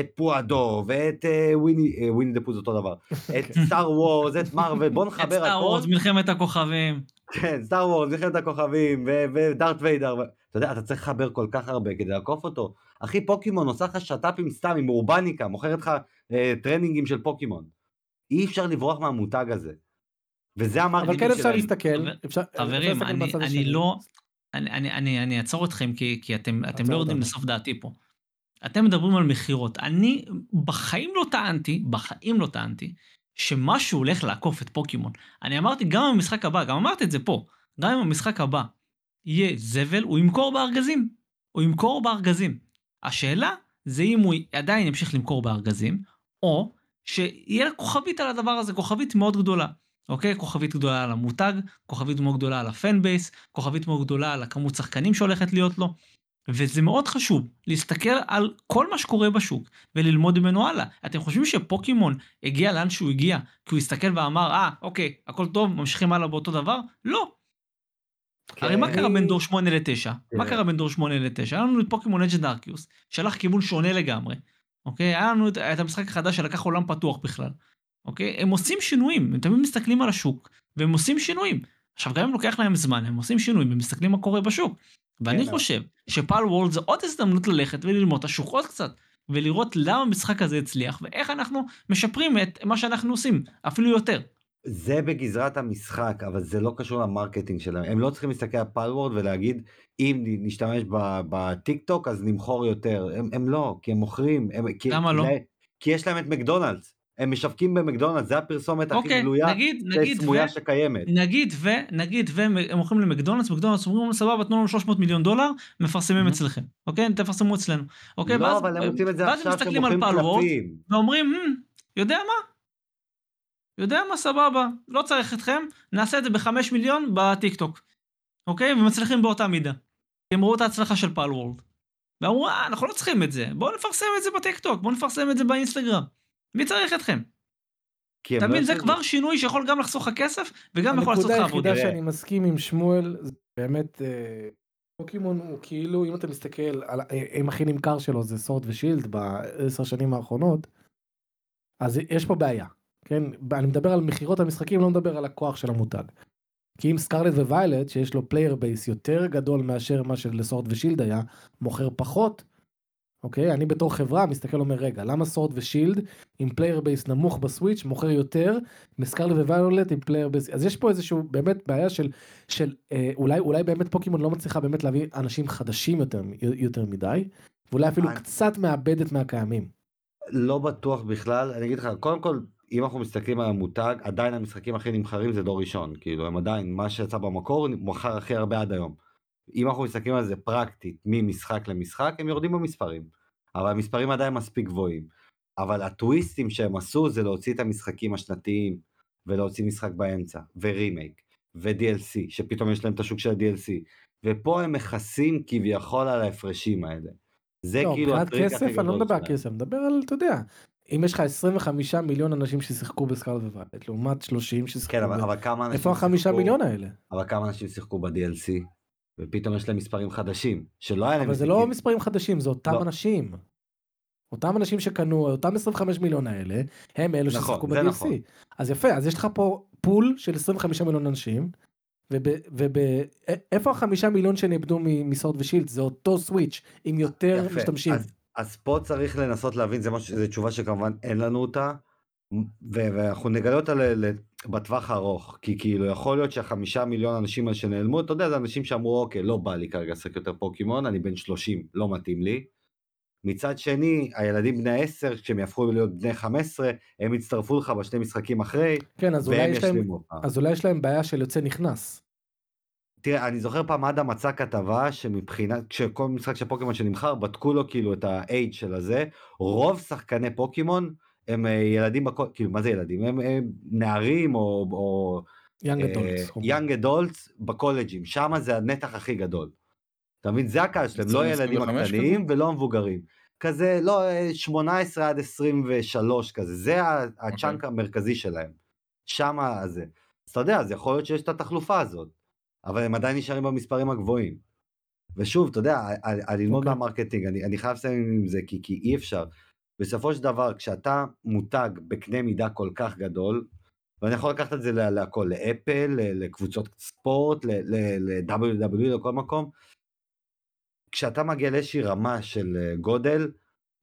את פלוטו ואת אה, וויני, אה, וויני דה פו אותו דבר. את סטאר וורס, את מארוול, בוא
את
נחבר
סטאר
הכל.
וורס, מלחמת הכוכבים.
כן, סטאר וורס, מלחמת הכוכבים, ו- ודארט ויידר, ו- אתה יודע, אתה צריך לחבר כל כך הרבה כדי לעקוף אותו. אחי, פוקימון עושה לך שת"פים סתם עם אורבניקה, מוכרת לך אה, טרנינגים של פוקימון. אי אפשר לברוח מהמותג הזה. וזה
אבל
ה marketing
כן אפשר
שלהם.
להסתכל, אפשר
חברים, אני אני. לא... אני- אני- אני אני אעצור אתכם כי כי אתם אתם לא יורדים. לסוף דעתי פה. אתם מדברים על מכירות. אני בחיים לא טענתי, בחיים לא טענתי, שמשהו הולך לעקוף את פוקימון. אני אמרתי גם במשחק הבא, גם אמרתי את זה פה, גם אם המשחק הבא יהיה זבל, הוא ימכור בארגזים. הוא ימכור בארגזים. השאלה זה אם הוא עדיין ימשיך למכור בארגזים, או שיהיה כוכבית על הדבר הזה, כוכבית מאוד גדולה. אוקיי? כוכבית גדולה על המותג, כוכבית מאוד גדולה על ה fan base, כוכבית מאוד גדולה על הכמות שחקנים שהולכת להיות לו. וזה מאוד חשוב להסתכל על כל מה שקורה בשוק וללמוד ממנו הלאה. אתם חושבים שפוקימון הגיע לאן שהוא הגיע כי הוא הסתכל ואמר אה אוקיי הכל טוב ממשיכים הלאה באותו דבר? לא. הרי מה
כן.
קרה בין דור 8 ל-9? מה
כן.
קרה בין דור 8 ל-9? היה לנו את פוקימון אג'ד ארקיוס שהלך כיוון שונה לגמרי. אוקיי? היה לנו את, המשחק החדש שלקח עולם פתוח בכלל. אוקיי? הם עושים שינויים, הם תמיד מסתכלים על השוק והם עושים שינויים. עכשיו גם אם לוקח להם זמן הם עושים שינויים הם מסתכלים מה קורה בשוק. ואני
כן,
חושב ש Palworld זה עוד הזדמנות ללכת וללמוד את השוק עוד קצת. ולראות למה המשחק הזה הצליח ואיך אנחנו משפרים את מה שאנחנו עושים אפילו יותר.
זה בגזרת המשחק, אבל זה לא קשור ל marketing שלהם. הם לא צריכים להסתכל על Palworld ולהגיד, אם נשתמש בטיק טוק אז נמכור יותר. הם, הם לא, כי הם מוכרים. הם, כי,
למה לא?
כי יש להם את מקדונלדס. הם משווקים במקדונלדס, זה הפרסומת הכי
אוקיי,
גלויה
נגיד, נגיד, ו...
וסמויה שקיימת.
נגיד ו... נגיד והם הולכים למקדונלדס, מקדונלדס אומרים סבבה תנו לנו 300 מיליון דולר, מפרסמים
Mhm.
אצלכם, אוקיי? תפרסמו אצלנו. אוקיי?
לא,
ואז-
אבל הם עושים את זה עכשיו שהם מוכרים קלפים.
ואומרים, "הם, יודע מה? יודע מה סבבה, לא צריך אתכם, נעשה את זה בחמש מיליון בטיק טוק. אוקיי? ומצליחים באותה מידה. הם ראו את ההצלחה של פל וורד. ואמרו, אה, אנחנו לא צריכים את זה, בואו נפרסם את זה בטיק טוק, בואו נפרסם את זה באינסטגרם. מי צריך אתכם? אתה
לא
מבין, זה כבר שינוי שיכול גם לחסוך לך כסף, וגם יכול לעשות לך
הנקודה
עבודה.
היחידה
תראה.
שאני מסכים עם שמואל, זה באמת, אה, פוקימון הוא כאילו, אם אתה מסתכל, על האם הכי נמכר שלו זה Sword ו Shield בעשר שנים האחרונות, אז יש פה בעיה, כן? אני מדבר על מכירות המשחקים, לא מדבר על הכוח של המותג. כי אם Scarlet Violet, שיש לו player base יותר גדול מאשר מה של Sword ו Shield היה, מוכר פחות, אוקיי? אני בתור חברה מסתכל ואומר, רגע, למה Sword ו Shield עם player base נמוך בסוויץ' מוכר יותר מ Scarlet Violet עם player base אז יש פה איזשהו באמת בעיה של של אה, אולי אולי באמת פוקימון לא מצליחה באמת להביא אנשים חדשים יותר יותר מדי ואולי אפילו
אני-
קצת מאבדת מהקיימים.
לא בטוח בכלל, אני אגיד לך, קודם כל, אם אנחנו מסתכלים על המותג, עדיין המשחקים הכי נמכרים זה דור ראשון, כאילו הם עדיין, מה שיצא במקור מוכר הכי הרבה עד היום. אם אנחנו מסתכלים על זה פרקטית, ממשחק למשחק, הם יורדים במספרים. אבל המספרים עדיין מספיק גבוהים. אבל הטוויסטים שהם עשו זה להוציא את המשחקים השנתיים, ולהוציא משחק באמצע, ורימייק, ו-DLC, שפתאום יש להם את השוק של ה-DLC, ופה הם מכסים כביכול על ההפרשים האלה. זה
לא,
כאילו
מבחינת
הטריק הכי
כסף אני לא
גדול
מדבר על
שלהם.
כסף, אני מדבר על, אתה יודע, אם יש לך 25 מיליון אנשים ששיחקו בסקארלט וויילט, לעומת 30 ששיחקו,
כן, אבל,
ב-
אבל כמה אנשים
איפה החמישה מיליון האלה?
אבל כמה אנשים שיחקו ב-DLC, ופתאום יש להם מספרים חדשים, שלא היה להם
אבל זה. לא מספרים חדשים, זה אותם
לא.
אנשים. אותם אנשים שקנו, אותם 25 מיליון האלה, הם אלו
נכון,
ששיחקו ב-DLC.
נכון.
אז יפה, אז יש לך פה פול של 25 מיליון אנשים, ואיפה החמישה מיליון שנאבדו מסורד ושילד? זה אותו סוויץ' עם יותר
יפה.
משתמשים.
אז, אז פה צריך לנסות להבין, זו תשובה שכמובן אין לנו אותה, ואנחנו נגלה אותה בטווח הארוך, כי כאילו יכול להיות שהחמישה מיליון אנשים שנעלמו, אתה יודע, זה אנשים שאמרו, אוקיי, לא בא לי כרגע לשחק יותר פוקימון, אני בן 30, לא מתאים לי. מצד שני, הילדים בני 10, כשהם יהפכו להיות בני 15, הם יצטרפו לך בשני משחקים אחרי,
כן, אז אולי
והם
יש להם,
ישלימו אותך.
אז אולי יש להם בעיה של יוצא נכנס.
תראה, אני זוכר פעם אדם מצא כתבה שמבחינת, כשכל משחק של פוקימון שנמכר, בדקו לו כאילו את ה-age של הזה, רוב שחקני פוקימון הם אה, ילדים, בכל, כאילו, מה זה ילדים? הם, הם נערים או, או
young
אה,
adults.
young adults בקולג'ים, שם זה הנתח הכי גדול. אתה מבין? זה הקהל שלהם, לא
20,
הילדים
25
הקטנים ולא המבוגרים. כזה, לא, אה, 18 עד 23 כזה, זה ה chunk המרכזי שלהם. שם זה. אז אתה יודע, אז יכול להיות שיש את התחלופה הזאת, אבל הם עדיין נשארים במספרים הגבוהים. ושוב, אתה יודע, ללמוד
אוקיי.
מה marketing, אני, אני חייב לסיים עם זה, כי, כי אי אפשר. בסופו של דבר, כשאתה מותג בקנה מידה כל כך גדול, ואני יכול לקחת את זה לה- להכל, לאפל, לקבוצות ספורט, ל-WWE, לכל מקום, כשאתה מגיע לאיזושהי רמה של אה, גודל,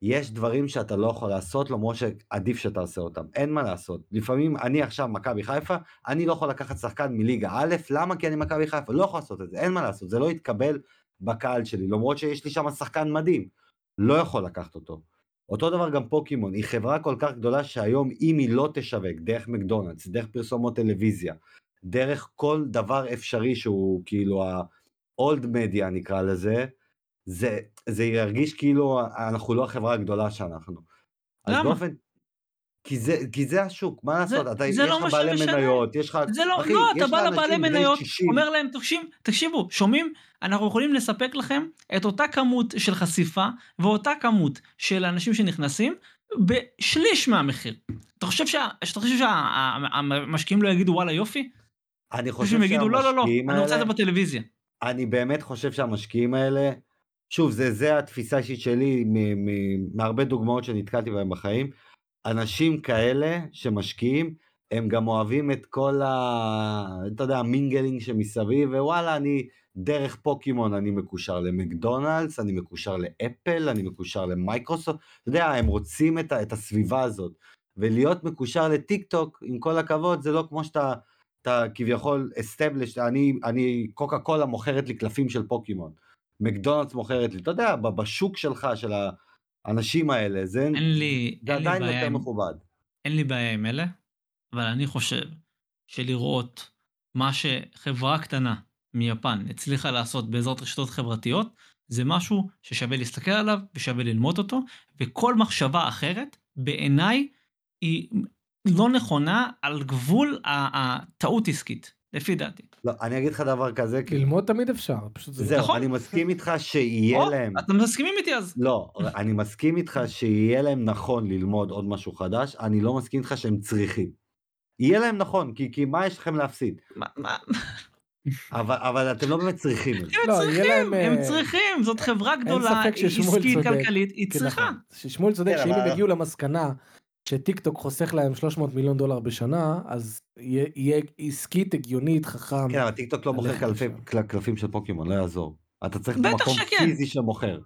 יש דברים שאתה לא יכול לעשות, למרות שעדיף שתעשה אותם. אין מה לעשות. לפעמים אני עכשיו מכבי חיפה, אני לא יכול לקחת שחקן מליגה א', למה? כי אני מכבי חיפה, לא יכול לעשות את זה, אין מה לעשות, זה לא יתקבל בקהל שלי, למרות שיש לי שם שחקן מדהים, לא יכול לקחת אותו. אותו דבר גם פוקימון, היא חברה כל כך גדולה שהיום אם היא לא תשווק דרך מקדונלדס, דרך פרסומות טלוויזיה, דרך כל דבר אפשרי שהוא כאילו ה-old media נקרא לזה, זה, זה ירגיש כאילו אנחנו לא החברה הגדולה שאנחנו. אז
למה?
באופן... כי זה, כי זה השוק, מה
זה-
לעשות? אתה,
זה
יש
לא
לך
מה
בעלי. מניות, יש לך...
זה לא,
אחי,
לא, אתה בא לבעלי מניות,
60.
אומר להם, תקשיב, תקשיבו, שומעים? אנחנו יכולים לספק לכם את אותה כמות של חשיפה ואותה כמות של אנשים שנכנסים בשליש מהמחיר. אתה חושב שה- אתה חושב שהמשקיעים לא יגידו וואלה יופי?
אני
חושב שהם יגידו לא לא לא,
שהמשקיעים
אני רוצה את
האלה-
זה בטלוויזיה.
אני באמת חושב שהמשקיעים האלה, שוב, זה, זה התפיסה האישית שלי מהרבה דוגמאות שנתקלתי בהן בחיים. אנשים כאלה שמשקיעים, הם גם אוהבים את כל ה... אתה יודע, ה mingling שמסביב, ווואלה, אני דרך פוקימון אני מקושר למקדונלדס, אני מקושר לאפל, אני מקושר למייקרוסופט, אתה יודע, הם רוצים את, ה- את הסביבה הזאת. ולהיות מקושר לטיק טוק, עם כל הכבוד, זה לא כמו שאתה אתה כביכול established, אני, אני, קוקה קולה מוכרת לי קלפים של פוקימון, מקדונלדס מוכרת לי, אתה יודע, בשוק שלך, של האנשים האלה, זה,
אין לי,
זה
אין לי
עדיין
בעיה
יותר
עם,
מכובד.
אין לי בעיה עם אלה, אבל אני חושב שלראות מה שחברה קטנה מיפן הצליחה לעשות בעזרת רשתות חברתיות, זה משהו ששווה להסתכל עליו ושווה ללמוד אותו, וכל מחשבה אחרת, בעיניי, היא לא נכונה על גבול הטעות עסקית, לפי דעתי.
לא, אני אגיד לך דבר כזה, כי...
ללמוד תמיד אפשר, פשוט זה...
זהו,
נכון.
אני מסכים איתך שיהיה
או,
להם,
אתם מסכימים איתי אז?
לא, אני מסכים איתך שיהיה להם נכון ללמוד עוד משהו חדש, אני לא מסכים איתך שהם צריכים. יהיה להם נכון, כי, כי מה יש לכם להפסיד?
מה, מה,
אבל, אבל אתם לא באמת צריכים את זה.
הם
לא,
צריכים, הם
אה,
צריכים, זאת חברה גדולה, עסקית. כלכלית, היא
כן,
צריכה.
נכון. ששמואל צודק
כן,
שאם הם יגיעו למסקנה שטיק טוק חוסך להם 300 מיליון דולר בשנה, אז יהיה- יהיה עסקית, הגיונית, חכם.
כן, אבל טיקטוק לא מוכר קלפים של פוקימון, לא יעזור. אתה צריך מקום
שכן.
פיזי שמוכר.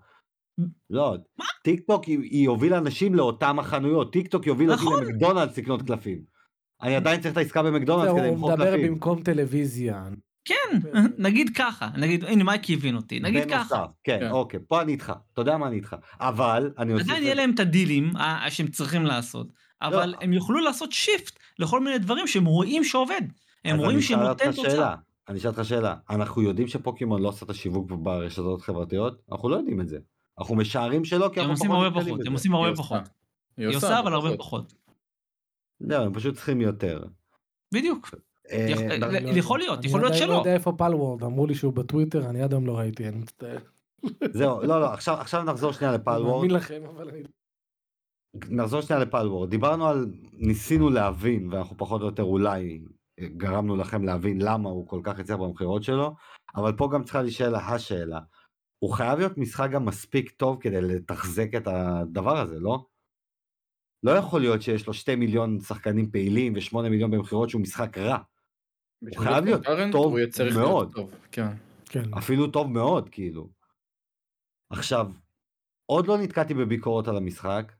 לא, טיקטוק היא, היא הובילה אנשים לאותם החנויות, טיקטוק יוביל אותי
נכון.
למקדונלדס לקנות קלפים. אני עדיין צריך את העסקה במקדונלדס כדי
הוא
למכור
מדבר
קלפים.
במקום טלוויזיה.
כן, נגיד ככה, נגיד, הנה מייקי הבין אותי, נגיד ככה.
בנוסף, כן,
כן.
אוקיי, פה אני איתך, אתה יודע מה אני איתך. אבל, אני אוסיף...
עדיין יהיה להם את הדילים אה, שהם צריכים לעשות, אבל
לא.
הם יוכלו לעשות shift לכל מיני דברים שהם רואים שעובד. הם רואים
אני
שהם
אשאל
נותן
אותך
תוצאה.
אני אשאל אותך שאלה, אנחנו יודעים שפוקימון לא עושה את השיווק ברשתות חברתיות? אנחנו לא יודעים את זה. אנחנו משערים שלא, כי
הם
אנחנו
עושים
פחות
הרבה
נתקלים
פחות,
בזה.
הם עושים הרבה
עושה.
פחות. היא עושה אבל הרבה פחות.
לא, הם פשוט צריכים יותר.
בדיוק.
אה,
יכ-
ב-
ל-
לא
יכול. להיות,
אני
יכול להיות
עדיין
שלא.
לא יודע איפה פלוורד, אמרו לי שהוא בטוויטר, אני עד היום לא ראיתי, אני מצטער.
זהו, לא, לא, עכשיו נחזור שנייה
אני
לפלוורד.
מאמין לכם, אבל אני...
נחזור שנייה לפלוורד. דיברנו על, ניסינו להבין, ואנחנו פחות או יותר אולי אה, גרמנו לכם להבין למה הוא כל כך הצליח במכירות שלו, אבל פה גם צריכה להישאל השאלה. הוא חייב להיות משחק גם מספיק טוב כדי לתחזק את הדבר הזה, לא? לא יכול להיות שיש לו שתי מיליון שחקנים פעילים ושמונה מיליון במכירות שהוא משחק רע.
בשביל
חייב להיות טוב
הוא
מאוד.
להיות טוב. כן.
כן.
אפילו טוב מאוד, כאילו. עכשיו, עוד לא נתקעתי בביקורות על המשחק,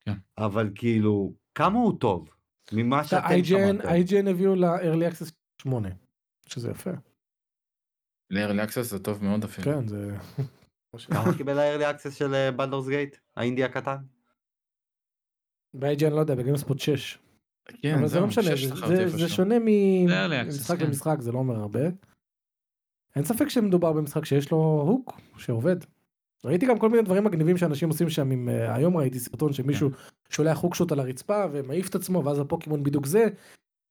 כן.
אבל כאילו, כמה הוא טוב? ממה שאתם שמעתם.
IGN הביאו ל-early access 8, שזה יפה.
ל-early access זה טוב מאוד אפילו.
כן, זה...
כמה קיבל ה-early access של בלדורס גייט? האינדי הקטן?
ב-IGN לא יודע, בגיימספוט 6.
כן,
אבל זה לא משנה, זה- זה-. זה שונה ממשחק
כן.
למשחק, זה לא אומר הרבה. אין ספק שמדובר במשחק שיש לו הוק שעובד. ראיתי גם כל מיני דברים מגניבים שאנשים עושים שם עם, אה, היום ראיתי סרטון שמישהו שולח הוק שוט על הרצפה ומעיף את עצמו ואז הפוקימון בדיוק זה,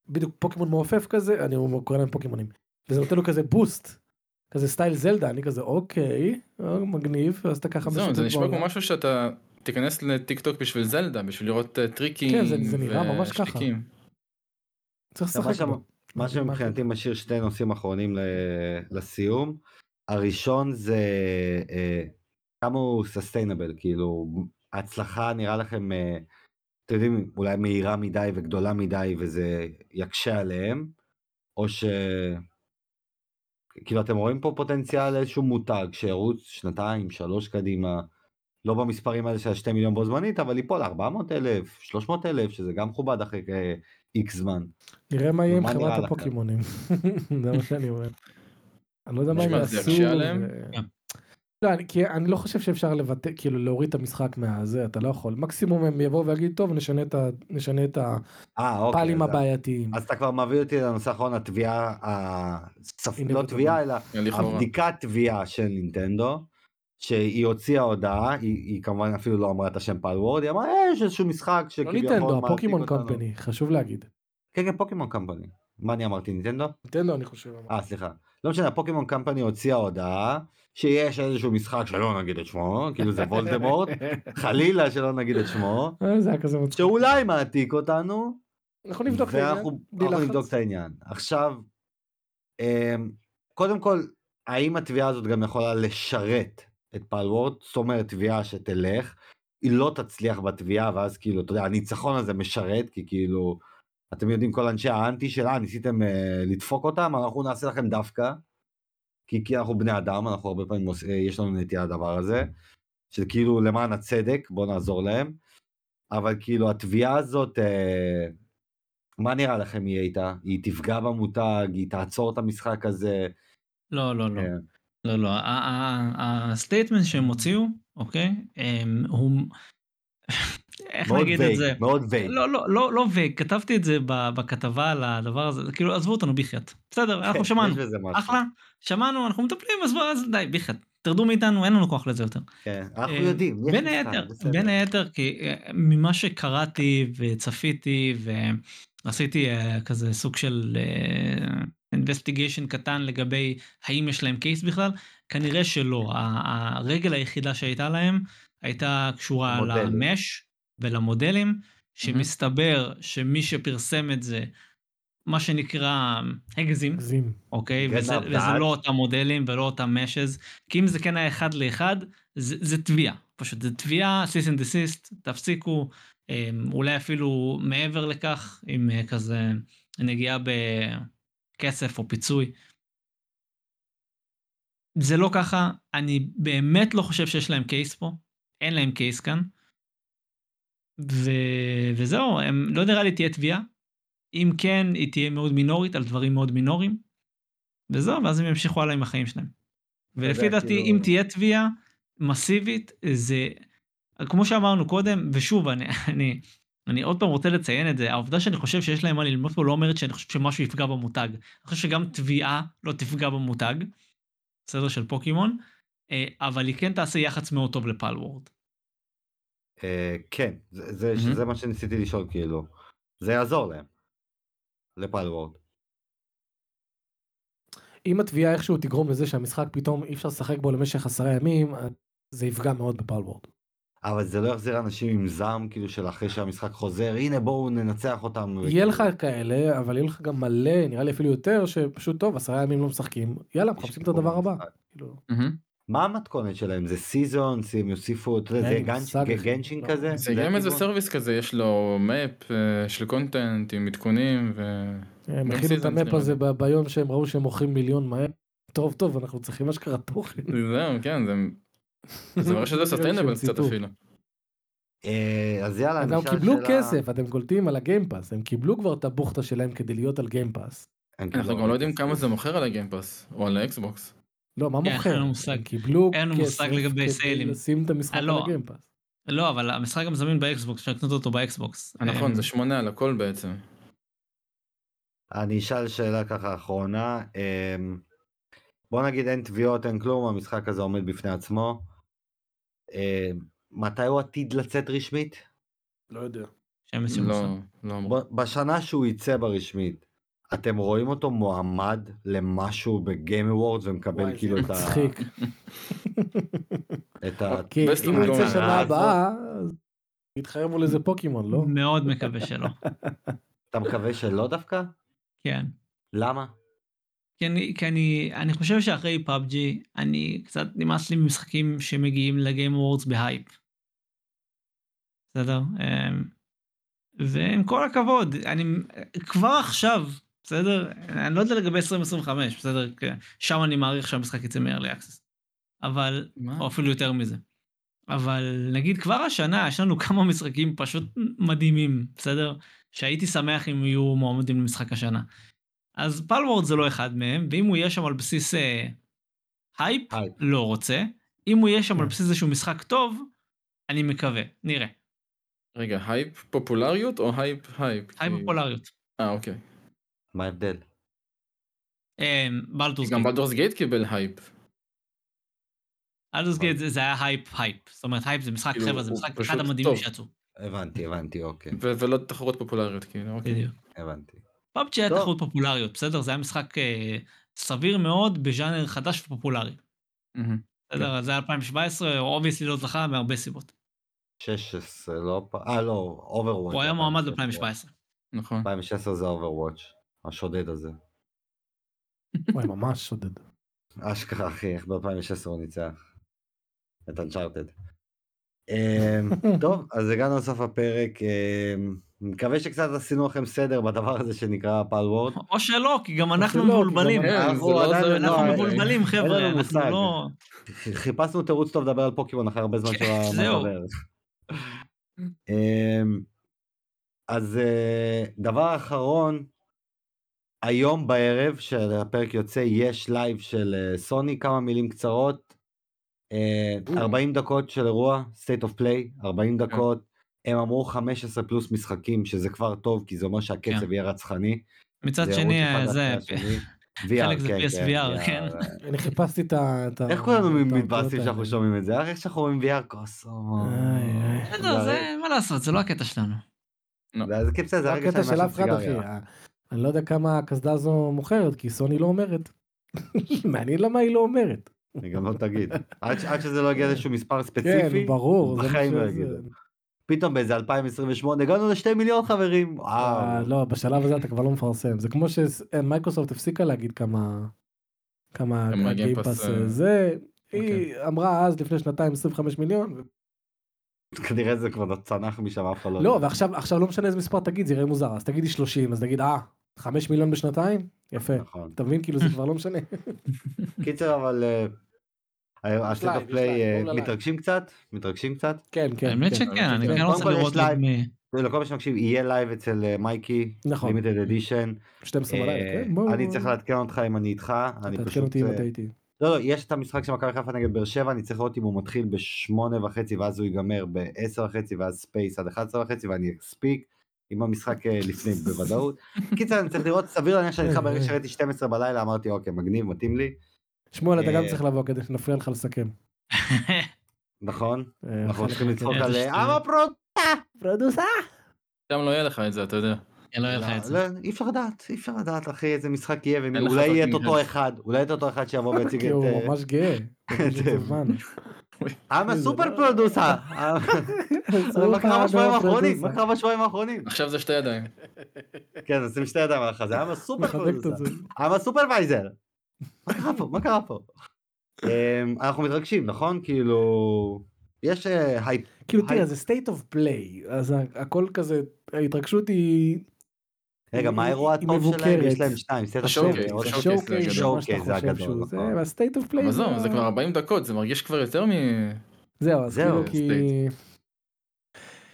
בדיוק פוקימון מעופף כזה, אני קורא להם פוקימונים. וזה נותן לו כזה boost, כזה סטייל זלדה, אני כזה אוקיי, אה, מגניב, ואז אתה ככה
זה נשמע כמו. משהו שאתה תיכנס לטיק טוק בשביל זלדה, בשביל לראות אה, טריקים
כן, זה- זה נראה ממש ככה. צריך
מה
לשחק
שם-
בו.
מה שמבחינתי משאיר שתי נושאים אחרונים ל- לסיום. הראשון זה אה, כמה הוא sustainable, כאילו ההצלחה נראה לכם, אה, אתם יודעים, אולי מהירה מדי וגדולה מדי וזה יקשה עליהם, או ש... כאילו אתם רואים פה פוטנציאל איזשהו מותג שירוץ שנתיים, שלוש קדימה, לא במספרים האלה של השתי מיליון בו זמנית, אבל ליפול 400 אלף, 300 אלף, שזה גם מכובד אחרי איקס זמן.
נראה מה יהיה עם חברת? הפוקימונים. זה מה שאני אומר. אני לא יודע מה הם יעשו.
כן.
לא, אני- כי אני לא חושב שאפשר לבטא, כאילו להוריד את המשחק מהזה, אתה לא יכול. מקסימום הם יבואו ויגידו, טוב, נשנה את ה- נשנה את
אה, אוקיי.
הפאלים
אז-
הבעייתיים.
אז אתה כבר מביא אותי לנושא האחרון, התביעה, הספ... לא. תביעה, אלא
לכאורה.
הבדיקת תביעה של נינטנדו, שהיא הוציאה הודעה, היא, היא כמובן אפילו לא אמרה את השם פלוורד, היא אמרה, "אה, יש איזשהו משחק
לא
שכביכול
ניטנדו,
מעתיק
הפוקימון
אותנו."
קומפני, חשוב להגיד.
כן, כן, פוקימון קמפני. מה אני אמרתי, נינטנדו?
ניטנדו אני חושב.
אה, סליחה. לא משנה, פוקימון קמפני הוציאה הודעה, שיש איזשהו משחק שלא נגיד את שמו, כאילו זה וולדמורט, חלילה שלא נגיד את שמו,
אה.
שאולי מעתיק אותנו,
אנחנו נבדוק את העניין.
אנחנו. נבדוק את העניין. עכשיו, אמ, קודם כל, האם התביעה הזאת גם יכולה לשרת את פלוורד? זאת אומרת, תביעה שתלך, היא לא תצליח בתביעה, ואז כאילו, אתה יודע, הניצחון הזה משרת, כי כאילו, אתם יודעים, כל אנשי האנטי שלה, ניסיתם אה, לדפוק אותם, אנחנו נעשה לכם דווקא, כי, כי אנחנו בני אדם, אנחנו הרבה פעמים, עוש- אה, יש לנו נטייה לדבר הזה, שזה כאילו למען הצדק, בואו נעזור להם, אבל כאילו, התביעה הזאת, אה, מה נראה לכם יהיה איתה? היא תפגע במותג, היא תעצור את המשחק הזה?
לא, לא, לא.
כן.
לא, לא. ה statement שהם הוציאו, אוקיי? הוא... איך נגיד את זה?
מאוד vague.
לא, לא, לא, לא vague, כתבתי את זה בכתבה על הדבר הזה, כאילו, עזבו אותנו בחייאת. בסדר, אנחנו שמענו.
בזה משהו.
אחלה, שמענו, אנחנו מטפלים, אז די, בחייאת. תרדו מאיתנו, אין לנו כוח לזה יותר.
כן, אנחנו
אה,
יודעים, יש
בין היתר. בין היתר, כי אה, ממה שקראתי וצפיתי ועשיתי אה, כזה סוג של אינבסטיגיישן קטן לגבי האם יש להם קייס בכלל, כנראה שלא. ה- הרגל היחידה שהייתה להם הייתה קשורה. למש ולמודלים, שמסתבר שמי שפרסם את זה, מה שנקרא הגזים. אוקיי? וזה, וזה. לא אותם מודלים ולא אותם meshes, כי אם זה כן היה אחד לאחד, זה, זה תביעה, פשוט זה תביעה, cease and desist, תפסיקו, אמ, אולי אפילו מעבר לכך, עם אה, כזה נגיעה בכסף או פיצוי. זה לא ככה, אני באמת לא חושב שיש להם case פה, אין להם case כאן. ו... וזהו, הם, לא נראה לי תהיה תביעה. אם כן, היא תהיה מאוד מינורית על דברים מאוד מינוריים. וזהו, ואז הם ימשיכו הלאה עם החיים שלהם. ולפי דעתי,
כאילו-
אם תהיה תביעה מסיבית, זה, כמו שאמרנו קודם, ושוב, אני, אני, אני עוד פעם רוצה לציין את זה, העובדה שאני חושב שיש להם מה ללמוד פה לא אומרת שאני חושב שמשהו יפגע במותג. אני חושב שגם תביעה לא תפגע במותג, בסדר, של פוקימון, אה, אבל היא כן תעשה יח"צ מאוד טוב לפלוורד.
אה, כן, זה, מה שניסיתי לשאול כאילו. זה יעזור להם. לפלוורד.
אם התביעה איכשהו תגרום לזה שהמשחק פתאום אי אפשר לשחק בו למשך עשרה ימים, זה יפגע מאוד בפלוורד.
אבל זה לא יחזיר אנשים עם זעם כאילו של אחרי שהמשחק חוזר הנה בואו ננצח אותם.
יהיה לך כאלה, אבל יהיה לך גם מלא, נראה לי אפילו יותר, שפשוט טוב, עשרה ימים לא משחקים, יאללה, מחפשים את הדבר הבא. כאילו.
מה המתכונת שלהם זה seasons הם יוסיפו
אין
זה Genshin
לא.
כזה
זה גם איזה? service כזה, יש לו map אה, של content עם עדכונים ו...
הם
גם
הכינו את ה
map
הזה ביום שהם ראו שהם מוכרים מיליון מהר. טוב טוב אנחנו צריכים אשכרה תוכן.
זהו, כן, זה... זה מראה שזה sustainable קצת. אפילו.
אה, אז יאללה
הם גם קיבלו כסף אתם קולטים על ה Game Pass הם קיבלו כבר את הבוכטה שלהם כדי להיות על
Game Pass.
אנחנו גם לא יודעים. כמה זה מוכר על ה Game Pass, או על האקסבוקס.
לא מה מוכר?
אין לנו מושג.
הם קיבלו כסף כדי. לשים את המשחק
אה,
על
לא.
ה Game Pass.
לא, אבל המשחק גם זמין באקסבוקס, אפשר לקנות אותו באקסבוקס.
אה, נכון, זה שמונה על הכל בעצם.
אני אשאל שאלה ככה אחרונה אמ, בוא נגיד אין תביעות אין כלום המשחק הזה עומד בפני עצמו. אמ, מתי הוא עתיד לצאת רשמית?
לא יודע.
לא. לא
בשנה שהוא יצא ברשמית אתם רואים אותו מועמד למשהו ב Game Awards ומקבל
וואי,
כאילו
זה
את ה...
מצחיק.
את ה...
כי
Best
אם הוא
of
יצא. שנה
אה,
הבאה אז יתחייבו לזה פוקימון לא?
מאוד מקווה שלא.
אתה מקווה שלא דווקא?
כן.
למה?
כי אני, כי אני, אני חושב שאחרי PUBG, אני קצת נמאס לי ממשחקים שמגיעים ל Game Awards בהייפ. בסדר? אמ, ועם כל הכבוד, אני כבר עכשיו, בסדר? אני לא יודע לגבי 2025, בסדר? שם אני מעריך שהמשחק יצא מ-early access. אבל,
מה?
או אפילו יותר מזה. אבל נגיד כבר השנה יש לנו כמה משחקים פשוט מדהימים, בסדר? שהייתי שמח אם יהיו מועמדים למשחק השנה. אז Palworld זה לא אחד מהם, ואם הוא יהיה שם על בסיס אה, הייפ,
הייפ.
לא רוצה. אם הוא יהיה שם על
כן.
בסיס איזשהו משחק טוב, אני מקווה, נראה.
רגע, הייפ פופולריות או הייפ הייפ?
הייפ
כי-
פופולריות.
אה, אוקיי.
מה ההבדל?
Baldur's
גם
Gate.
Baldur's Gate קיבל הייפ.
Baldur's Gate זה היה הייפ הייפ. זאת אומרת הייפ זה משחק
כאילו,
חבר'ה זה משחק אחד המדהימים. שיצאו.
הבנתי הבנתי אוקיי
ולא תחרות פופולריות, כאילו, אוקיי.
בדיוק.
הבנתי.
PUBG היה. תחרות פופולריות בסדר זה היה משחק אה, סביר מאוד בז'אנר חדש ופופולרי. בסדר זה היה 2017 obviously לא זכה מהרבה סיבות.
16 לא פ... אה לא Overwatch.
הוא היה מועמד ב-2017.
נכון.
2016 זה Overwatch השודד הזה.
וואי ממש שודד.
אשכרה אחי איך ב-2016 הוא ניצח. את Uncharted. טוב אז הגענו לסוף הפרק אמ, מקווה שקצת עשינו לכם סדר בדבר הזה שנקרא Palworld.
או שלא כי גם אנחנו מבולבלים.
כן,
אנחנו
לא
לא,
מבולבלים חבר'ה
לנו
אנחנו
מושג.
לא.
חיפשנו תירוץ טוב לדבר על פוקימון אחרי הרבה זמן
כן,
שלא. נדבר. אמ, אז אה, דבר אחרון היום בערב שהפרק יוצא יש לייב של אה, סוני כמה מילים קצרות. אה, 40 דקות של אירוע state of play 40 דקות הם אמרו 15 פלוס משחקים שזה כבר טוב כי זה אומר שהקצב
כן.
יהיה רצחני.
מצד
זה
שני
אחד
זה.
VR,
חלק זה
כן,
PSVR, כן.
אני חיפשתי את ה...
איך כולנו מתבאסים שאנחנו. שומעים את זה? איך שאנחנו רואים VR קוסו.
איי, איי.
בסדר, זה מה לעשות זה לא הקטע שלנו.
זה בסדר,
זה
זה הרגע
הקטע של אף אחד אחי.
סיגריה.
אני לא יודע כמה הקסדה הזו מוכרת כי סוני לא אומרת. מעניין למה היא לא אומרת.
היא גם לא תגיד. עד שזה לא יגיע לאיזשהו מספר
כן
ספציפי,
ברור. זה
בחיים לא. יגידו. פתאום באיזה 2028 הגענו לשתי מיליון חברים.
אה. לא בשלב הזה אתה כבר לא מפרסם זה כמו שמייקרוסופט הפסיקה להגיד כמה כמה
גיימפאס, אה,
זה
אוקיי.
היא אמרה אז לפני שנתיים 25 מיליון
כנראה זה כבר צנח משם אף אחד לא.
לא. ועכשיו עכשיו לא משנה איזה מספר תגיד זה יראה מוזר אז תגידי 30 אז תגיד אה 5 מיליון בשנתיים יפה
נכון.
אתה מבין כאילו זה כבר לא משנה
קיצר אבל אה,
לייב, of play.
מתרגשים קצת? מתרגשים קצת?
כן כן
האמת
כן.
שכן אני
כן.
כן רוצה לראות
לייב.
מ-
לכל מי שמקשיב יהיה לייב אצל אה, מייקי.
נכון
Limited Edition.
12 בלילה כן בוא
אני צריך לעדכן אותך אם אני איתך. אני פשוט... אה, לא, לא, יש את המשחק של מכבי חיפה נגד באר שבע, אני צריך לראות אם הוא מתחיל בשמונה וחצי ואז הוא ייגמר בעשר וחצי ואז space עד 11 וחצי ואני אספיק עם המשחק אה, לפני בוודאות. קיצר אני צריך לראות, סביר להניח שאני איתך ברגע שראיתי 12 בלילה אמרתי אוקיי מגניב מתאים לי.
שמואל אתה גם
אה,
צריך לבוא כדי שנפריע לך לסכם.
נכון?
אה,
אנחנו צריכים לצחוק. על
איזה
אה. אמה פרוט.
פרודוסה.
גם לא יהיה לך את זה, אתה יודע.
לא יהיה לך את זה.
לא, אי אפשר לדעת, אי אפשר לדעת אחי איזה משחק יהיה, ואולי יהיה את אותו. אחד, אולי את אותו אחד שיבוא ויציג
כי
את...
הוא ממש גאה.
אה. אמה
זה
סופר
לא-
פרודוסה. מה קרה בשבועיים האחרונים? מה קרה בשבועיים האחרונים?
עכשיו זה שתי ידיים.
כן, עושים שתי ידיים על החזה, אמה סופר פרודוסה.
זה.
אמה סופרוויזר. מה קרה פה? מה קרה פה? אמ, אנחנו מתרגשים, נכון? כאילו... יש אה, הייפ...
כאילו. תראה זה state of play אז הכל כזה ההתרגשות היא
רגע, מה האירוע הטוב שלהם? יש להם שניים, State of
ה
showcase, זה
showcase זה הגדול,
זה
נכון.
וה-state of play
אבל זהו,
ה-
זה כבר 40 דקות, זה מרגיש כבר יותר מ...
זהו אז כאילו כי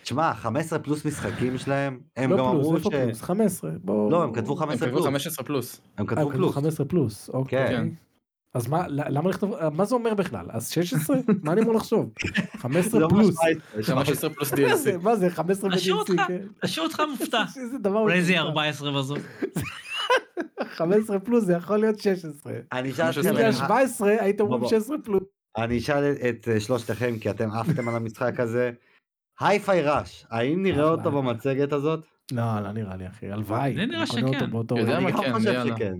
תשמע, 15 פלוס משחקים שלהם, הם
לא
גם אמרו
פלוס איפה
ש...
פלוס 15 בואו
לא, הם כתבו
הם
15
כתבו
פלוס.
15 פלוס.
הם
אה,
כתבו
הם כתבו
פלוס.
15 פלוס אוקיי
כן.
אז מה למה לכתוב מה זה אומר בכלל אז 16 מה אני אמור לחשוב 15
לא
פלוס
ממש nice,
15 פלוס
מה זה
DLC.
מה זה 15
משאיר
ב-DLC
אותך.
כן.
אותך מופתע.
איזה דבר
אולי זה יהיה
מטומטם.
14 בסוף.
15 פלוס זה יכול להיות 16
אני אשאל.
אם זה היה 17 הייתם אומרים
בוא,
16 פלוס
אני אשאל את אה, שלושתכם, כי אתם עפתם על המשחק הזה. הייפיי ראש, האם נראה. אותו במצגת הזאת?
לא לא נראה לי אחי הלוואי
זה נראה
אני
שכן.
אני גם חושב. שכן.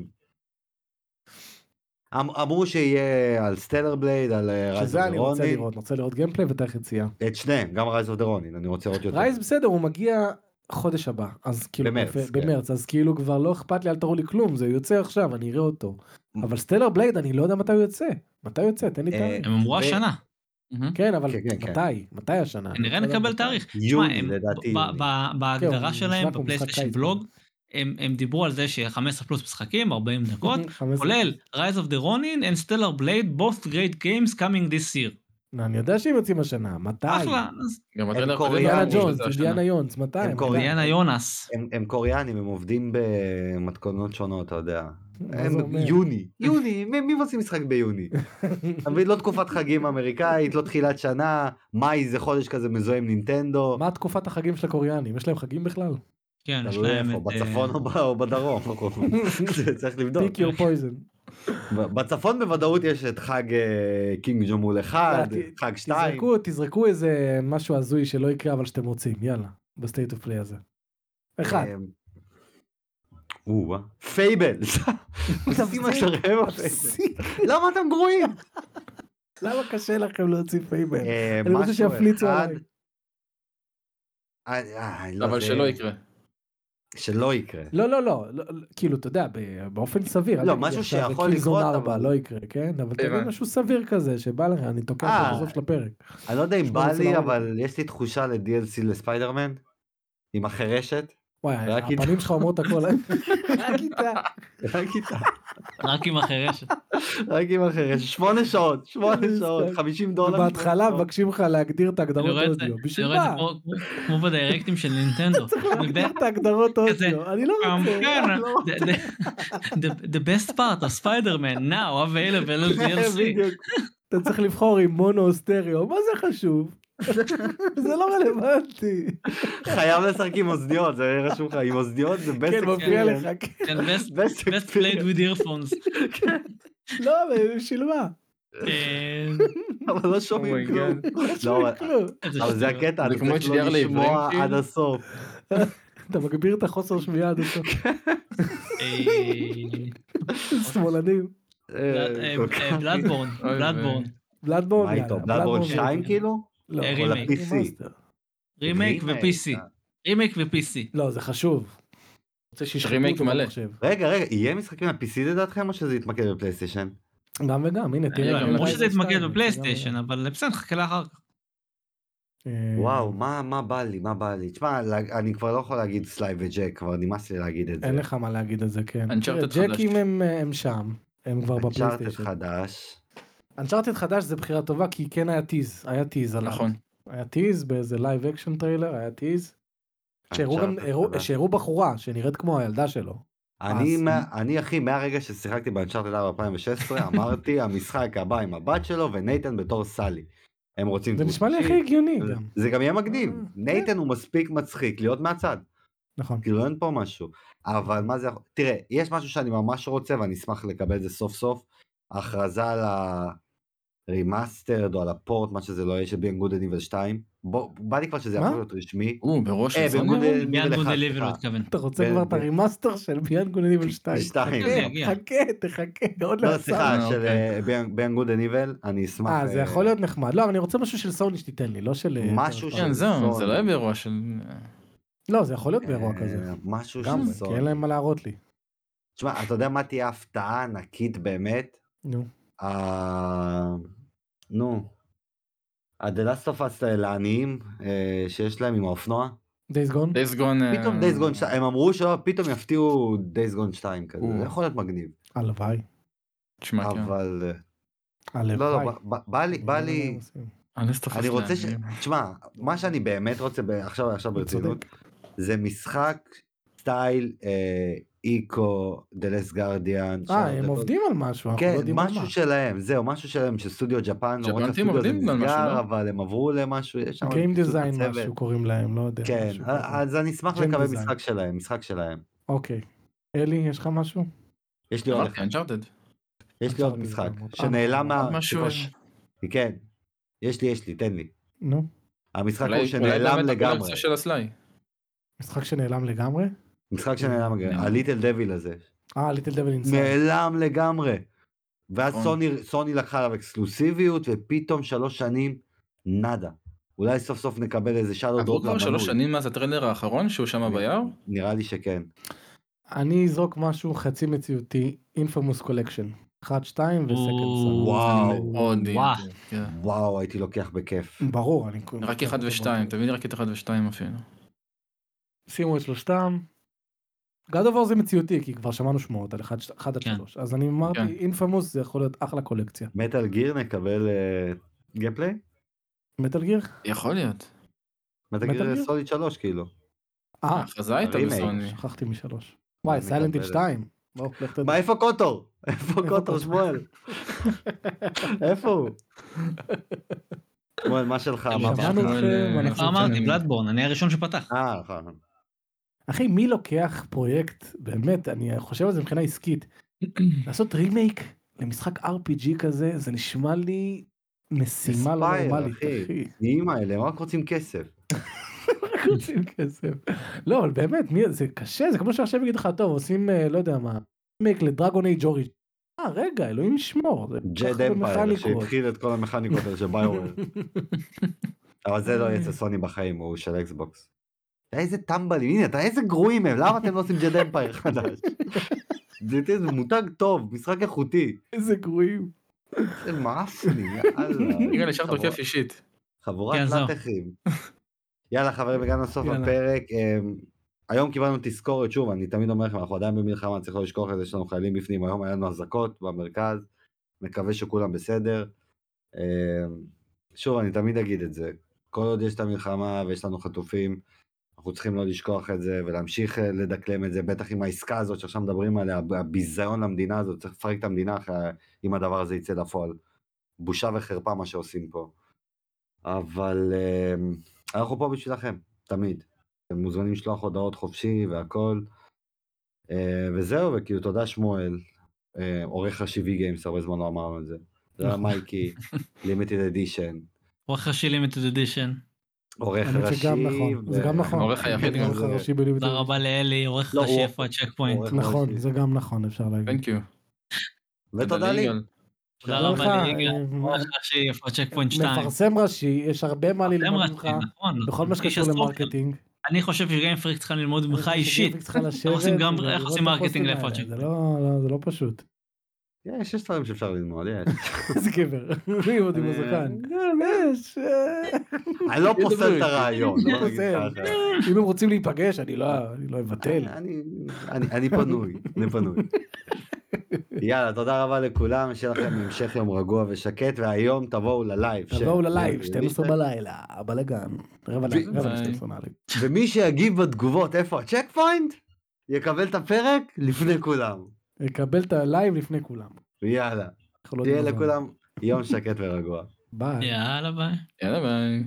אמ- אמרו שיהיה על Stellar Blade, על Rise
שזה
of
אני
the
רוצה
Ronin.
לראות, אני רוצה לראות gameplay ותאריך יציאה.
את שניהם, גם Rise of the Ronin, אני רוצה לראות יותר.
Rise בסדר, הוא מגיע חודש הבא, אז כאילו,
במרץ, כן.
במרץ, אז כאילו כבר לא אכפת לי, אל תראו לי כלום, זה יוצא עכשיו, אני אראה אותו. אבל Stellar Blade, אני לא יודע מתי הוא יוצא. מתי הוא יוצא? תן לי
אה,
תאריך.
הם אמרו השנה.
כן, אבל
כן, כן, כן.
מתי? מתי השנה? אני
כנראה
לדעת
נקבל. תאריך. תשמע,
יוני
הם-
לדעתי.
ב-
יוני.
ב- בהגדרה שלהם בפלייסטיישן. ולוג, הם הם דיברו על זה ש-15 פלוס משחקים, 40 דקות,
15.
כולל Rise of the Ronin and Stellar Blade, both great games coming this year.
לא, אני יודע שהם יוצאים השנה, מתי?
אחלה,
גם
דיאנה
הקודם,
ג'ונס,
שזה השנה.
דיאנה יונס, מתי?
הם.
דיאנה יונס.
הם קוריאנים, הם עובדים במתכונות שונות, אתה יודע. יוני, יוני, מי, עושים משחק ביוני? אתה מבין, לא תקופת חגים אמריקאית, לא תחילת שנה, מאי זה חודש כזה מזוהה עם נינטנדו.
מה תקופת החגים של הקוריאנים? יש להם חגים בכלל?
כן, יש להם את... אה,
בצפון או ב- או בדרום, צריך לבדוק.
pick your poison.
בצפון בוודאות יש את חג אה, קים ג'ונג און 1, חג 2.
תזרקו, תזרקו איזה משהו הזוי שלא יקרה אבל שאתם רוצים, יאללה, ב State of Play הזה. אחד.
או, Fable.
תפסיק.
למה אתם גרועים?
למה קשה לכם להוציא Fable?
אה,
אני רוצה שיפליצו עליי.
אה, אה, לא,
אבל שלא יקרה.
שלא יקרה.
לא, לא, לא, לא, לא, כאילו, אתה יודע, באופן סביר.
לא, משהו שיכול לקרות,
4
אבל-
לא יקרה, כן? אבל תגיד
הבנתי.
משהו סביר כזה, שבא לך, אני תוקע. אותו בסוף של הפרק.
אני לא יודע אם בא לי,
ההורים.
אבל יש לי תחושה ל-DLC לספיידרמן. עם החירשת.
וואי. הפנים שלך אומרות הכל. רק איתה.
רק איתה.
רק עם החירשת.
רק עם החירשת. שמונה שעות, שמונה שעות,
משחק.
50 דולר.
בהתחלה. מבקשים לך להגדיר את ההגדרות אודיו. בשביל מה?
כמו- בדירקטים של נינטנדו.
להגדיר את ההגדרות אודיו. אני לא
Um,
רוצה.
כן,
לא.
the- best part of Spider-Man now available on DLC.
אתה צריך לבחור עם מונו או סטריאו, מה זה חשוב? זה לא רלוונטי.
חייב לשחק עם אוזניות, זה רשום לך, עם אוזניות זה best
כן, מופיע
experience.
לך. כן.
כן, best- played with earphones.
לא, אבל בשביל מה?
אה,
אבל לא שומעים
Oh
כלום.
God.
לא שומעים
אבל-
כלום.
אבל זה. הקטע,
כמו
צריך לא לשמוע
כאילו?
עד הסוף.
אתה מגביר את החוסר שמיעה עד הסוף.
אה,
שמאלנים.
אה,
Bloodborne,
Bloodborne.
Bloodborne.
מה איתו? Bloodborne 2 כאילו?
לא,
אה, רימייק. ו-PC.
אה.
רימייק ו-PC.
לא, זה חשוב. רוצה שישחקו
רימייק
אותו
מלא.
במחשב.
רגע, רגע, יהיה משחקים ל-PC לדעתכם או שזה יתמקד בפלייסטיישן?
גם וגם, הנה תראה.
גם
גם
אמרו שזה יתמקד
2,
בפלייסטיישן, אבל בסדר, נחכה לאחר כך.
וואו,
אה,
מה מה בא לי, מה בא לי? תשמע, אני כבר לא יכול להגיד Sly ו Jak, כבר נמאס לי להגיד את זה.
אין לך מה להגיד על זה, כן. תראה. ג'קים הם, אה, הם שם. הם כבר
Uncharted
בפלייסטיישן.
חדש.
Uncharted חדש זה בחירה טובה כי כן היה tease. היה tease עליו.
נכון.
היה tease באיזה live action טריילר, היה tease. שהראו בחורה שנראית כמו הילדה שלו.
אני,
אז-
מה- אני אחי, מהרגע ששיחקתי ב Uncharted 4 2016, אמרתי, המשחק הבא עם הבת שלו ונייתן בתור סלי. הם רוצים...
זה נשמע לי. הכי הגיוני גם.
זה גם יהיה מגניב.
אה,
נייתן הוא מספיק מצחיק להיות מהצד.
נכון.
כאילו אין פה משהו. אבל מה זה. תראה, יש משהו שאני ממש רוצה ואני אשמח לקבל את זה סוף סוף. ההכרזה על ה remastered או על ה port, מה שזה לא יהיה, של Beyond Good and Evil 2. בוא, בא לי כבר שזה? יכול להיות רשמי.
הוא בראש
אה,
של סוני.
בניגוד
אבל?
ל-
Beyond Good
אחד,
and Evil
סליחה.
הוא התכוון.
אתה רוצה כבר את
ה
remaster של Beyond Good and Evil 2.
שתיים.
זה יגיע.
חכה, תחכה, עוד
לא,
לא
סליחה,
אה,
של
אוקיי.
Beyond Good and Evil, אני אשמח.
אה, זה
אה,
יכול להיות נחמד. לא, אני רוצה משהו של סוני שתיתן לי, לא של... אה,
משהו של-.
כן, זהו,
סוני.
זה לא יהיה באירוע של...
לא, זה יכול להיות באירוע
אה,
כזה.
משהו
גם,
של
כי
סוני.
אין להם מה להראות לי.
תשמע, אתה יודע מה תהיה ההפתעה ענקית באמת?
נו.
ה- נו. of Us לעניים שיש להם עם האופנוע.
דייס גון?
דייס גון...
פתאום Days Gone 2, הם אמרו שפתאום יפתיעו Days Gone 2 כזה. זה יכול להיות מגניב.
הלוואי.
תשמע, כן.
אבל... אה,
הלוואי.
לא, לא, בא לי, בא לי... אני רוצה ש... תשמע, מה שאני באמת רוצה, עכשיו עכשיו ברצינות. זה משחק סטייל אה, איקו, The Last Guardian.
אה, הם עובדים על משהו, אנחנו לא
כן,
יודעים על מה.
משהו שלהם, זהו, משהו שלהם, של סטודיו ג'פן, למרות
ג'פנטים
שהסטודיו הזה
עובדים על משהו,
נסגר,
לא?
אבל הם עברו למשהו, יש שם...
Design
בצוות.
משהו קוראים להם, לא יודע.
כן. אז אני אשמח לקבל. משחק שלהם, משחק שלהם.
אוקיי. אלי, יש לך משהו?
יש לי עוד. יש לי עוד משחק. שנעלם מה...
משהו...
כן, יש לי, יש לי, תן לי.
נו.
המשחק הוא
אולי
שנעלם
באמת
לגמרי.
הקולקציה של ה Sly.
משחק שנעלם לגמרי?
משחק שנעלם.
ה
Little Devil הזה.
אה, Little Devil Inside.
נעלם לגמרי. ואז
נכון.
סוני, סוני לקחה עליו אקסקלוסיביות, ופתאום שלוש שנים, נאדה. אולי סוף סוף נקבל איזה shadow
עברו
drop
כבר שלוש. שנים מאז הטריילר האחרון שהוא שם ביער?
נראה לי שכן.
אני אזרוק משהו חצי מציאותי, Infamous collection. 1, 2 ו
Second
Son.
וואו.
כן.
וואו, הייתי לוקח בכיף.
ברור, אני...
רק אחד ושתיים, תביא לי רק את אחד ושתיים אפילו.
שימו את שלושתם. God of War זה מציאותי, כי כבר שמענו שמועות על 1 עד
כן.
3. אז אני אמרתי,
כן.
Infamous זה יכול להיות אחלה קולקציה.
Metal Gear נקבל gameplay?
Metal Gear?
יכול להיות.
Metal Gear?
Solid 3 כאילו.
אה,
ההכרזה הייתה
הרימייק.
בסוני.
שכחתי משלוש. וואי,
אני
Silent
מקבל.
2. בואו, לך תדע.
מה איפה KOTOR? איפה
KOTOR?
שמואל? איפה הוא? שמואל מה שלך?
אה,
אמרתי, Bloodborne, אני הראשון שפתח.
אה נכון.
אחי, מי לוקח פרויקט, באמת, אני חושב על זה מבחינה עסקית, לעשות רימייק למשחק RPG כזה, זה נשמע לי משימה לא נורמלית,
אחי.
אחי.
נהיים האלה, הם רק רוצים כסף.
רק רוצים כסף. לא, אבל באמת, מי, זה קשה, זה כמו שעכשיו יגיד לך, טוב, עושים, אה, לא יודע מה, remake ל Dragon Age Origins. אה, רגע, אלוהים ישמור.
Jade
Empire.
שהתחיל את כל המכניקות האלה של BioWare. אבל זה לא אצל סוני בחיים, הוא של אקסבוקס. אתה איזה טמבלים, הנה, אתה איזה גרועים הם, למה אתם לא עושים Jade Empire חדש? זה זה מותג טוב, משחק איכותי.
איזה גרועים.
זה מאפנים, יאללה.
יגאל
חבורה-
תוקף אישית.
חבורת
כן.
לטחים. יאללה חברים, הגענו לסוף. הפרק. אמ, היום קיבלנו תזכורת, שוב, אני תמיד אומר לכם, אנחנו עדיין במלחמה, צריך לא לשכוח את זה, יש לנו חיילים בפנים, היום היה לנו אזעקות במרכז, מקווה שכולם בסדר. אמ, שוב, אני תמיד אגיד את זה, כל עוד יש את המלחמה ויש לנו חטופים, אנחנו צריכים לא לשכוח את זה ולהמשיך אה, לדקלם את זה, בטח עם העסקה הזאת שעכשיו מדברים עליה, הביזיון למדינה הזאת, צריך לפרק את המדינה אחרי, אם הדבר הזה יצא לפועל. בושה וחרפה מה שעושים פה. אבל אמ, אנחנו פה בשבילכם, תמיד. אתם מוזמנים לשלוח הודעות חופשי והכל. אה, וזהו, וכאילו תודה שמואל, אה, עורך השיבי גיימס, הרבה זמן לא אמרנו את זה. תודה
נכון.
מייקי, לימיטד אדישן,
עורך ראשי לימיטד אדישן.
עורך ראשי.
שגם נכון, זה גם נכון.
היחיד
גם. לך ראשי בלימוד.
תודה רבה לאלי, עורך
לא,
ראשי איפה הצ'ק פוינט.
עורך
נכון,
ראשי.
זה גם נכון, אפשר להגיד.
ותודה לי.
תודה רבה ליגאל,
אה,
עורך ראשי איפה ה checkpoint 2.
מפרסם ראשי, יש הרבה מה ללמוד ממך,
נכון.
בכל מה שקשור.
ל
marketing.
אני חושב ש Game Freak צריכה ללמוד ממך אישית. איך עושים
הפוסטים
מרקטינג לאיפה
זה לא, לא, זה לא פשוט.
יש, יש דברים שאפשר ללמוד, יש.
איזה גבר, מי עוד עם הזקן. יש, אה,
אני לא פוסל את הרעיון.
לא. אם הם רוצים להיפגש, אני לא אני לא אבטל.
אני, פנוי, אני פנוי. יאללה, תודה רבה לכולם, שיהיה לכם המשך יום רגוע ושקט, והיום תבואו ל live.
תבואו ל live,
של-
12 בלילה, בלאגן. רבע ל- רבע
ביי.
ל-12 נעלי.
ומי שיגיב בתגובות איפה ה checkpoint, יקבל את הפרק לפני כולם.
יקבל את ה live לפני כולם.
יאללה,
לא
תהיה. לכולם יום שקט ורגוע.
ביי.
יאללה ביי.
יאללה ביי.